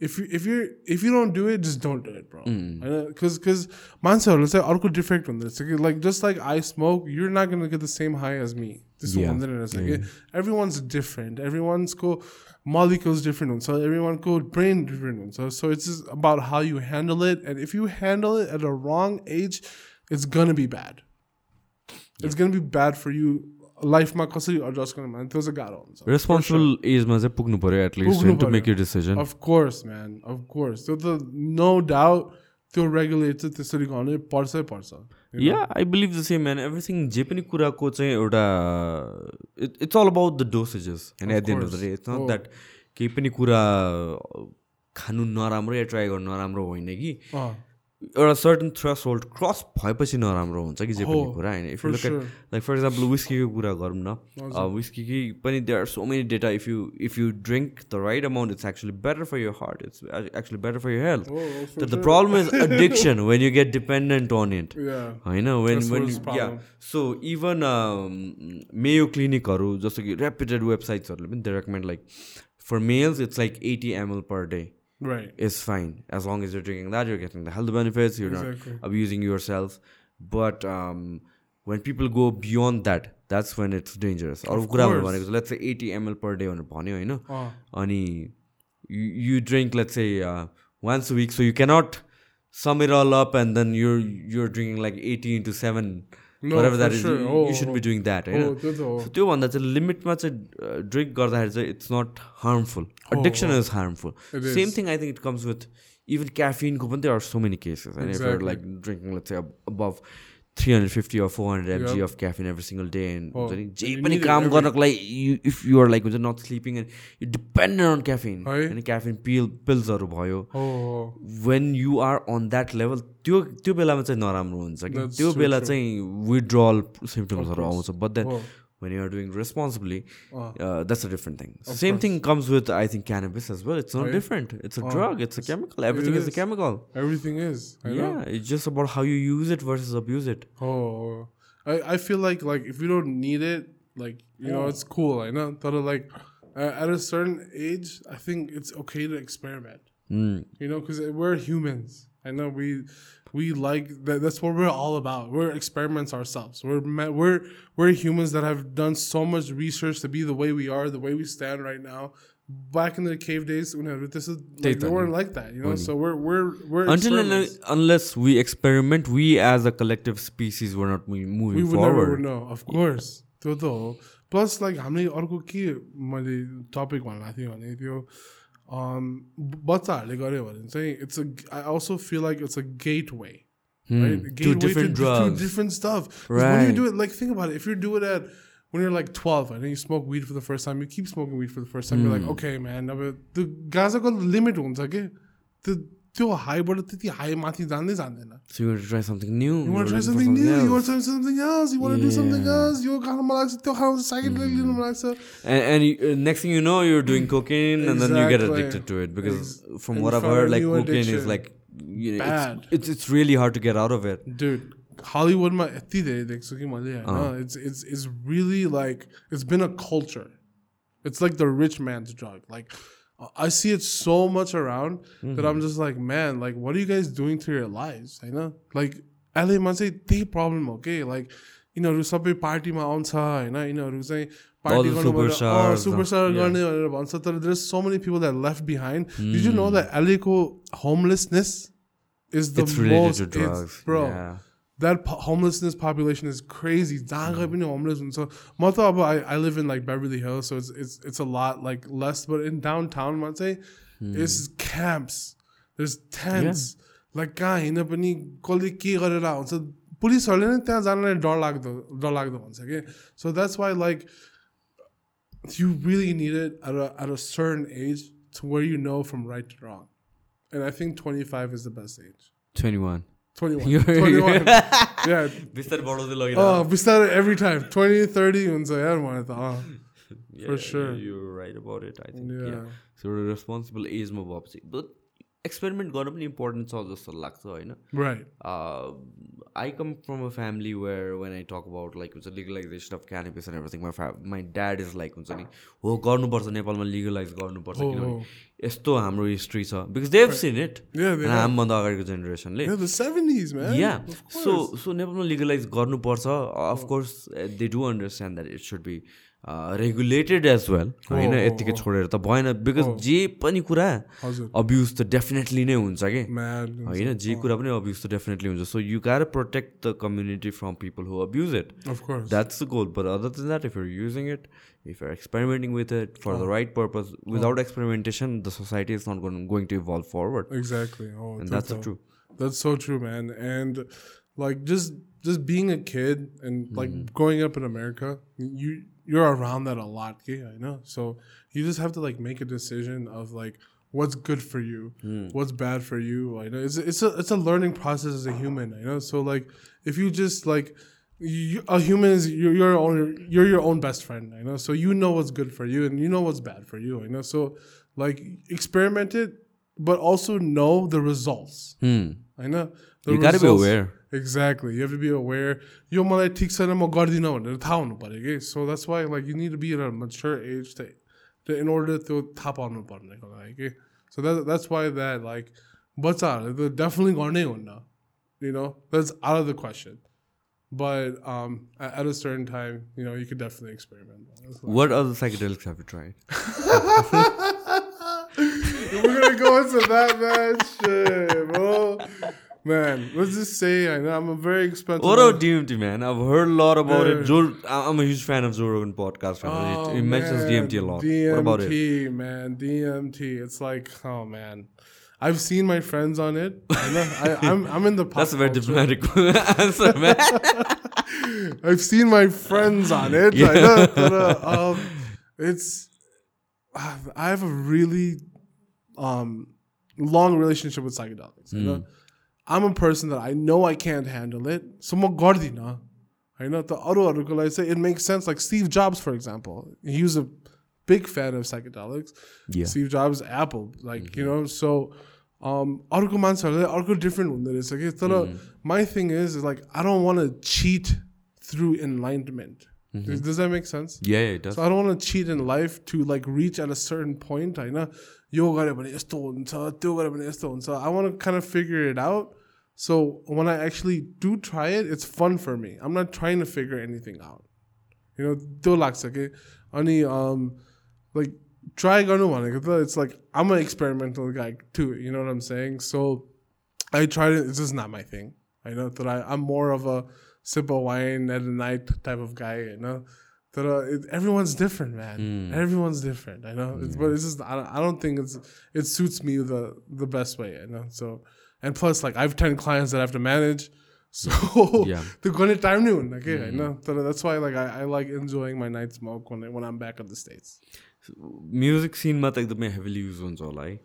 if you if you if you don't do it, just don't do it, bro. Because mm. because mansa, let's say article different on this. Like just like I smoke, you're not gonna get the same high as me. This yeah. one then it's like everyone's different. Everyone's go molecules different so everyone go brain different so so it's just about how you handle it and if you handle it at a wrong age, it's gonna be bad. Yeah. It's gonna be bad for you लाइफमा कसरी adjust गर्नु भने त्यो चाहिँ गाह्रो हुन्छ। Responsible asthma चाहिँ पुग्नु पऱ्यो at least to. Make you decision of course man of course त्यो त नो डाउट त्यो रेगुलेट चाहिँ त्यसरी गर्नै पर्छै पर्छ yeah I believe the same man everything जे पनि कुराको चाहिँ एउटा it's all about the dosages होइन at the end of the. Day it's not. That केही पनि कुरा खानु नराम्रो या ट्राई गर्नु नराम्रो होइन कि। एउटा सर्टन थ्रस होल्ड क्रस भएपछि नराम्रो हुन्छ कि जे पनि कुरा होइन? If you look. Like for example विस्कीको कुरा गरौँ न विस्की पनि there are so many data if you if you drink the right amount it's actually better for your heart it's actually better for your health the problem is addiction when you get dependent on it. होइन? When when yeah. So even Mayo क्लिनिकहरू जस्तो कि reputed वेबसाइट्सहरूले पनि they recommend like for males it's like eighty ml per day right is fine as long as you're drinking that you're getting the health benefits you're Exactly. not abusing yourself but um, when people go beyond that that's when it's dangerous अरू कुराहरू course. भनेको let's चाहिँ eighty ML per day भनेर भन्यो होइन अँ, अनि यु drink let's चाहिँ once a week so you cannot sum it all up and then you're you're drinking like 80 into 7 No, whatever that for is sure. you, Oh, you should be oh. doing that होइन त्यो So त्योभन्दा चाहिँ लिमिटमा चाहिँ drink गर्दाखेरि चाहिँ it's not harmful addiction is harmful same. Thing I think it comes with even क्याफिनको पनि are so many cases होइन. Like drinking चाहिँ above three hundred fifty or four hundred Yep. Of caffeine every single day and हुन्छ नि जे पनि काम गर्नको लागि if you're like हुन्छ not sleeping and you dependent on caffeine? होइन क्याफिन पिल पिल्सहरू भयो when you are on that level त्यो त्यो बेलामा चाहिँ नराम्रो हुन्छ कि त्यो बेला. चाहिँ विड्रल सिम्टम्सहरू. आउँछ but then when you are doing responsibly, अँ, uh, that's a different thing. Same course. thing comes with, I think, cannabis as well. It's not different. It's a Oh, drug. It's a chemical. Everything is. a chemical. everything is I know. Yeah, it's just about how you use it versus abuse it. Oh, I, I feel like like if you don't need it, like you know, it's cool. I know. But like uh, at a certain age, I think it's okay to experiment. Mm. You know, because we're humans. I know we we like that. That's what we're all about. We're experiments ourselves. We're ma- we're we're humans that have done so much research to be the way we are, the way we stand right now. Back in the cave days, when this is like, Data, we weren't yeah. like that. You know, so we're we're we're Until and experiments. unless we experiment, we as a collective species were not mo- moving we would never forward. know of course त्यो त हो plus like हामीले अर्को के मैले topic भन्न लाग्थेँ भने त्यो um, ब- बच्चाहरूले गऱ्यो भने चाहिँ it's a I also feel like it's a gate way Hmm. right? To Gateway different to, drugs. to different stuff. 'Cause When you Right. do it, like think about it. If you do it at when you're like 12 and then you smoke weed for the first time, you keep smoking weed for the first time. You're Hmm. like, okay, man. अब त्यो गाजाको limit हुन्छ कि त्यो त्यो हाईबाट त्यति high माथि जाँदै जाँदैन So you want to try something new. You want to try looking for something new. You else. want to try something else. You want to do something Yeah. else. यो खानु मन लाग्छ त्यो खानु psychedelic लिनु मन लाग्छ And, and you, uh, next thing you know, you're doing cocaine, and then you get Exactly. addicted to it because, Ex- from and what you I've found a heard, like new cocaine addiction. is like, you know, Bad. it's, it's it's really hard to get out of it. dude हलिउडमा यति धेरै देख्छु कि मैले होइन it's it's it's really like it's been a culture it's like the rich man's drug like I see it so much around that I'm just like man like what are you guys doing to your lives I know like एलएमा चाहिँ त्यही problem हो कि like यिनीहरू सबै पार्टीमा आउँछ होइन यिनीहरू चाहिँ पार्टी the गर्नु superstars, सुपरस्टार yeah. गर्ने भनेर भन्छ तर there so many people that left behind Hmm. Did you know that एलएको homelessness is the It's related most to drugs. Bro Yeah. That homelessness population is crazy जहाँ गए पनि homeless हुन्छ म त अब आई आई live in like बेबरली hill so it's it's it's a lot like less but in down टाउनमा चाहिँ it's camps there's tents like कहाँ हिँड्न पनि कसले के गरेर आउँछ पुलिसहरूले नै त्यहाँ जानलाई डर लाग्दो डर लाग्दो भन्छ कि so that's why like you really need it at a, at a certain age to where you know from right to wrong. And I think 25 is the best age. 21 बिस्तारै एभ्री हुन्छ रेस्पोन्सिबल एजमा भएपछि experiment गर्नु पनि important छ जस्तो लाग्छ होइन? I come from a family where when I talk about like हुन्छ legalization of cannabis and everything my fa my dad is like हुन्छ नि हो गर्नुपर्छ नेपालमा लिगलाइज गर्नुपर्छ किनभने यस्तो हाम्रो हिस्ट्री छ. बिकज देव सिन इट हामीभन्दा अगाडिको जेनेरेसनले या सो सो नेपालमा लिगलाइज गर्नुपर्छ. Of course they do understand that it should be regulated as well होइन हो, यत्तिकै हो। छोडेर त भएन बिकज जे पनि कुरा हजुर. अब्युज त डेफिनेटली नै हुन्छ कि Man. होइन जे कुरा पनि अब्युज त डेफिनेटली हुन्छ so you can protect the community from people who abuse it Of course. That's the goal but other than that if you're using it if your experimenting with it for the right purpose without experimentation the society is not going to evolve forward Exactly. Oh, and that's total. True That's so true, man. And like just just being a kid and like growing up in America, you you're around that a lot, yeah, I know. So you just have to like make a decision of like what's good for you, mm. what's bad for you. I know it's it's a it's a learning process as a human. I know. So like if you just like you, a human is you're your own you're your own best friend. I know. So you know what's good for you and you know what's bad for you. I know. So like experiment it, but also know the results. Mm. I know. The you results, gotta be aware. Exactly. You have to be aware. यो मलाई ठिक छैन म गर्दिनँ भनेर थाहा हुनु पऱ्यो कि so that's why like you need be in a mature as त इन order त्यो थाहा पाउनु पर्नेको लागि कि so that that's why that like बच्चाहरूले त डेफिनेटली गर्नै हुन्न you know that's out of the question But um, at at a certain time, you know, you could definitely experiment. That's like- What other psychedelics have you tried? If we're gonna go into that, man, shit, bro. Man, let's just say I know I'm a very expensive. What about DMT, man? I've heard a lot about Yeah. it. Joe, I'm a huge fan of Joe Rogan podcast. Oh, he, he mentions DMT a lot. DMT, what about it? man, DMT. It's like, oh man, I've seen my friends on it. I know, I, I'm I'm in the. Pop That's a very diplomatic answer, man. I've seen my friends on it. Yeah. I know, but, uh, um, it's I have a really um, long relationship with psychedelics. You know? I'm a person that I know I can't handle it. So म गर्दिनँ होइन त अरूहरूको लागि चाहिँ it makes sense. Like Steve Jobs, for example, he was a big fan of psychedelics. Yeah. Steve Jobs, Apple, like you know, so um, अर्को मान्छेहरूले अर्को different हुँदो रहेछ कि तर my thing is, is like I don't want to cheat through enlightenment. Does, does that make sense? Yeah, yeah, it does. So I don't want to cheat in life to like reach at a certain point. होइन यो गऱ्यो भने यस्तो हुन्छ त्यो गऱ्यो भने यस्तो हुन्छ I want to kind of figure it out. So when I actually do try it, it's fun for me. I'm not trying to figure anything out. You know, त्यो लाग्छ कि अनि um, like try गर्नु भनेको त it's like I'm an experimental guy too. You know what I'm saying? So I tried it. It's just not my thing. I know that I, I'm more of a sip of wine at a night type of guy. You know that uh, it, everyone's different, man. Everyone's different. I know, it's, but it's just I don't, I don't think it's it suits me the the best way. You know, so and plus like I have ten clients that I have to manage. So Yeah. the गर्ने time नै हुन्न के होइन तर that's why like I, I like enjoying my night smoke when I, when I'm back at the states. Music cinema त एकदमै heavily use हुन्छ होला है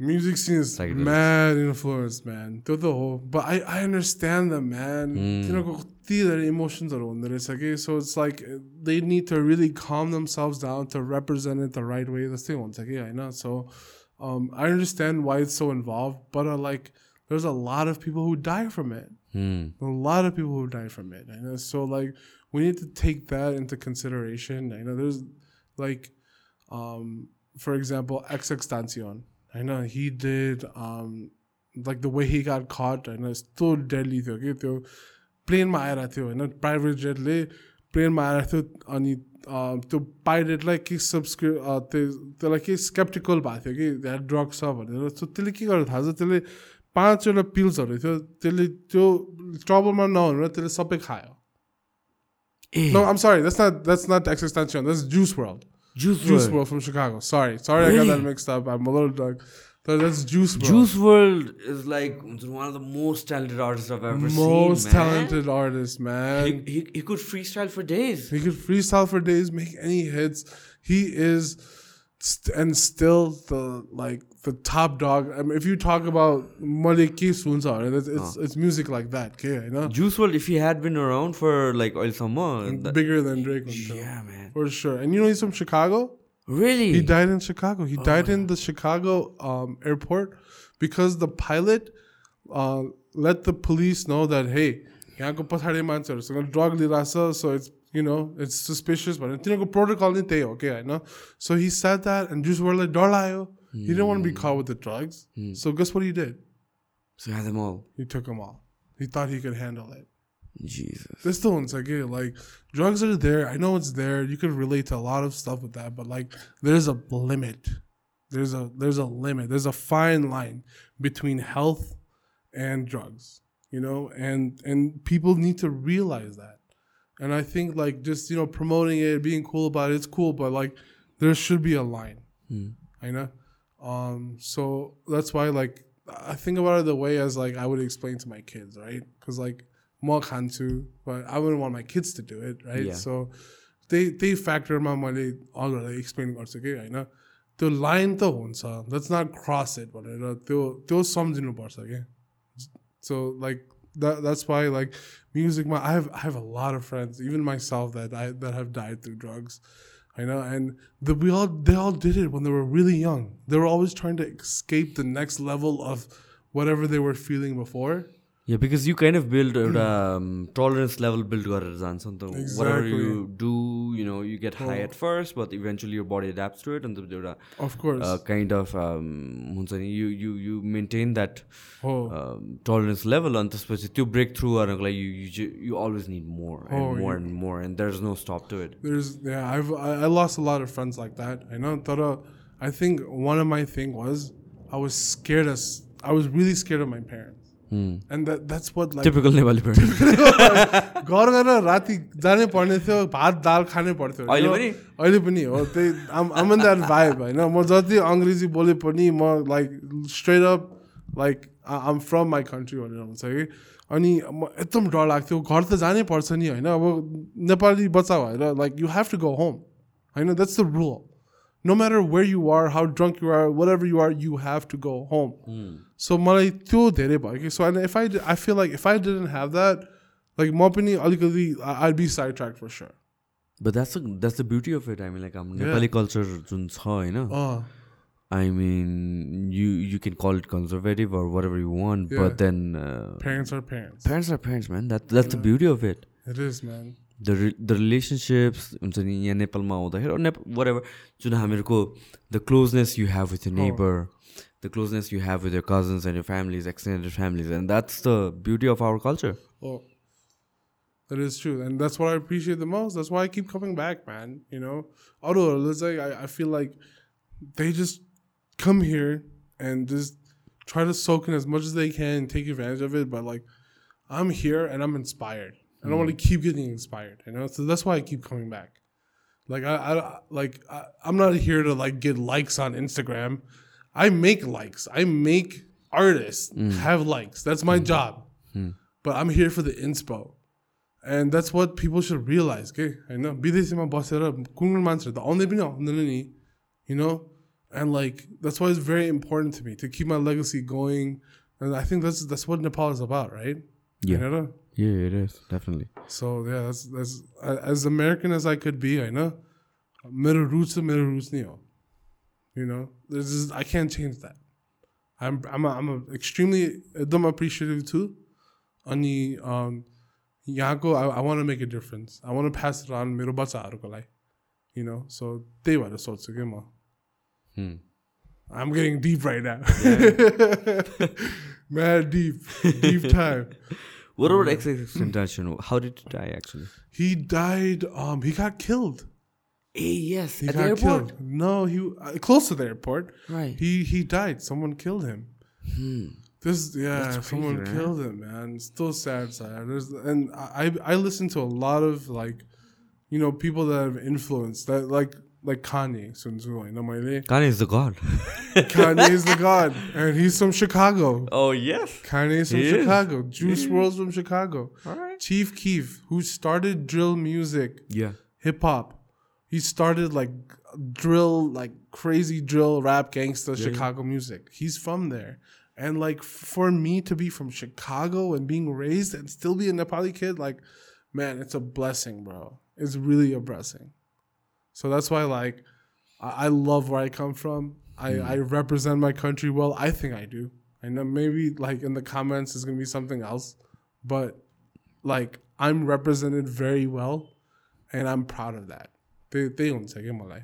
Music scene is Psychedelics. mad influence, man. त्यो त हो but I I understand them, man. तिनीहरूको कति धेरै इमोसन्सहरू हुँदो रहेछ कि so it's like they need to really calm themselves down to represent it the right way. जस्तै हुन्छ कि होइन so Um, I understand why it's so involved, but uh, like there's a lot of people who die from it. Hmm. A lot of people who die from it. And uh, so like we need to take that into consideration. You know, there's like, um, for example, XXXTentacion. I know he did um, like the way he got caught. I know it's too deadly. थियो, okay? त्यो प्लेनमा आएर थियो होइन private Jetley प्लेनमा आएर थियो त्यो पाइरेटलाई के सब्सक्रि त्यो त्यसलाई के स्केप्टिकल भएको थियो कि त्यहाँ ड्रग्स छ भनेर सो त्यसले के गर्यो थाहा छ त्यसले पाँचवटा पिल्सहरू थियो त्यसले त्यो ट्रबलमा नहुनु त्यसले सबै खायो No, I'm sorry. That's not that's not Texas Extension. That's Juice World. Juice Juice WRLD. World from Chicago. Sorry, sorry, I got that mixed up. I'm a little drunk. So that's Juice WRLD. Juice WRLD is like one of the most talented artists I've ever seen. most talented artist, man. He, he, he could freestyle for days. He could freestyle for days, make any hits. He is, st- and still the like the top dog. I mean, if you talk about Maliki Sunsa, it's it's, it's music like that. Okay, you know, Juice WRLD, if he had been around for like oil summer, that, bigger than Drake, yeah, man. for sure. And you know he's from Chicago. Really? He died in Chicago. He died in the Chicago um, airport because the pilot uh, let the police know that hey, यहाँको पछाडि मान्छेहरूसँग drug लिइरहेछ so it's you know it's suspicious भनेर तिनीहरूको protocol नै त्यही हो कि होइन so he said that and Juice WRLDलाई डर लाग्यो he didn't want to be caught with the drugs so guess what he did so he had them all. he took them all he thought he could handle it Jesus. this one's like yeah, like drugs are there. I know it's there. You can relate to a lot of stuff with that, but like there's a limit. There's a there's a limit. There's a fine line between health and drugs. You know, and and people need to realize that. And I think like just you know promoting it, being cool about it, it's cool, but like there should be a line. I know. Um, so that's why like I think about it the way as like I would explain to my kids, right? Because like more kantu, but I wouldn't want my kids to do it, right? Yeah. So they they factor my money already explain गर्छु कि होइन त्यो line त हुन्छ let's not cross it भनेर त्यो त्यो सम्झिनुपर्छ क्या so like that that's why like music my I have I have a lot of friends even myself that I that have died through drugs I know and the we all they all did it when they were really young they were always trying to escape the next level of whatever they were feeling before Yeah, because you kind of build a um, tolerance level build गरेर जान्छ नि त whatever Exactly. you do you know you get high at first but eventually your body adapts to it and the एउटा of course uh, kind of um, हुन्छ नि you you you maintain that oh um, tolerance level अनि त्यसपछि त्यो break through गर्नको लागि you, you, ju- you always need more and Oh, more you- and more and there's no stop to it There's yeah, I've I, I lost a lot of friends like that. I know. Tara, I think one of my thing was I was scared as I that's what like typical Nepali घर गएर राति जानै पर्ने थियो भात दाल खानै पर्थ्यो। अहिले पनि? अहिले पनि हो। त्यही आम द्याट भाइब होइन? म जति अङ्ग्रेजी बोले पनि म like straight up like I'm from my country भनेर हुन्छ कि। अनि म एकदम डर लाग्थ्यो। घर त जानै पर्छ नि होइन? अब नेपाली बच्चा भएर like you have to go home होइन? That's the rule no matter where you are, how drunk you are, whatever you are, you have to go home. So मलाई त्यो धेरै भयो कि so and if I did, I feel like if I didn't have that, like म पनि अलिकति I- I'd be sidetracked for sure. but that's the, that's the beauty of it I mean like हाम्रो Nepali culture जुन छ होइन Uh, I mean you you can call it conservative or whatever you want Yeah. but then uh, parents are parents. parents are parents man that that's the beauty of it It is, man. the re- the relationships हुन्छ नि यहाँ नेपालमा आउँदाखेरि nap whatever जुन हामीहरूको the closeness you have with your neighbor the closeness you have with your cousins and your families extended families and that's the beauty of our culture Oh, that is true, and that's what I appreciate the most. That's why I keep coming back, man. You know, although let's say I, I feel like they just come here and just try to soak in as much as they can and take advantage of it. But like, I'm here and I'm inspired, and I want to keep getting inspired. You know, so that's why I keep coming back. Like I, I like I, I'm not here to like get likes on Instagram. I make likes. I make artists have likes. That's my job. But I'm here for the inspo. And that's what people should realize, okay? होइन विदेशीमा बसेर कुन कुन मान्छेहरू त आउँदै पनि आउँदैन नि you know and like that's why it's very important to me to keep my legacy going and I think that's that's what Nepal is about right Yeah. होइन yeah it is definitely so yeah that's that's as American as I could be होइन मेरो roots त मेरो roots नै हो you know this is I can't change that I'm I'm a, I'm a extremely एकदम appreciative too अनि um, यहाँको I, I want to make a difference I want to pass it on मेरो बच्चाहरूको लागि you know so त्यही भएर सोध्छु कि म Hmm. I'm getting deep right now mad deep, deep time. What about XX Tentacion? How did he die actually? He died. Um, he got killed. Hey, yes, He at got the airport. killed. No, he uh, close to the airport. Right. He he died. Someone killed him. Hmm. This yeah, That's someone right? killed him, man. Still sad, sad. There's and I I listen to a lot of like, you know, people that have influenced that like like Kanye, Sun Tzu, you know my name. Kanye is the god. Kanye is the god, and he's from Chicago. oh yes. Kanye is from He is. Chicago. Juice WRLD's from Chicago. All right. Chief Keef, who started drill music, Yeah. hip hop. He started like drill, like crazy drill, rap, gangsta, Chicago music. He's from there. And like for me to be from Chicago and being raised and still be a Nepali kid, like, man, it's a blessing, bro. It's really a blessing. So that's why, like, I, I love where I come from. I, mm. I represent my country well. I think I do. I know maybe like in the comments is gonna be something else, but like I'm represented very well, and I'm proud of that. They they don't take it malay,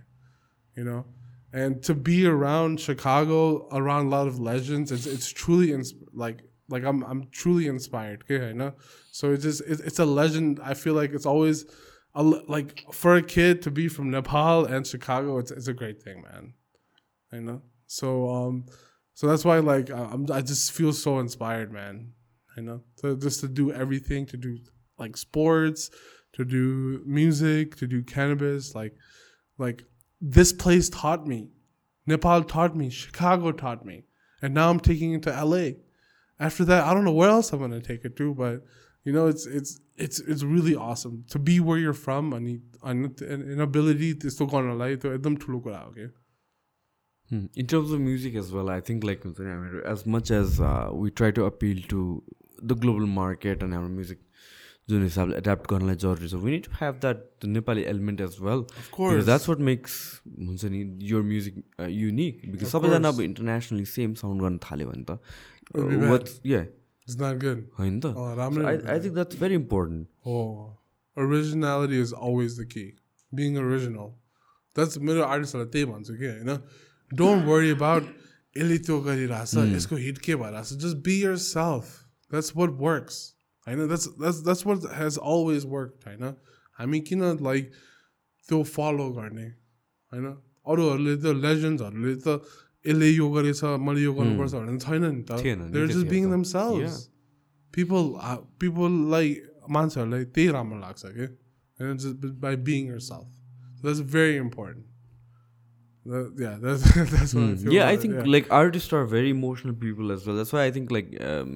you know, and to be around Chicago, around a lot of legends, it's it's truly ins- like like I'm I'm truly inspired. Okay, I know. So it's just it's, it's a legend. I feel like it's always a, like for a kid to be from Nepal and Chicago, it's it's a great thing, man. You know. So um, so that's why like I- I'm I just feel so inspired, man. You know. Just to do everything, to do like sports, to do music, to do cannabis, like like this place taught me. Nepal taught me, Chicago taught me. And now I'm taking it to LA. After that, I don't know where else I'm gonna take it to, but you know, it's it's it's it's really awesome to be where you're from and an inability to still go on life to एकदम ठुलो कुरा हो Hmm. In terms of music as well, I think like as much as uh, we try to appeal to the global market and हाम्रो music जुन हिसाबले adapt गर्नलाई जरुरी छ we need to have that Nepali element as well. That's what makes हुन्छ नि your music unique because सबैजना अब internationally same sound गर्न थाल्यो भने त. वाट्स या It's not good. होइन त Oh, राम्रै आई हुँदैन। I think that's very important Oh, originality is always the key. Being original. That's मेरो आर्टिस्टहरूलाई त्यही भन्छु कि होइन डोन्ट वरी अबाउट यसले त्यो गरिरहेछ यसको हिट के भइरहेछ just be year self that's what works होइन that's that's that's what has always work होइन हामी किन लाइक त्यो फलो गर्ने होइन अरूहरूले त लेजेन्ड्सहरूले त यसले यो गरेछ मैले यो गर्नुपर्छ भन्ने छैन नि त थिएन नि, देयर जस्ट त्यतिखेर बिङ त. दम सेल्स पिपल पिपललाई मान्छेहरूलाई त्यही राम्रो लाग्छ कि होइन just by being yourself that's very important yeah that's that's what I feel yeah i about it, think yeah. like artists are very emotional people as well that's why i think like um,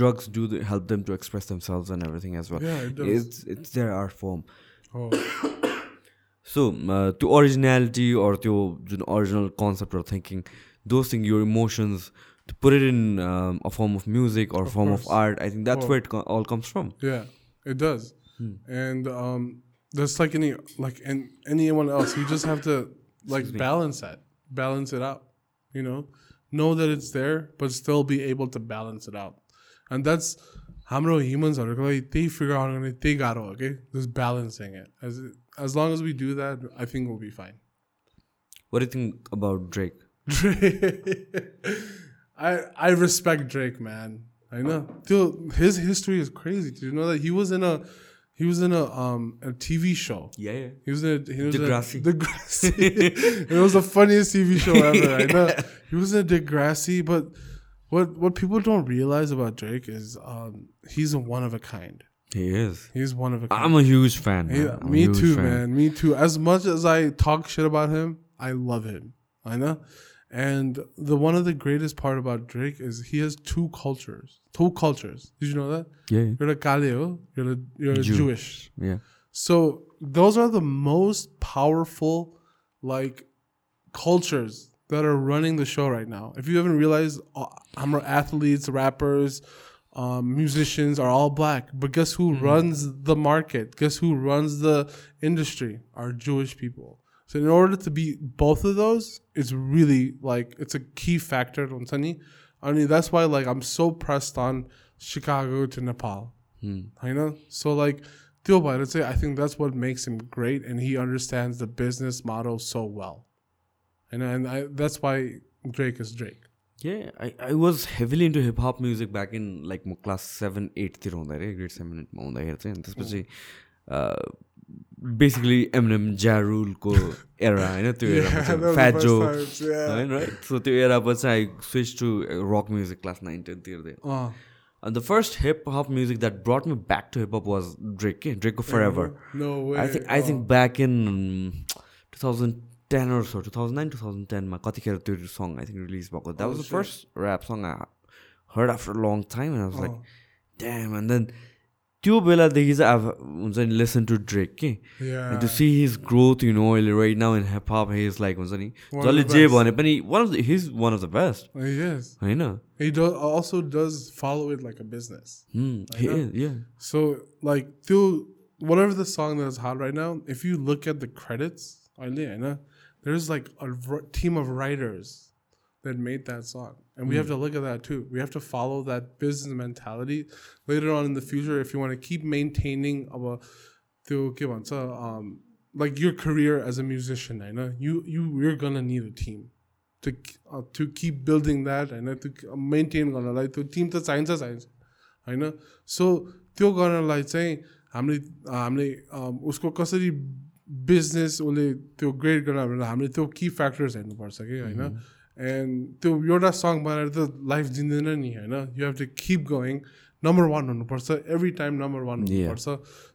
drugs do the, help them to express themselves and everything as well yeah it does it's it's their art form oh so uh, to originality or to जुन original concept or thinking those things your emotions to put it in um, a form of music or Of form of art i think that's Oh. where it co- all comes from Yeah, it does. Hmm. And um, just like any like in anyone else, you just have to like balance that, balance it out. You know, know that it's there, but still be able to balance it out. And that's हाम्रो humans-हरूको लागि त्यही figure out गर्ने त्यही गाह्रो हो okay? Just balancing it. As as long as we do that, I think we'll be fine. what do you think about drake Drake. I I respect Drake, man. I know. Dude, his history is crazy. Did you know that he was in a he was in a um a TV show. yeah yeah He was in a, he was Degrassi. In a, Degrassi. it was the funniest TV show ever. I know. He was in Degrassi, but what what people don't realize about Drake is um he's a one of a kind. he is He's one of a kind. i'm a huge fan. Yeah, me huge too, fan. man. Me too. As much as I talk shit about him, I love him. I know. And the one of the greatest part about Drake is he has two cultures. Two cultures. Did you know that? yeah yeah. You're a Kaleo, you're a you're a Jew. Jewish. yeah So those are the most powerful like cultures that are running the show right now. If you haven't realized, uh, I'm athletes, rappers, um, musicians are all black. But guess who runs the market? Guess who runs the industry? Are Jewish people. So in order to be both of those, it's really like it's a key factor. on Sunny. I mean that's why like I'm so pressed on Chicago to Nepal. Hmm. I know. So like Theo Biden say I think that's what makes him great and he understands the business model so well And and I, that's why Drake is Drake. Yeah, I, I was heavily into hip hop music back in like म class seven एटतिर हुँदाखेरि grade seven एटमा हुँदाखेरि चाहिँ अनि त्यसपछि basically MNM ज्यारुलको era होइन त्यो era fat जो होइन राइट सो त्यो एरापछि आई switch to rock music class nine टेनतिर And the first hip hop music that brought me back to hip hop was Drake, eh? Drake Forever. No way. I think I think back in um, 2010 or so, 2009, 2010 मा कतिखेर त्यो song I think release भएको. That Oh, was the shit. first rap song I heard after a long time and I was like, damn. And then त्यो बेलादेखि चाहिँ अब हुन्छ नि लिसन टु ड्रेक के Yeah. And to see his growth, you know, right now in hip hop, he is like हुन्छ नि One of जसले the जे best. भने पनि one of the, he's one of the best Yes. होइन He does also does follow it like a business. Hmm, he know. is, yeah. So like till whatever the song that is hot right now, if you look at the credits, अहिले होइन, there's like a r- team of writers that made that song. And we have to look at that too. We have to follow that business mentality later on in the future if you want to keep maintaining our त्यो के भन्छ um, like your career as a musician होइन you you you're gonna need a team to uh, to keep building that होइन to maintain गर्नलाई त्यो team त चाहिन्छ चाहिन्छ होइन सो त्यो गर्नलाई चाहिँ हामीले हामीले um, उसको कसरी बिजनेस उसले त्यो ग्रेड गरेर हामीले त्यो कि फ्याक्टर्स हेर्नुपर्छ कि होइन? एन्ड त्यो एउटा सङ बनाएर त लाइफ जिन्दैन नि होइन? You have to keep going number one हुनुपर्छ एभ्री टाइम नम्बर वान हुनुपर्छ.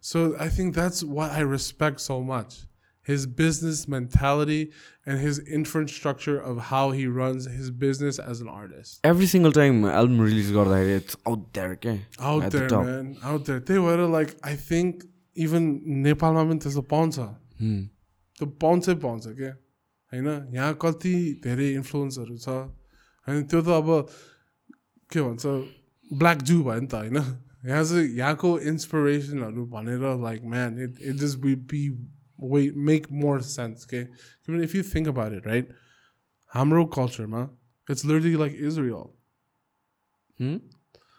So I think that's what I respect so much his business mentality and his infrastructure of how he runs his business as an artist every single time album release गर्दाखेरि त्यही भएर like I think even नेपालमा पनि त्यस्तो पाउँछ। त्यो पाउँछै पाउँछ क्या होइन यहाँ कति धेरै इन्फ्लुएन्सहरू छ होइन त्यो त अब के भन्छ ब्ल्याक जू भयो नि त होइन यहाँ चाहिँ यहाँको इन्सपिरेसनहरू भनेर like man it it just be be way make more sense के किनभने if you think about it right हाम्रो कल्चरमा it's literally like Israel Hmm?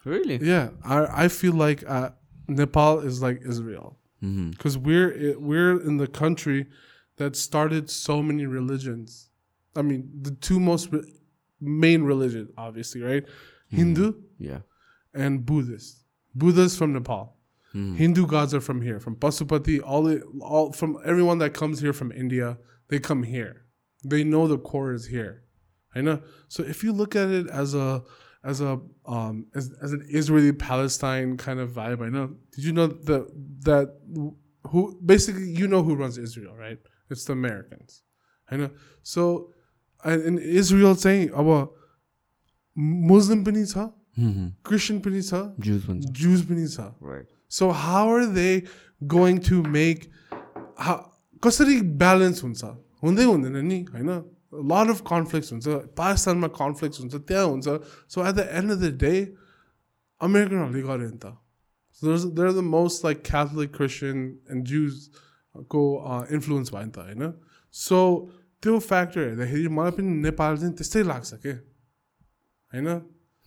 Really? Yeah, I I feel like uh, Nepal is like Israel because we're we're in the country that started so many religions. I mean, the two most re- main religion, obviously, right? Hindu Yeah. and Buddhist. Buddha's from Nepal. Hmm. Hindu gods are from here, from Pasupati. All the, all from everyone that comes here from India, they come here. They know the core is here. I know. So if you look at it as a as a um as, as an Israeli Palestine kind of vibe, I know. Did you know that that who basically you know who runs Israel, right? It's the Americans. I know. So and in Israel saying about Muslim पनि छ Mhm. Christian पनि छ Jews भन्छ Jews पनि छ Right. So how are they going to make how कसरी balance हुन्छ हुँदै हुँदैन नि होइन? लट अफ कन्फ्लिक्ट हुन्छ पाकिस्तानमा कन्फ्लिक्ट हुन्छ त्यहाँ हुन्छ। So at the end of the day अमेरिकनहरूले गर्यो नि त। There the most like Catholic Christian and जुजको influence भयो नि त होइन? सो त्यो फ्याक्टर हेर्दाखेरि मलाई पनि नेपाल चाहिँ त्यस्तै लाग्छ के? होइन?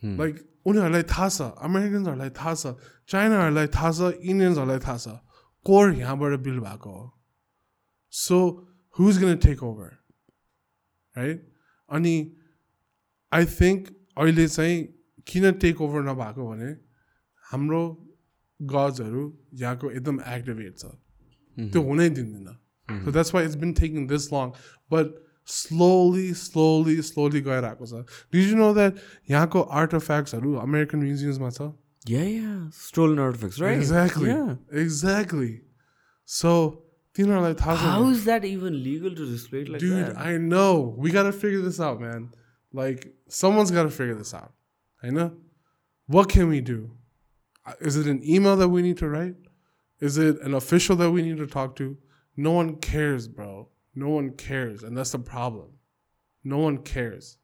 लाइक उनीहरूलाई थाहा छ अमेरिकन्सहरूलाई थाहा छ चाइनाहरूलाई थाहा छ इन्डियन्सहरूलाई थाहा छ कोर यहाँबाट बिल्ड भएको हो। सो Who's going to take over? Right? अनि आई थिङ्क अहिले चाहिँ किन टेक ओभर नभएको भने हाम्रो गजहरू यहाँको एकदम एक्टिभेट छ त्यो हुनै दिँदैन so that's why it's been taking this long but slowly slowly slowly गएर आएको छ डिज यु नो द्याट यहाँको आर्ट फ्याक्ट्सहरू अमेरिकन म्युजियम्समा छ exactly exactly so how is that even legal to display like Dude, that? Dude, I know. We got to figure this out, man. Like, someone's got to figure this out. I know. What can we do? Is it an email that we need to write? Is it an official that we need to talk to? No one cares, bro. No one cares. And that's the problem. No one cares.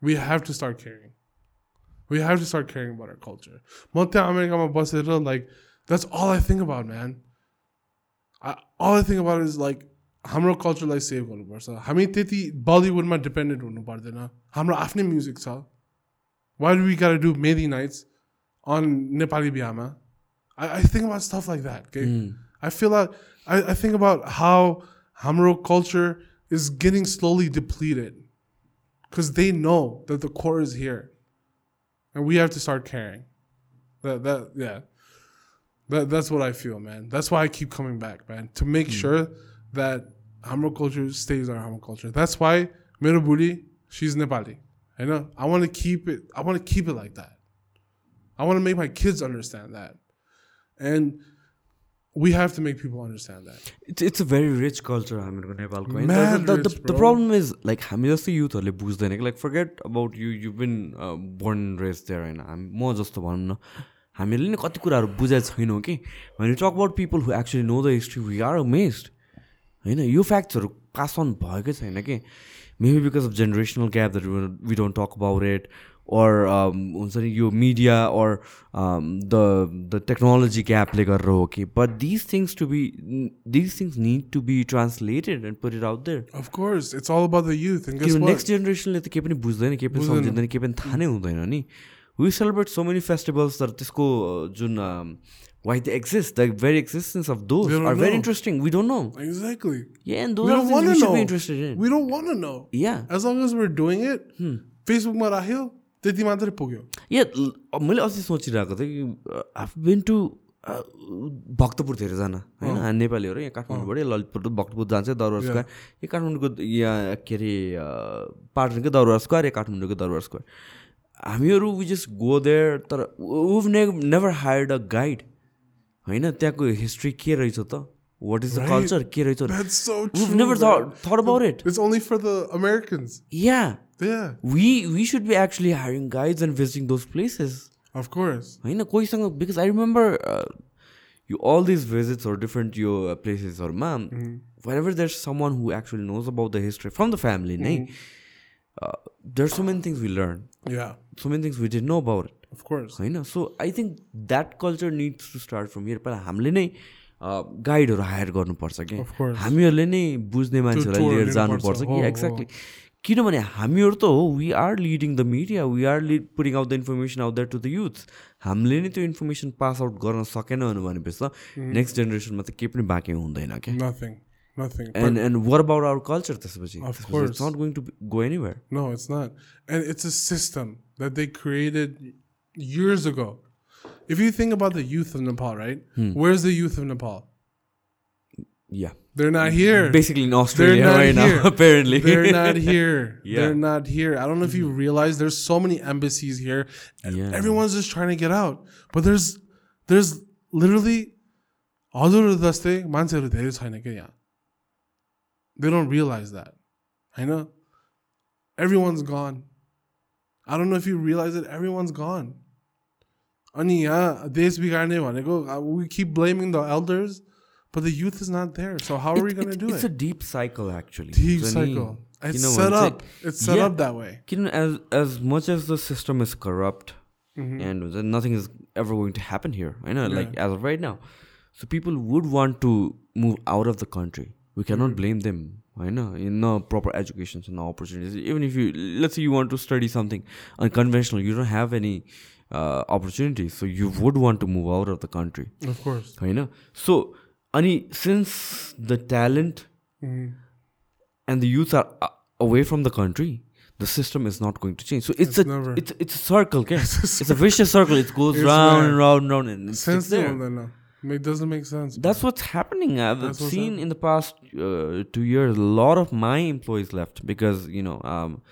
We have to start caring. We have to start caring about our culture. Multi America like that's all I think about, man. I, all I think about is like हाम्रो कल्चरलाई save गर्नुपर्छ हामी त्यति बलिउडमा dependent हुनु पर्दैन हाम्रो आफ्नै music छ वाइ वी गर do merry nights on Nepali बिहामा I I think about stuff like that के I feel I I think about how हाम्रो culture is getting slowly depleted because they know that the core is here, and we have to start caring. That that yeah, that that's what I feel, man. That's why I keep coming back, man, to make Hmm. sure that हाम्रो culture stays our हाम्रो culture. That's why मेरो बुढी, she's Nepali. I know. I want to keep it. I want to keep it like that. I want to make my kids understand that, and we have to make people understand that. It's it's a very rich culture हामीहरूको नेपालको होइन Mad the rich, the bro. Problem is like हामी जस्तो युथहरूले बुझ्दैन कि like forget about you you bin born race there होइन हामी म जस्तो भनौँ न हामीले नि कति कुराहरू बुझेको छैनौँ कि भने talk about people who actually know the history we are amazed होइन यो फ्याक्ट्सहरू पास अन भएकै छैन कि maybe because of generational gap that we don't talk about it um, हुन्छ नि यो media um, the the technology ग्यापले गरेर हो कि these things need to be translated and put it out there Of course, it's all about the youth. And guess किनभने what? Next जेनेरेसनले त केही पनि बुझ्दैन केही पनि। सम्झिँदैन केही पनि थाहा नै हुँदैन नि we celebrate so many festivals तर त्यसको जुन why the exist the very existence of those are very. Interesting we don't know Exactly. Yeah, and We those are don't the things want we to should know. be interested in. We don't want to know. Yeah. As long as we're doing it, फेसबुकमा राख्यो त्यति मात्रै पुग्यो या ल- मैले अस्ति सोचिरहेको थिएँ कि आफ बिन टु भक्तपुर धेरै जान होइन हामी नेपालीहरू यहाँ काठमाडौँबाट ललितपुर टु भक्तपुर जान्छ दरबार स्क्वायर यहाँ काठमाडौँको यहाँ के अरे अ, पाटनकै दरबार स्क्वायर या काठमाडौँको दरबार स्क्वायर हामीहरू वी जस्ट गो देयर तर वुभ ने नेभर हायर्ड अ गाइड होइन त्यहाँको हिस्ट्री के रहेछ त वाट इज द Right. कल्चर के रहेछ That's so true. We've never man. thought, thought about it. It's only for the Americans. Yeah. Yeah, We we should be actually hiring guides and visiting those places. of course. होइन कोहीसँग because I remember यो all this visits or different यो प्लेसेसहरूमा when ever there someone who actually knows about the history from the family नै there so many things we learn Yeah, so many things we did know about it of course. होइन so I think that culture needs to start from here पहिला हामीले नै गाइडहरू higher गर्नुपर्छ कि. हामीहरूले नै बुझ्ने मान्छेहरूलाई लिएर। जानुपर्छ कि। एक्ज्याक्टली किनभने हामीहरू त हो we are leading the media we are lead putting out the information out that to the youth हामीले नै त्यो इन्फर्मेसन पास आउट गर्न सकेनौँ भनेपछि त नेक्स्ट जेनेरेसनमा त केही पनि बाँकी हुँदैन क्या Nothing. Nothing. And and what about our culture त्यसपछि Of course. It's not going to go anywhere No, it's not. And it's a system that they created years ago. If you think about the youth of Nepal, right? Hmm. Where's the youth of Nepal? या They're not here. Basically in They're Australia not right here. now apparently They're not here. Yeah. They're not here. I don't know if you realize there's so many embassies here. and Yeah. Everyone's just trying to get out. But there's there's literally हजुर जस्तै मान्छेहरू धेरै छैन क्या यहाँ They don't realize that. I know. Everyone's gone. I don't know if you realize it. Everyone's gone. अनि यहाँ देश बिगार्ने भनेको uh, we keep blaming the elders, but the youth is not there. So how are we going to do it's it? a deep cycle actually Deep हुन्छ नि, cycle. It's किनभने set चाहिँ- up. It's set Yeah. up that way. किन as as much as the system is corrupt Mm-hmm. and then nothing is ever going to happen here I know like as of right now so people would want to move out of the country we cannot Mm-hmm. blame them I know in no proper education and no opportunities even if you let's say you want to study something unconventional you don't have any uh, opportunities so you would want to move out of the country Of course. होइन सो अनि since the talent Mm-hmm. and the youth are uh, away from the country the system is not going to change so it's, It's a never. it's it's a circle okay? it's, a vicious circle it goes It's round there. and round and round and it's, Sense it's there no, no, no. It doesn't make sense. That's what's happening. Uh, I've That's seen in the past uh, two years a lot of my employees left because you know um,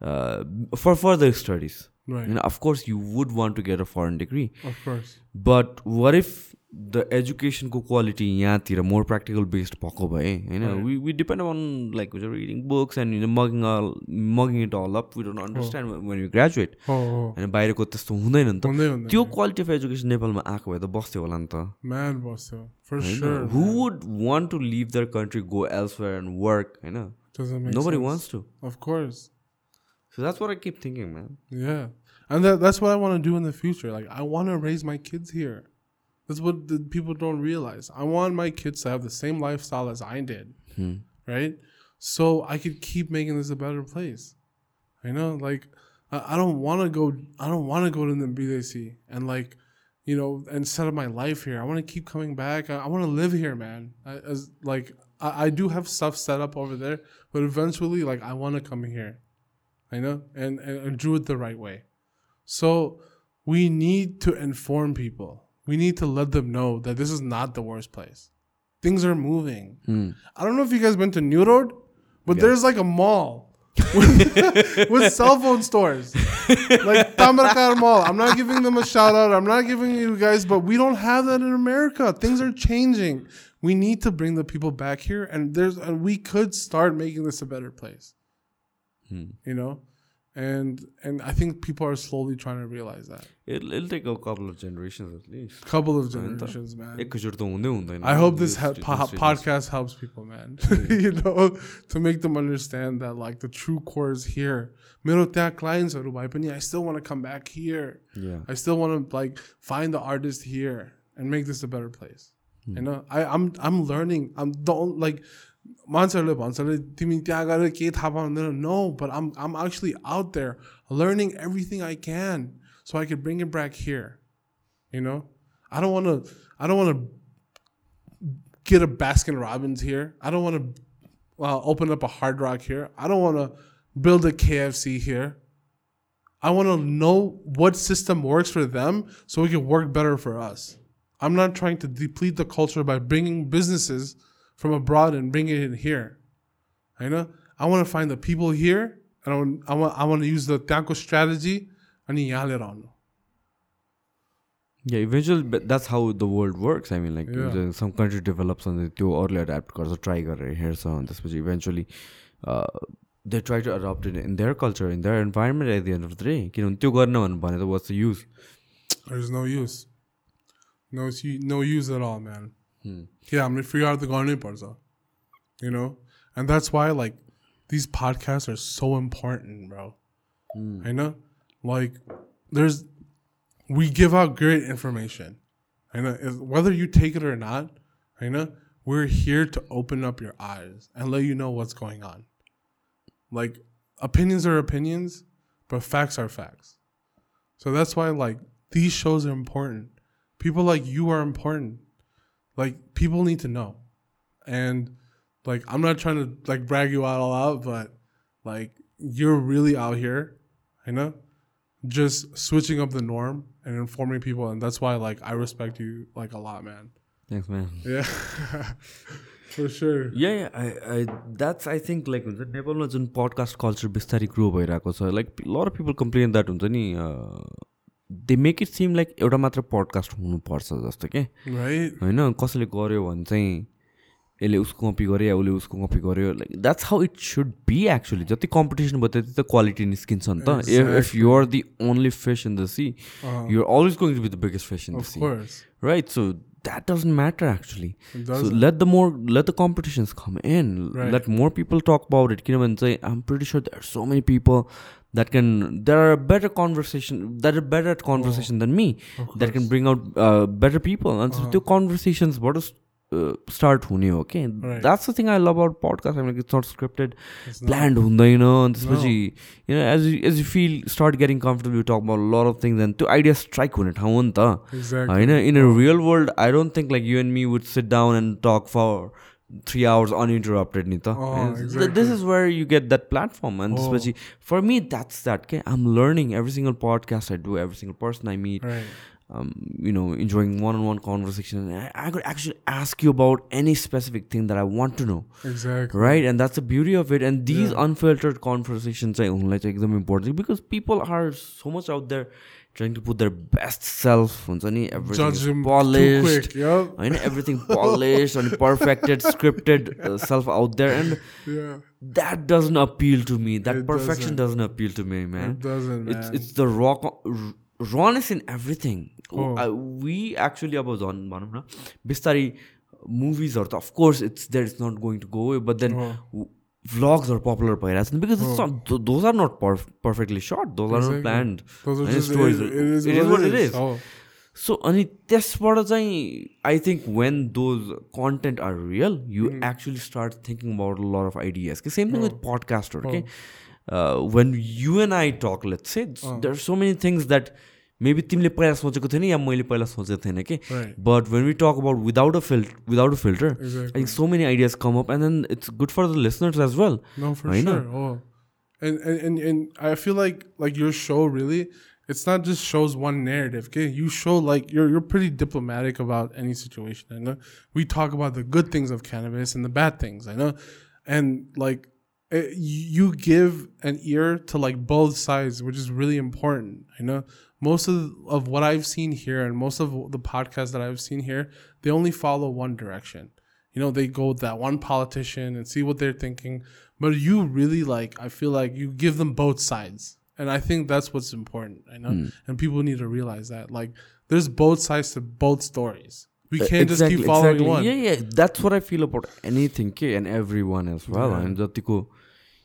uh, for further studies. Right. You know, of course, you would want to get a foreign degree. Of course. But what if the एजुकेसनको quality यहाँतिर more practical based भएको भए होइन Right. We we depend on like reading books and you मगिङ Al मगिङ it all up we don't understand when you graduate Oh, oh. होइन बाहिरको त्यस्तो हुँदैन नि त हुँदै हुँदैन। त्यो क्वालिटी अफ एजुकेसन नेपालमा आएको भए त बस्थ्यो होला नि त Man, boss, though. For sure. Who man. Would want to live their country go elsewhere and work होइन Doesn't make no buddy sense. Wants to Of course. So that's what I keep thinking म्यान Yeah. And that, that's what I want to do in the future. Like, I want to raise my kids here. that's what the people don't realize. I want my kids to have the same lifestyle as I did, hmm. right? So I could keep making this a better place. You know, like, I, I don't want to go. I don't want to go to the BDC and like, you know, and set up my life here. I want to keep coming back. I, I want to live here, man. I, as like, I, I do have stuff set up over there, but eventually, like, I want to come here. I know, and, and, and do it the right way. So we need to inform people. We need to let them know that this is not the worst place. Things are moving. Hmm. I don't know if you guys been to New Road, but there's like a mall with, with cell phone stores. like Tamarkar Mall. I'm not giving them a shout out. I'm not giving you guys, but we don't have that in America. Things are changing. We need to bring the people back here, and there's and we could start making this a better place. Hmm. You know, and and I think people are slowly trying to realize that. It'll, take a couple of generations at least. Couple of generations, man. I hope this ha- po- podcast helps people, man. you know, to make them understand that like the true core is here. Middle that clients are I still want to come back here. Yeah. I still want to like find the artist here and make this a better place. Mm. You hmm. know, I I'm I'm learning. I'm don't like मान्छेहरूले भन्छ अरे तिमी त्यहाँ गएर केही थाहा पाउँदैन no but I'm I'm actually out there learning everything I can so I can bring it back here. You know, I don't want to I don't want to get a Baskin Robbins here. I don't want to uh, open up a Hard Rock here. I don't want to build a KFC here. I want to know what system works for them so it can work better for us. I'm not trying to deplete the culture by bringing businesses from abroad and bring it in here. I know. I want to find the people here, and I want I want, I want to use the Tianco strategy. And yeah, eventually, but that's how the world works. I mean, like some country develops on the two early adapt because try here so on which eventually. Uh, they try to adopt it in their culture, in their environment at the end of the day. What's the use? There's no use. No, no use at all, man. Yeah, I'm gonna figure out the gardening parts, you know, and that's why like these podcasts are so important, bro. Hmm. I know, like there's we give out great information. I know if- whether you take it or not. I know we're here to open up your eyes and let you know what's going on. Like opinions are opinions, but facts are facts. So that's why like these shows are important. People like you are important Like people need to know. And like I'm not trying to like brag you out all out, but like you're really out here, I know, just switching up the norm and informing people and that's why like I respect you like a lot, man. Thanks म्यान Yeah. For sure. या आई आई that's I think like हुन्छ नेपालमा जुन podcast culture बिस्तारै grow भइरहेको छ like lot people complain that हुन्छ नि they make it seem like एउटा मात्र पडकास्ट हुनुपर्छ जस्तो क्या होइन कसैले गर्यो भने चाहिँ यसले उसको कपी गर्यो या उसले उसको कपी गर्यो like that's how it should be actually जति कम्पिटिसन भयो त्यति त क्वालिटी निस्किन्छ नि त। If if you're the only fish in the sea you're always going to be the biggest fish in the sea right so that doesn't matter actually so let the more let the competitions come and let more people talk about it किनभने चाहिँ I am pretty sure there so many people that can there are better conversation that are better at conversation than me that can bring out uh, better people and so त्यो conversations बाट start हुने हो कि Right. That's the thing I लभ out podcast I it's not scripted It's not- planned हुँदैन अनि त्यसपछि यु know as you as you feel start getting comfortable you talk about lot of things and त्यो idea strike हुने ठाउँ हो नि त Exactly. होइन इन a real world I don't think like you and me would sit down and talk for three hours uninterrupted nita. Oh, this is where you get that platform and especially oh. for me that's that okay? I'm learning every single podcast i do every single person i meet right. um, you know enjoying one-on-one conversation. I, could actually ask you about any specific thing that i want to know. Exactly. Right? And that's the beauty of it. And these unfiltered conversations i only like them important because people are so much out there trying to put their best self. हुन्छ नि, Everything Judge is him too polished. quick. Yep. होइन everything polished and perfected, scripted uh, self out there, and Yeah. that doesn't appeal to me. That It perfection doesn't. doesn't appeal to me, man It doesn't, man. it's it's the raw co- r- rawness in everything Oh. Uh, we actually अब झन् भनौँ न बिस्तारै मुभिजहरू त of course it's there it's not going to go but then Oh. Because those are not perfectly shot those are not Exactly. Planned Those are just, stories it, are- it is it is what it is. Oh, so अनि त्यसबाट चाहिँ I think when those content are real you actually start thinking about lot of ideas कि same thing with पडकास्टहरू के when you and I talk let say there are so many things that maybe तिमीले पहिला सोचेको थिएन या मैले पहिला सोचेको थिएन कि Right. But when we talk about without a filter without a filter I Exactly. Think so many ideas come up and then it's good for the listeners as well no, for I know. sure. Oh, and, and and and I feel like like your show really it's not just shows one narrative. Okay, you show like you're you're pretty diplomatic about any situation. I know we talk about the good things of cannabis and the bad things. I know, and like it, you give an ear to like both sides, which is really important. I know most of, of what I've seen here and most of the podcasts that I've seen here, they only follow one direction. You know, they go with that one politician and see what they're thinking. But you really like, I feel like you give them both sides. And I think that's what's important. I know. Mm. And people need to realize that. Like, there's both sides to both stories. We can't exactly, just keep following exactly. one. Yeah, yeah. That's what I feel about anything and everyone as well. Yeah. And that's cool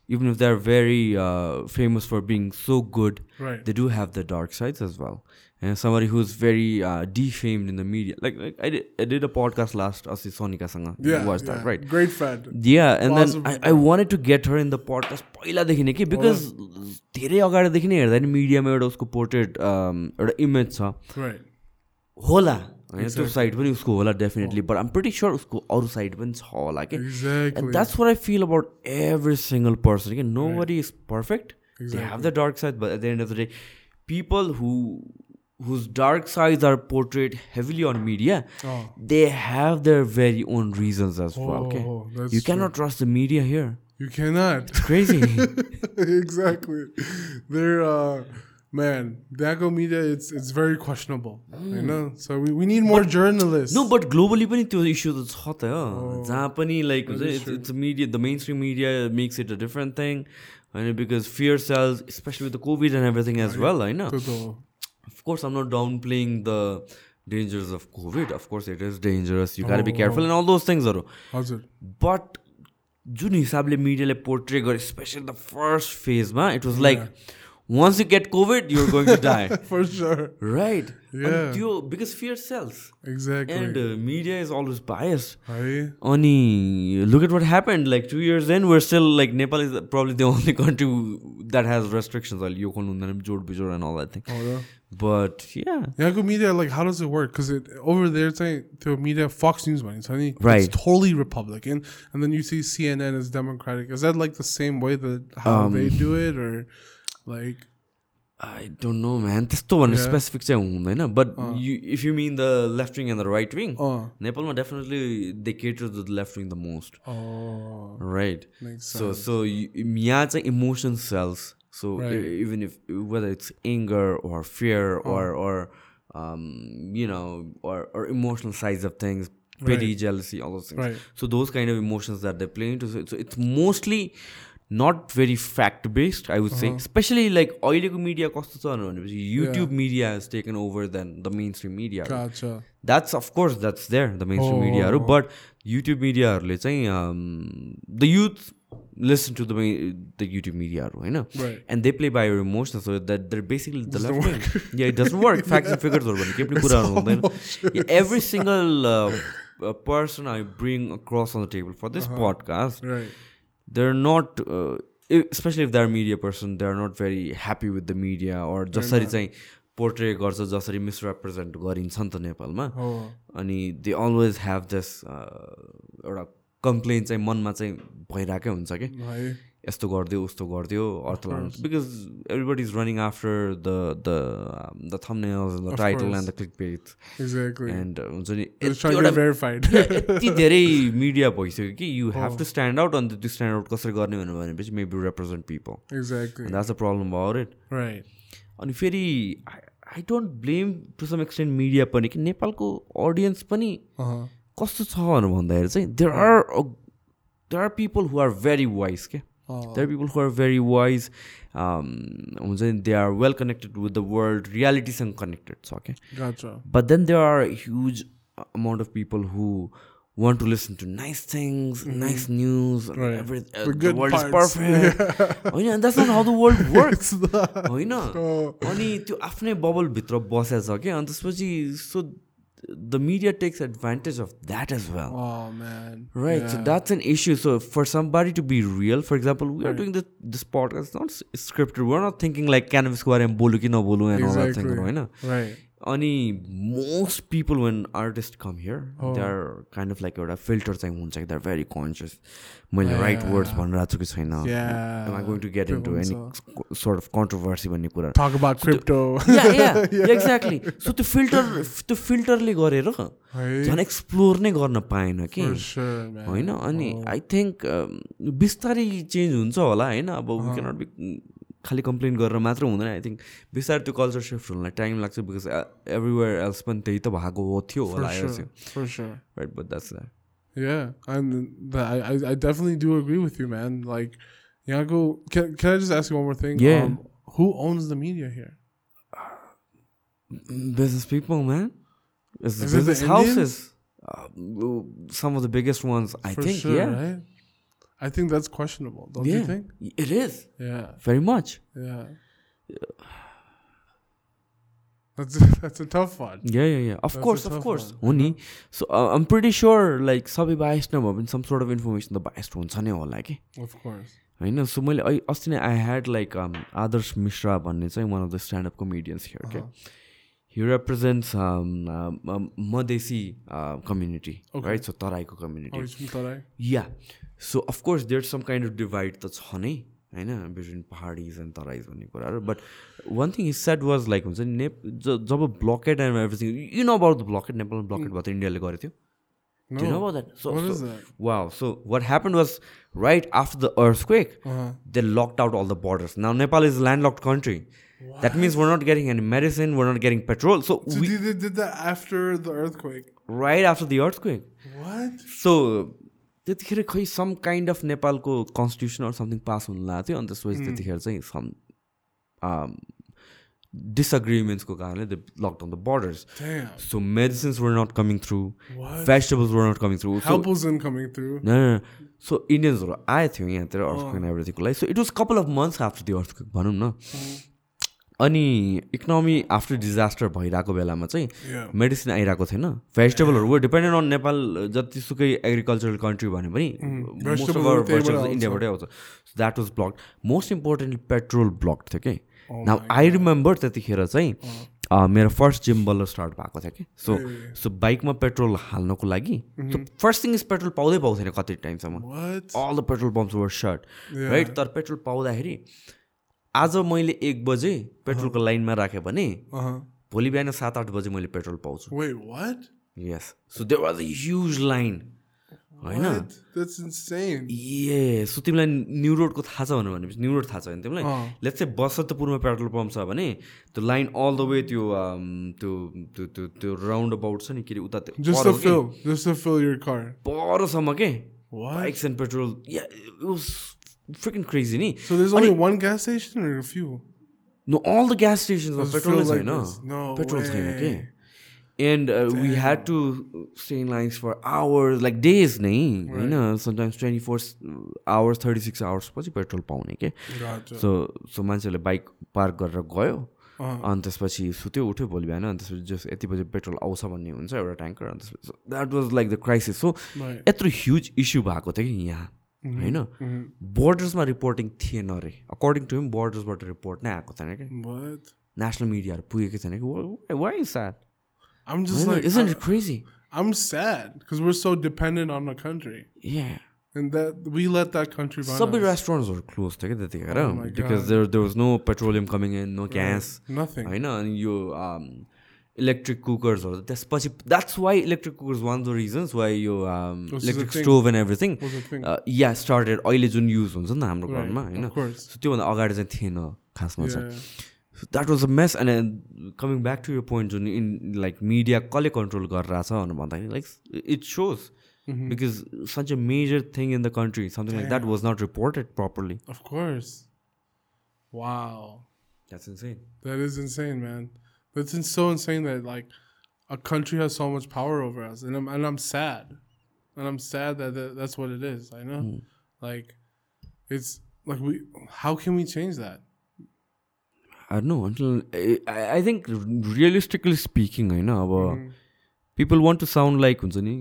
even if they're very uh, famous for being so good, Right. they do have the dark sides as well. And somebody who's very uh, defamed in the media, like, like I did, I did a podcast last, Asi Sonika Sanga. Yeah. was yeah. that right? Great friend. Yeah, and Awesome. then I, I wanted to get her in the podcast पहिलादेखि नै कि because धेरै अगाडिदेखि नै हेर्दा नि मिडियामा एउटा उसको पोर्ट्रेट एउटा इमेज छ Right. होला होइन त्यो साइड पनि उसको होला डेफिनेटली बट आम प्रिटी स्योर उसको अरू साइड पनि छ होला कि Exactly. And that's what I feel about every single person. Again, nobody is perfect. They have the dark side, but at the end of the day, people who whose dark sides are portrayed heavily on media, Oh. they have their very own reasons as well. Okay, Oh, that's you cannot trust the media here. You cannot. It's crazy. exactly. They're uh man, the Agro media it's it's very questionable. You know? So we, we need more journalists. no, but globally पनि त्यो issue त छ त जहाँ पनि like हुन्छ it's media the main stream media makes it a different thing होइन because fear sales specially with the covid and everything as well होइन Total. of course i'm not downplaying the dangers of covid of course it is dangerous you got to be careful and all those things are हजुर but जुन हिसाबले मिडियाले portray गर्यो specially the first फेजमा it was like once you get COVID, you're going to die. For sure. Right. Yeah. because fear sells. Exactly. And uh, media is always biased. Only look at what happened. Like two years in, we're still like Nepal is probably the only country that has restrictions like and all that thing. Oh, yeah. But yeah. Yeah, go media, like how does it work? Because it over there it's like the media Fox News money, right. it's totally Republican. And then you see CNN is Democratic. Is that like the same way that how um, they do it or like? I don't know, man. त्यस्तो भन्ने Yeah. Specific चाहिँ हुँदैन but you if यु मिन the left wing and the right wing Oh, नेपालमा definitely they cater to the left wing the most oh, right makes so sense. सो यहाँ चाहिँ emotion sales so Right. Even if whether it's anger or fear Oh. or or um, you know or or emotional sides of things pity jealousy all those things Right. so those kind of emotions that they play into so so it's mostly not very fact based, I would say. Especially like Oilego media costs YouTube media has taken over than the mainstream media. That's of course that's there, the mainstream media. But YouTube media let's say um, the youth listen to the the YouTube media, you know? And they play by your emotions so that they're basically the yeah, it doesn't work. Facts and figures are yeah, every single uh, person I bring across on the table for this podcast. They are not specially if they are media person they are not very happy with the media or जसरी चाहिँ portray गर्छ जसरी मिसरिप्रेजेन्ट गरिन्छ नि त नेपालमा। अनि they always have दस एउटा कम्प्लेन चाहिँ मनमा चाहिँ भइरहेकै हुन्छ कि। यस्तो गरिदियो उस्तो गरिदियो अर्थ लाउनु because everybody is running after the the the thumbnails the title and the click page. And हुन्छ नि. यति धेरै मिडिया भइसक्यो कि you have to stand out अन्त त्यो स्ट्यान्ड आउट कसरी गर्ने भनेर भनेपछि maybe represent people. That's a problem it Right. अनि फेरि I don't blame to some extent media पनि कि नेपालको अडियन्स पनि Uh-huh. कस्तो छ भन्दाखेरि चाहिँ there are there are people who are very wise के Oh, there are people who are very wise हुन्छ नि they are well connected with the world रियालिटीसँग connected छ क्या then there are a huge amount of people who want to listen to nice things, nice news, Mm-hmm. Right. every, uh, The world parts. is perfect. होइन and that's not how the world works. होइन Oh. अनि त्यो आफ्नै बबलभित्र बसेछ क्या अनि त्यसपछि so the media takes advantage of that as well. Oh man! Right, yeah. so that's an issue. So for somebody to be real, for example, we right. are doing this this podcast. It's not scripted. We're not thinking like can bolu ki na bolu and exactly. all that thing, right? Right. अनि most people when artist come here they are kind of like एउटा filter चाहिँ हुन्छ कि they are very conscious मैले right words भनिरहेको छु कि छैन। I going to get in to any sort of controversy भन्ने कुरा. एक्ज्याक्टली सो त्यो फिल्टर त्यो फिल्टरले गरेर? झन् एक्सप्लोर नै गर्न पाएन कि. होइन अनि आई थिङ्क बिस्तारै चेन्ज हुन्छ होला होइन? अब we cannot be खालि कम्प्लेन गरेर मात्र हुँदैन आई थिङ्क बिस्तारै त्यो कल्चर सिफ्ट हुनलाई टाइम लाग्छ बिकज एभ्रिवेयर एल्स पनि त्यही त भएको हो थियो For होला sure. For sure. Right but that's that Yeah, and the, I, I I definitely do agree with you, man. Like, Yanko, can can I just ask you one more thing? Yeah. Um, who owns the media here? business people, man. It's Is it the business Indians? houses. Uh, some of the biggest ones, I For think. sure, yeah, right? I think that's questionable, don't yeah, you think? it is Yeah, very much. yeah. That's that's a tough one. Yeah, yeah, yeah. Of That's a course, of tough course. one, हो नि सो I'm pretty sure like सबै biased नभए पनि some sort of information त biased हुन्छ नै होला कि Of course. होइन सो मैले ऐ- अस्ति नै आई ह्याड लाइक आदर्श मिश्रा भन्ने चाहिँ one of the stand-up comedians here क्या हि represents Madhesi community Okay. Right so तराईको Oh, community he's from Tarai? या so of course there some kind of divide त छ नै होइन बिट्विन पहाडिज एन्ड तराइज भन्ने कुराहरू but one thing is set was like हुन्छ नि नेप ज- जब blockade end everything you know about the blockade नेपालमा ब्लकेड भयो त इन्डियाले गरेको थियो Do you know No. about that? So, What so- is that? Wow. So what happened was right after the earthquake, Uh-huh. they locked out all the borders. Now Nepal is a landlocked country. That means we're not getting any medicine, त्यतिखेर खै some kind of नेपालको constitution or something pass हुनु लागेको थियो अनि त्यसपछि त्यतिखेर चाहिँ सम डिसएग्रिमेन्ट्सको कारणले the lockdown the borders. So medicines were not coming through? Vegetables were not coming through. So इन्डियन्सहरू आएको थियो यहाँतिर अर्थक्वेक एभ्रिथिङको लागि so it was couple of months after त्यो अर्थक्वेक भनौँ न। अनि इकोनोमी आफ्टर डिजास्टर भइरहेको बेलामा चाहिँ. मेडिसिन आइरहेको थिएन। भेजिटेबलहरू वो डिपेन्डेन्ट अन नेपाल जतिसुकै एग्रिकल्चरल कन्ट्री भने पनि मोस्ट अफ त्यहीबाट भेजिटेबल्स आउँछ। इन्डियाबाटै आउँछ। That was block most importantly petrol block थियो कि Oh नाउ आई रिमेम्बर त्यतिखेर चाहिँ अ, मेरो फर्स्ट जिम बल्ल स्टार्ट भएको थियो कि सो सो बाइकमा पेट्रोल हाल्नको लागि फर्स्ट थिङ इज पेट्रोल पाउँदै पाउँथेन कति टाइमसम्म? All the petrol pumps were short. Right तर पेट्रोल पाउँदाखेरि आज मैले एक बजे पेट्रोलको लाइनमा राखेँ भने. भोलि बिहान सात आठ बजे मैले पेट्रोल पाउँछु? Yes so there was a huge line होइन. ए सो तिमीलाई न्यु रोडको थाहा छ भनेर भनेपछि न्यु रोड थाहा छ भने तिमीलाई। लेट्स चाहिँ बसन्तपुरमा पेट्रोल पम्प छ भने त्यो लाइन अल द वे त्यो त्यो त्यो त्यो त्यो राउन्ड अबाउट छ नि के अरे उता. परसम्म के? Bikes and petrol freaking crazy नि So there's only one gas station or a few? The gas स्टेसनमा Does it petrol feel like? No for hours like days नै होइन sometimes twenty four hours thirty six hours पछि petrol पाउने के. सो सो मान्छेले bike park गरेर गयो। अँ। अनि त्यसपछि सुत्यो उठ्यो भोलि बिहान अनि त्यसपछि जस यति बजी पेट्रोल आउँछ भन्ने हुन्छ एउटा ट्याङ्कर अनि त्यसपछि that was like the crisis so. यत्रो ह्युज इस्यु भएको थियो कि यहाँ। होइन बोर्डर्समा रिपोर्टिङ थिएन अरे अकर्डिङ टु हिम बोर्डर्सबाट रिपोर्ट नै आएको थिएन कि What? नेसनल मिडियाहरू पुगेकै छैन कि why is that I'm just like, isn't I, it crazy I'm sad because we're so dependent on the country. yeah And that we let that country run सबै us. रेस्टुरेन्ट्सहरू close थियो कि त्यतिखेर Oh my because God. There there was no petroleum coming in no gas Nothing. होइन अनि यो electric कुकर्सहरू त्यसपछि that's why electric cookers one of the reasons why yo is electric the thing. Stove and everything Was the thing. या started अहिले जुन use हुन्छ नि त हाम्रो Right, घरमा होइन Of course. सो त्योभन्दा अगाडि चाहिँ थिएन खासमा चाहिँ Yeah. That was a mess and coming back to your point जुन इन लाइक मिडिया कसले कन्ट्रोल गरिरहेछ भनेर भन्दाखेरि like it shows because such a major thing in the country something like that was not reported properly Of course. Wow. That's insane That is insane, man. That's in- so insane that like a country has so much power over us, and I'm and I'm sad, and I'm sad that, that that's what it is. I know, like, it's like we. How can we change that? I don't know until I, I think realistically speaking होइन अब people want to sound like हुन्छ नि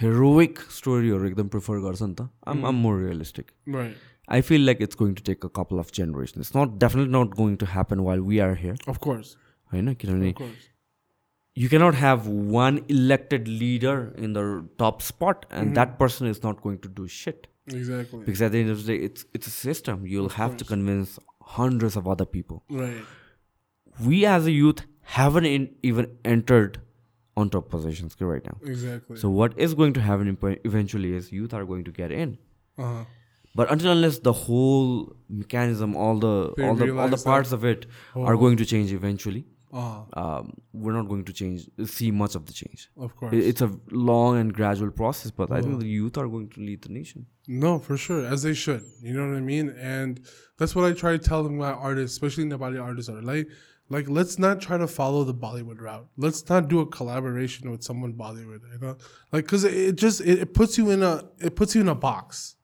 heroic स्टोरीहरू एकदम prefer गर्छ नि त आम आम more realistic Right. I feel like it's going to take a couple of generation it's not definitely not going to happen while we are here Of course. होइन किनभने Of course. you cannot have one elected leader in the top spot and Mm-hmm. that person is not going to do shit Exactly. because at the end of the day it's it's a system you'll have to convince hundreds of other people Right. we as a youth haven't in, even entered on top positions right now Exactly. so what is going to happen imp- eventually is youth are going to get in uh-huh. but until unless the whole mechanism all the They all the all the realize that- parts of it are Oh. going to change eventually uh-huh. um, we're not going to change see much of the change Of course. It's a long and gradual process, but I Oh. think the youth are going to lead the nation. No, for sure, as they should. You know what I mean? And that's what I try to tell my artists, especially Nepali artists, are like, like let's not try to follow the Bollywood route. Let's not do a collaboration with someone Bollywood. You know, like because it, it just it, it puts you in a it puts you in a box,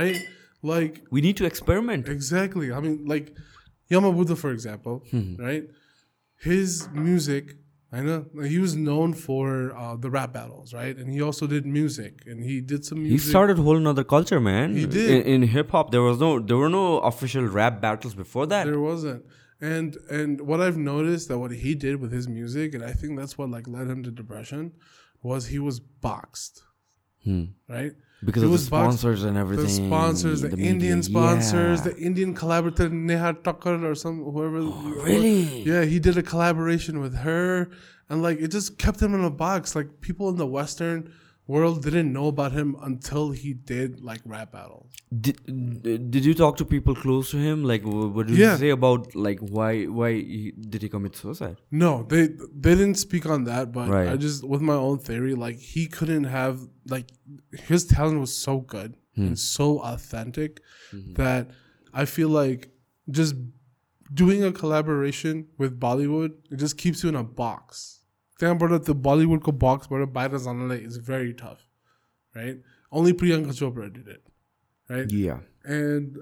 right? Like We need to experiment. Exactly. I mean, like Yama Buddha, for example, right? His music, I know he was known for uh, the rap battles, right? And he also did music, and he did some music. He started a whole another culture, man. He did. in, in hip hop. There was no there were no official rap battles before that. There wasn't, and and what I've noticed that what he did with his music, and I think that's what like led him to depression, was he was boxed, right? Because the was boxed- sponsors and everything. The sponsors, the, media. Indian sponsors, Yeah. the Indian collaborator Neha Kakkar or some whoever. Oh, really? Yeah, he did a collaboration with her, and like it just kept him in a box. Like people in the Western world didn't know about him until he did like rap battles. Did, did you talk to people close to him? Like, what did Yeah. you say about like why why he, did he commit suicide? No, they they didn't speak on that, but Right. I just with my own theory, like he couldn't have like his talent was so good hmm. and so authentic mm-hmm. that I feel like just doing a collaboration with Bollywood, it just keeps you in a box. त्यहाँबाट त्यो बलिउडको बक्सबाट बाहिर जानलाई is very tough right only Priyanka Chopra did it right and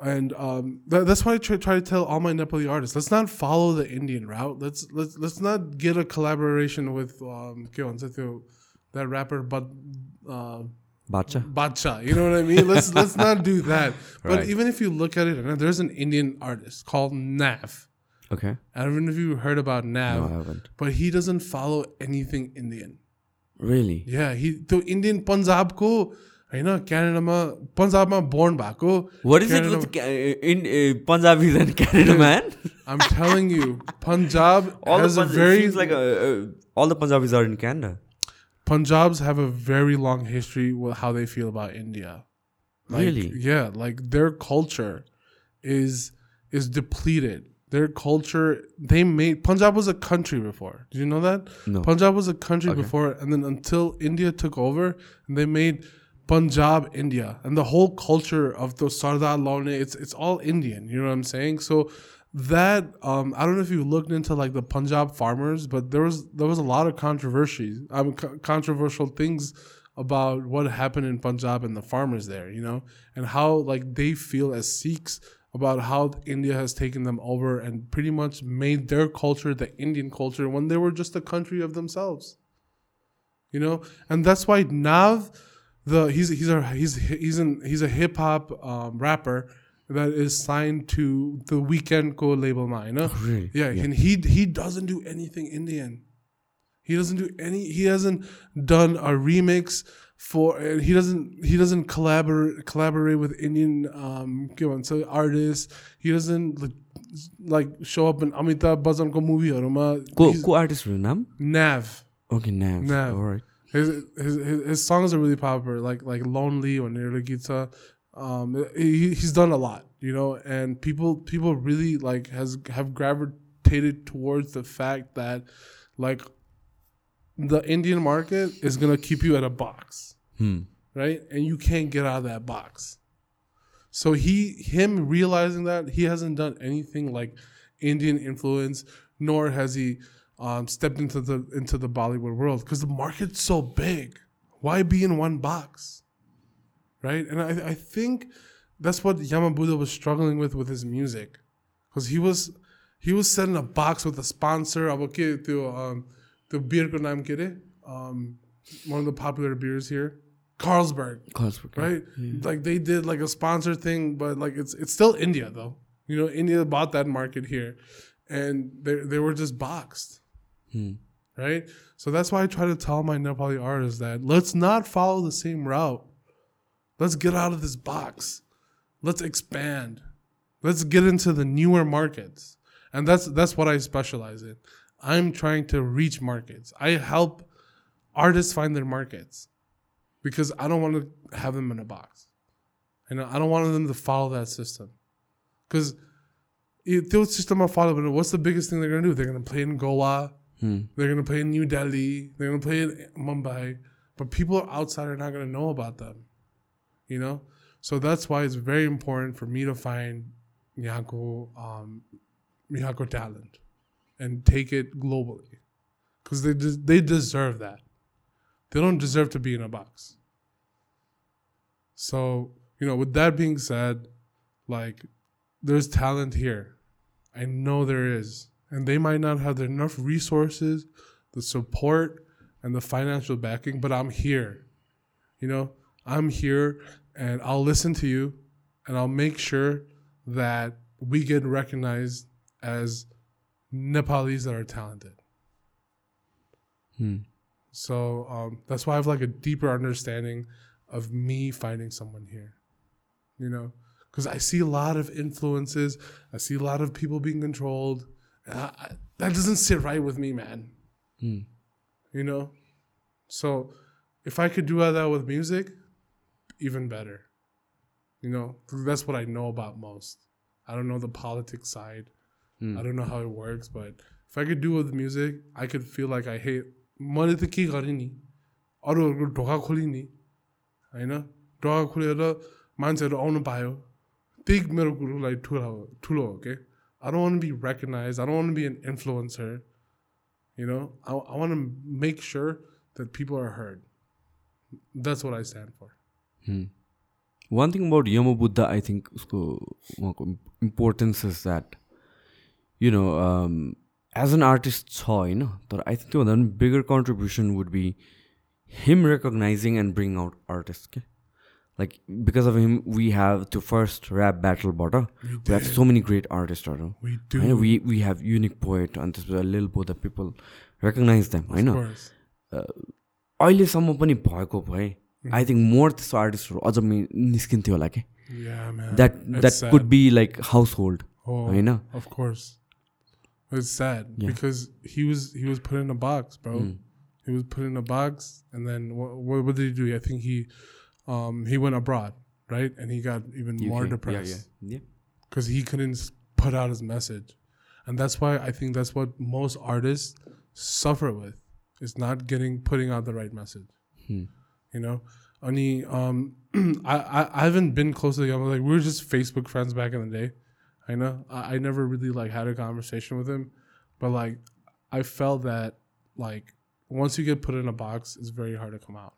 and um, um th- that's why I try, try, to tell all my Nepali artists: let's not follow the Indian route. Let's let's let's not get a collaboration with um, that rapper, but. Uh, Bacha. Bacha. You know what I mean? Let's let's not do that. But right. even if you look at it, there's an Indian artist called Nav. Okay. I don't know if you heard about Nav No, I haven't. but he doesn't follow anything Indian Really? yeah he त्यो Indian पन्जाबको होइन क्यानाडामा पन्जाबमा born भएको What is it Canada- with ca- in uh, Punjabis and Canada, man? I'm telling you, Punjab all has the a Punj- very it seems like uh, uh, all the Punjabis are in Canada. Punjabs have a very long history with how they feel about India. Like, Really? Yeah, like their culture is is depleted. Their culture they made Punjab was a country before. Did you know that? No. Punjab was a country before, and then until India took over, and they made Punjab India, and the whole culture of the Sardar Lone, it's it's all Indian. You know what I'm saying? So that um, I don't know if you looked into like the Punjab farmers, but there was there was a lot of controversies, um, co- controversial things about what happened in Punjab and the farmers there, you know, and how like they feel as Sikhs about how India has taken them over and pretty much made their culture the Indian culture when they were just a country of themselves. You know, and that's why Nav, the he's he's a he's he's an he's a hip hop um, rapper that is signed to the Weeknd XO label now, you know? really? Yeah, and he he doesn't do anything Indian. He doesn't do any. He hasn't done a remix for he doesn't he doesn't collaborate collaborate with Indian um so artists. He doesn't like, like show up in Amitabh Bachchan ko movie ma Ko ko artist nam Nav. Okay, Nav. Nav. All right. His, his, his his songs are really popular, like like Lonely or Niragita. Um, he, he's done a lot, you know, and people people really like has have gravitated towards the fact that like the Indian market is gonna keep you at a box, hmm. right? And you can't get out of that box. So he, him realizing that he hasn't done anything like Indian influence, nor has he um, stepped into the into the Bollywood world because the market's so big. Why be in one box, right? And I, I think that's what Yama Buddha was struggling with with his music, because he was he was set in a box with a sponsor. I will okay to त्यो beerको नाम के अरे? Um, one of the popular beers here, Carlsberg Carlsberg. right? Like they did like a sponsor thing, but like it's it's still India though. You know, India bought that market here, and they they were just boxed. right? So that's why I try to tell my Nepali artists that let's not follow the same route. Let's get out of this box. Let's expand. Let's get into the newer markets. And that's that's what I specialize in. I'm trying to reach markets. I help artists find their markets because I don't want to have them in a box. And I don't want them to follow that system. Because if the system of follow, but what's the biggest thing they're gonna do? They're gonna play in Goa, they're gonna play in New Delhi, they're gonna play in Mumbai, but people outside are not gonna know about them. You know? So that's why it's very important for me to find Miyako, um, Miyako talent and take it globally. Because they, they deserve that. They don't deserve to be in a box. So, you know, with that being said, like, there's talent here. I know there is. And they might not have enough resources, the support, and the financial backing, but I'm here. You know, I'm here and I'll listen to you and I'll make sure that we get recognized as Nepalis that are talented. So um, that's why I have like a deeper understanding of me finding someone here. You know, because I see a lot of influences. I see a lot of people being controlled. and I, I, that doesn't sit right with me, man. You know, so if I could do that with music, even better. You know, that's what I know about most. I don't know the politics side. I don't know how it works, but if I could do it with music, I could feel like I hate मैले त के गरेँ नि अरूहरूको ढोका खोलेँ नि होइन ढोका खोलेर मान्छेहरू आउनु पायो त्यही मेरो कुरोलाई ठुलो हो ठुलो हो के I don't want to be recognized. I don't want to be an influencer. You know, I, I want to make sure that people are heard. That's what I stand for. One thing about यमो Buddha I think उसको उहाँको importance is that you know as an artist छ होइन तर I think त्योभन्दा पनि bigger contribution would be him recognising and bring out artist के like because of him we have त्यो first rap ब्याटलबाट we have so many great आर्टिस्टहरू. होइन we we have unique poet अनि त्यसपछि Lil Bo the people recognise them होइन Of course. अहिलेसम्म पनि भएको भए आई थिङ्क मोर त्यस्तो आर्टिस्टहरू अझ निस्किन्थ्यो होला कि. That that. Could be like household होइन Of course. It's sad Yeah. because he was he was put in a box, bro. Mm. He was put in a box, and then what, what, what did he do? I think he um, he went abroad, right? And he got even more depressed Yeah, yeah. because he couldn't put out his message, and that's why I think that's what most artists suffer with is not getting putting out the right message. Hmm. You know, only um, I, I I haven't been close to the. Like we were just Facebook friends back in the day. I know I, I never really like had a conversation with him, but like I felt that like once you get put in a box, it's very hard to come out.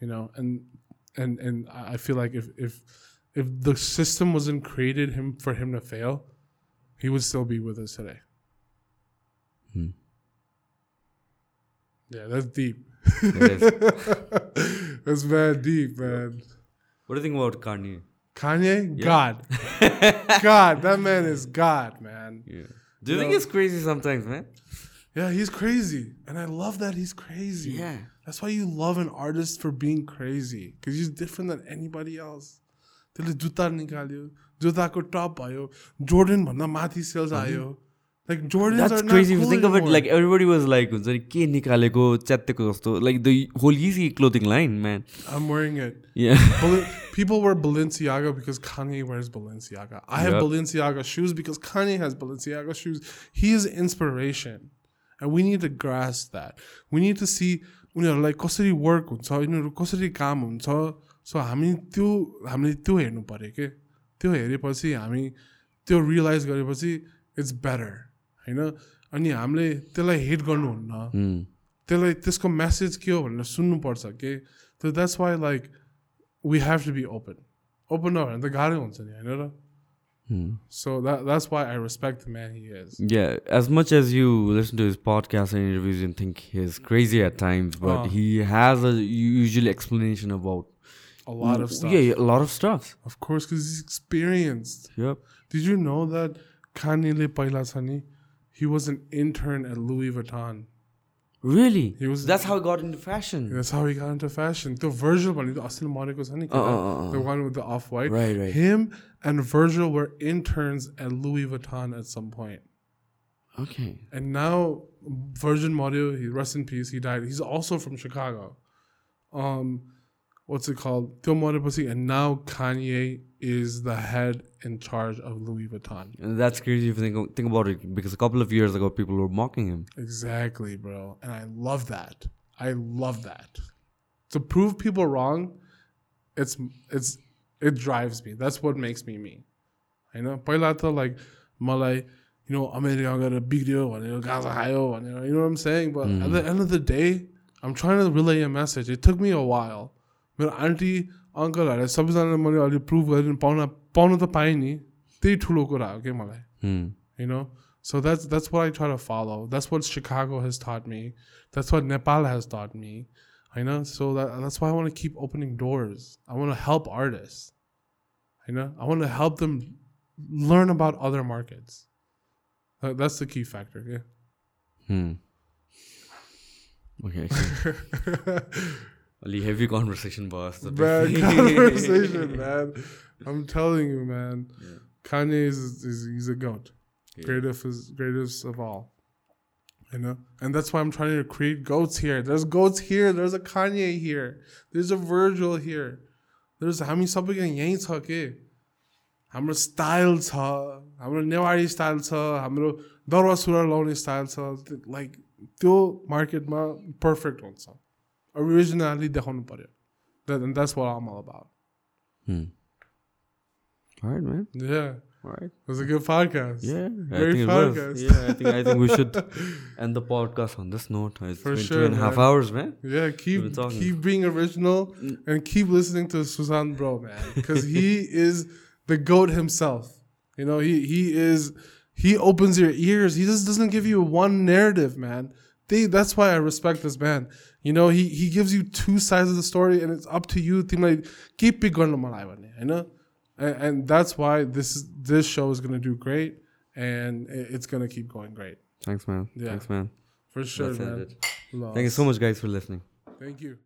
You know, and and and I feel like if if if the system wasn't created him for him to fail, he would still be with us today. Hmm. Yeah, that's deep. It is. that's bad deep, man. What do you think about Kanye? Kanye, God, God, that man is God, man. Yeah. Do you think No. it's crazy sometimes, man? Yeah, he's crazy, and I love that he's crazy. Yeah. That's why you love an artist for being crazy, because he's different than anybody else. त्यसले जुत्ता निकाल्यो जुत्ताको टप भयो Jordan भन्दा माथि sales आयो like Jordan That's crazy. If you think of it, like everybody was like, हुन्छ नि के निकालेको च्यातेको जस्तो like the whole Yeezy clothing line, man. I'm wearing it. Yeah. Bal- People wear Balenciaga because Kanye wears Balenciaga. I have Yep. Balenciaga shoes because Kanye has Balenciaga shoes. He is inspiration. And we need to grasp that. We need to see उनीहरूलाई कसरी work हुन्छ उनीहरू कसरी काम हुन्छ सो हामी त्यो हामीले त्यो हेर्नु पऱ्यो के त्यो हेरेपछि हामी त्यो रियलाइज गरेपछि इट्स बेटर होइन अनि हामीले त्यसलाई हेट गर्नुहुन्न Hmm. त्यसलाई त्यसको मेसेज के हो भनेर सुन्नुपर्छ के त्यो that's why like we have to be open open नभयो भने त गाह्रै हुन्छ नि होइन र Hmm. So that's why I respect the man he is Yeah, as much as you listen to his podcast and interviews and think he's crazy at times, but Ah. he has a usual explanation about a lot of stuff Yeah, a lot of stuff. of course because he's experienced Yep. did you know that Kanye le नि he was an intern at Louis Vuitton. Really? He was- That's how he got into fashion. That's how he got into fashion. The Virgil one, the Austin Monaco Sunny, uh, uh, uh. the one with the off white. Right, right. Him and Virgil were interns at Louis Vuitton at some point. Okay. And now Virgin Mario, he rest in peace, he died. He's also from Chicago. Um what's it called? Theo Pussy, and now Kanye is the head in charge of Louis Vuitton. And that's crazy if you think, think about it, because a couple of years ago, people were mocking him. Exactly, bro. And I love that. I love that. To prove people wrong, it's it's it drives me. That's what makes me me. I know. Pailata like Malay, you know, America got a big deal and you know, Gaza you know, you know what I'm saying? But mm. at the end of the day, I'm trying to relay a message. It took me a while मेरो aunty अङ्कलहरूलाई सबैजनाले मैले अलि प्रुभ गरिदिनु pound pound त पाएँ नि त्यही ठुलो कुरा हो क्या मलाई Hmm. you know so that's that's what i try to follow that's what chicago has taught me that's what nepal has taught me i know so that, that's why i want to keep opening doors i want to help artists you know i want to help them learn about other markets That- that's the key factor yeah Hmm. Okay. Ali heavy conversation, boss. bad conversation man i'm telling you man kanye is, is he's a goat greatest is greatest of all you know and that's why i'm trying to create goats here there's goats here there's a kanye here there's a virgil here there's हामी सबैको यहीँ छ के हाम्रो style छ हाम्रो Newari style छ हाम्रो दौरा सुरुवाल लाउने स्टाइल छ लाइक त्यो मार्केटमा पर्फेक्ट हुन्छ originality দেখানো and that's what I'm all about. Hmm. All right man. Yeah. All right. It was a good podcast. Yeah great podcast. Yeah I think I think we should end the podcast on this note. It's For been sure, two and a half hours man. Yeah keep keep being original mm. and keep listening to Sushant Bro man because he is the goat himself. You know he he is he opens your ears. He just doesn't give you one narrative man. They, that's why I respect this man. You know, he he gives you two sides of the story, and it's up to you to like keep going you know, and, and that's why this this show is gonna do great, and it's gonna keep going great Thanks, man. Yeah. Thanks, man. for sure, Let's man. Thank you so much, guys, for listening. Thank you.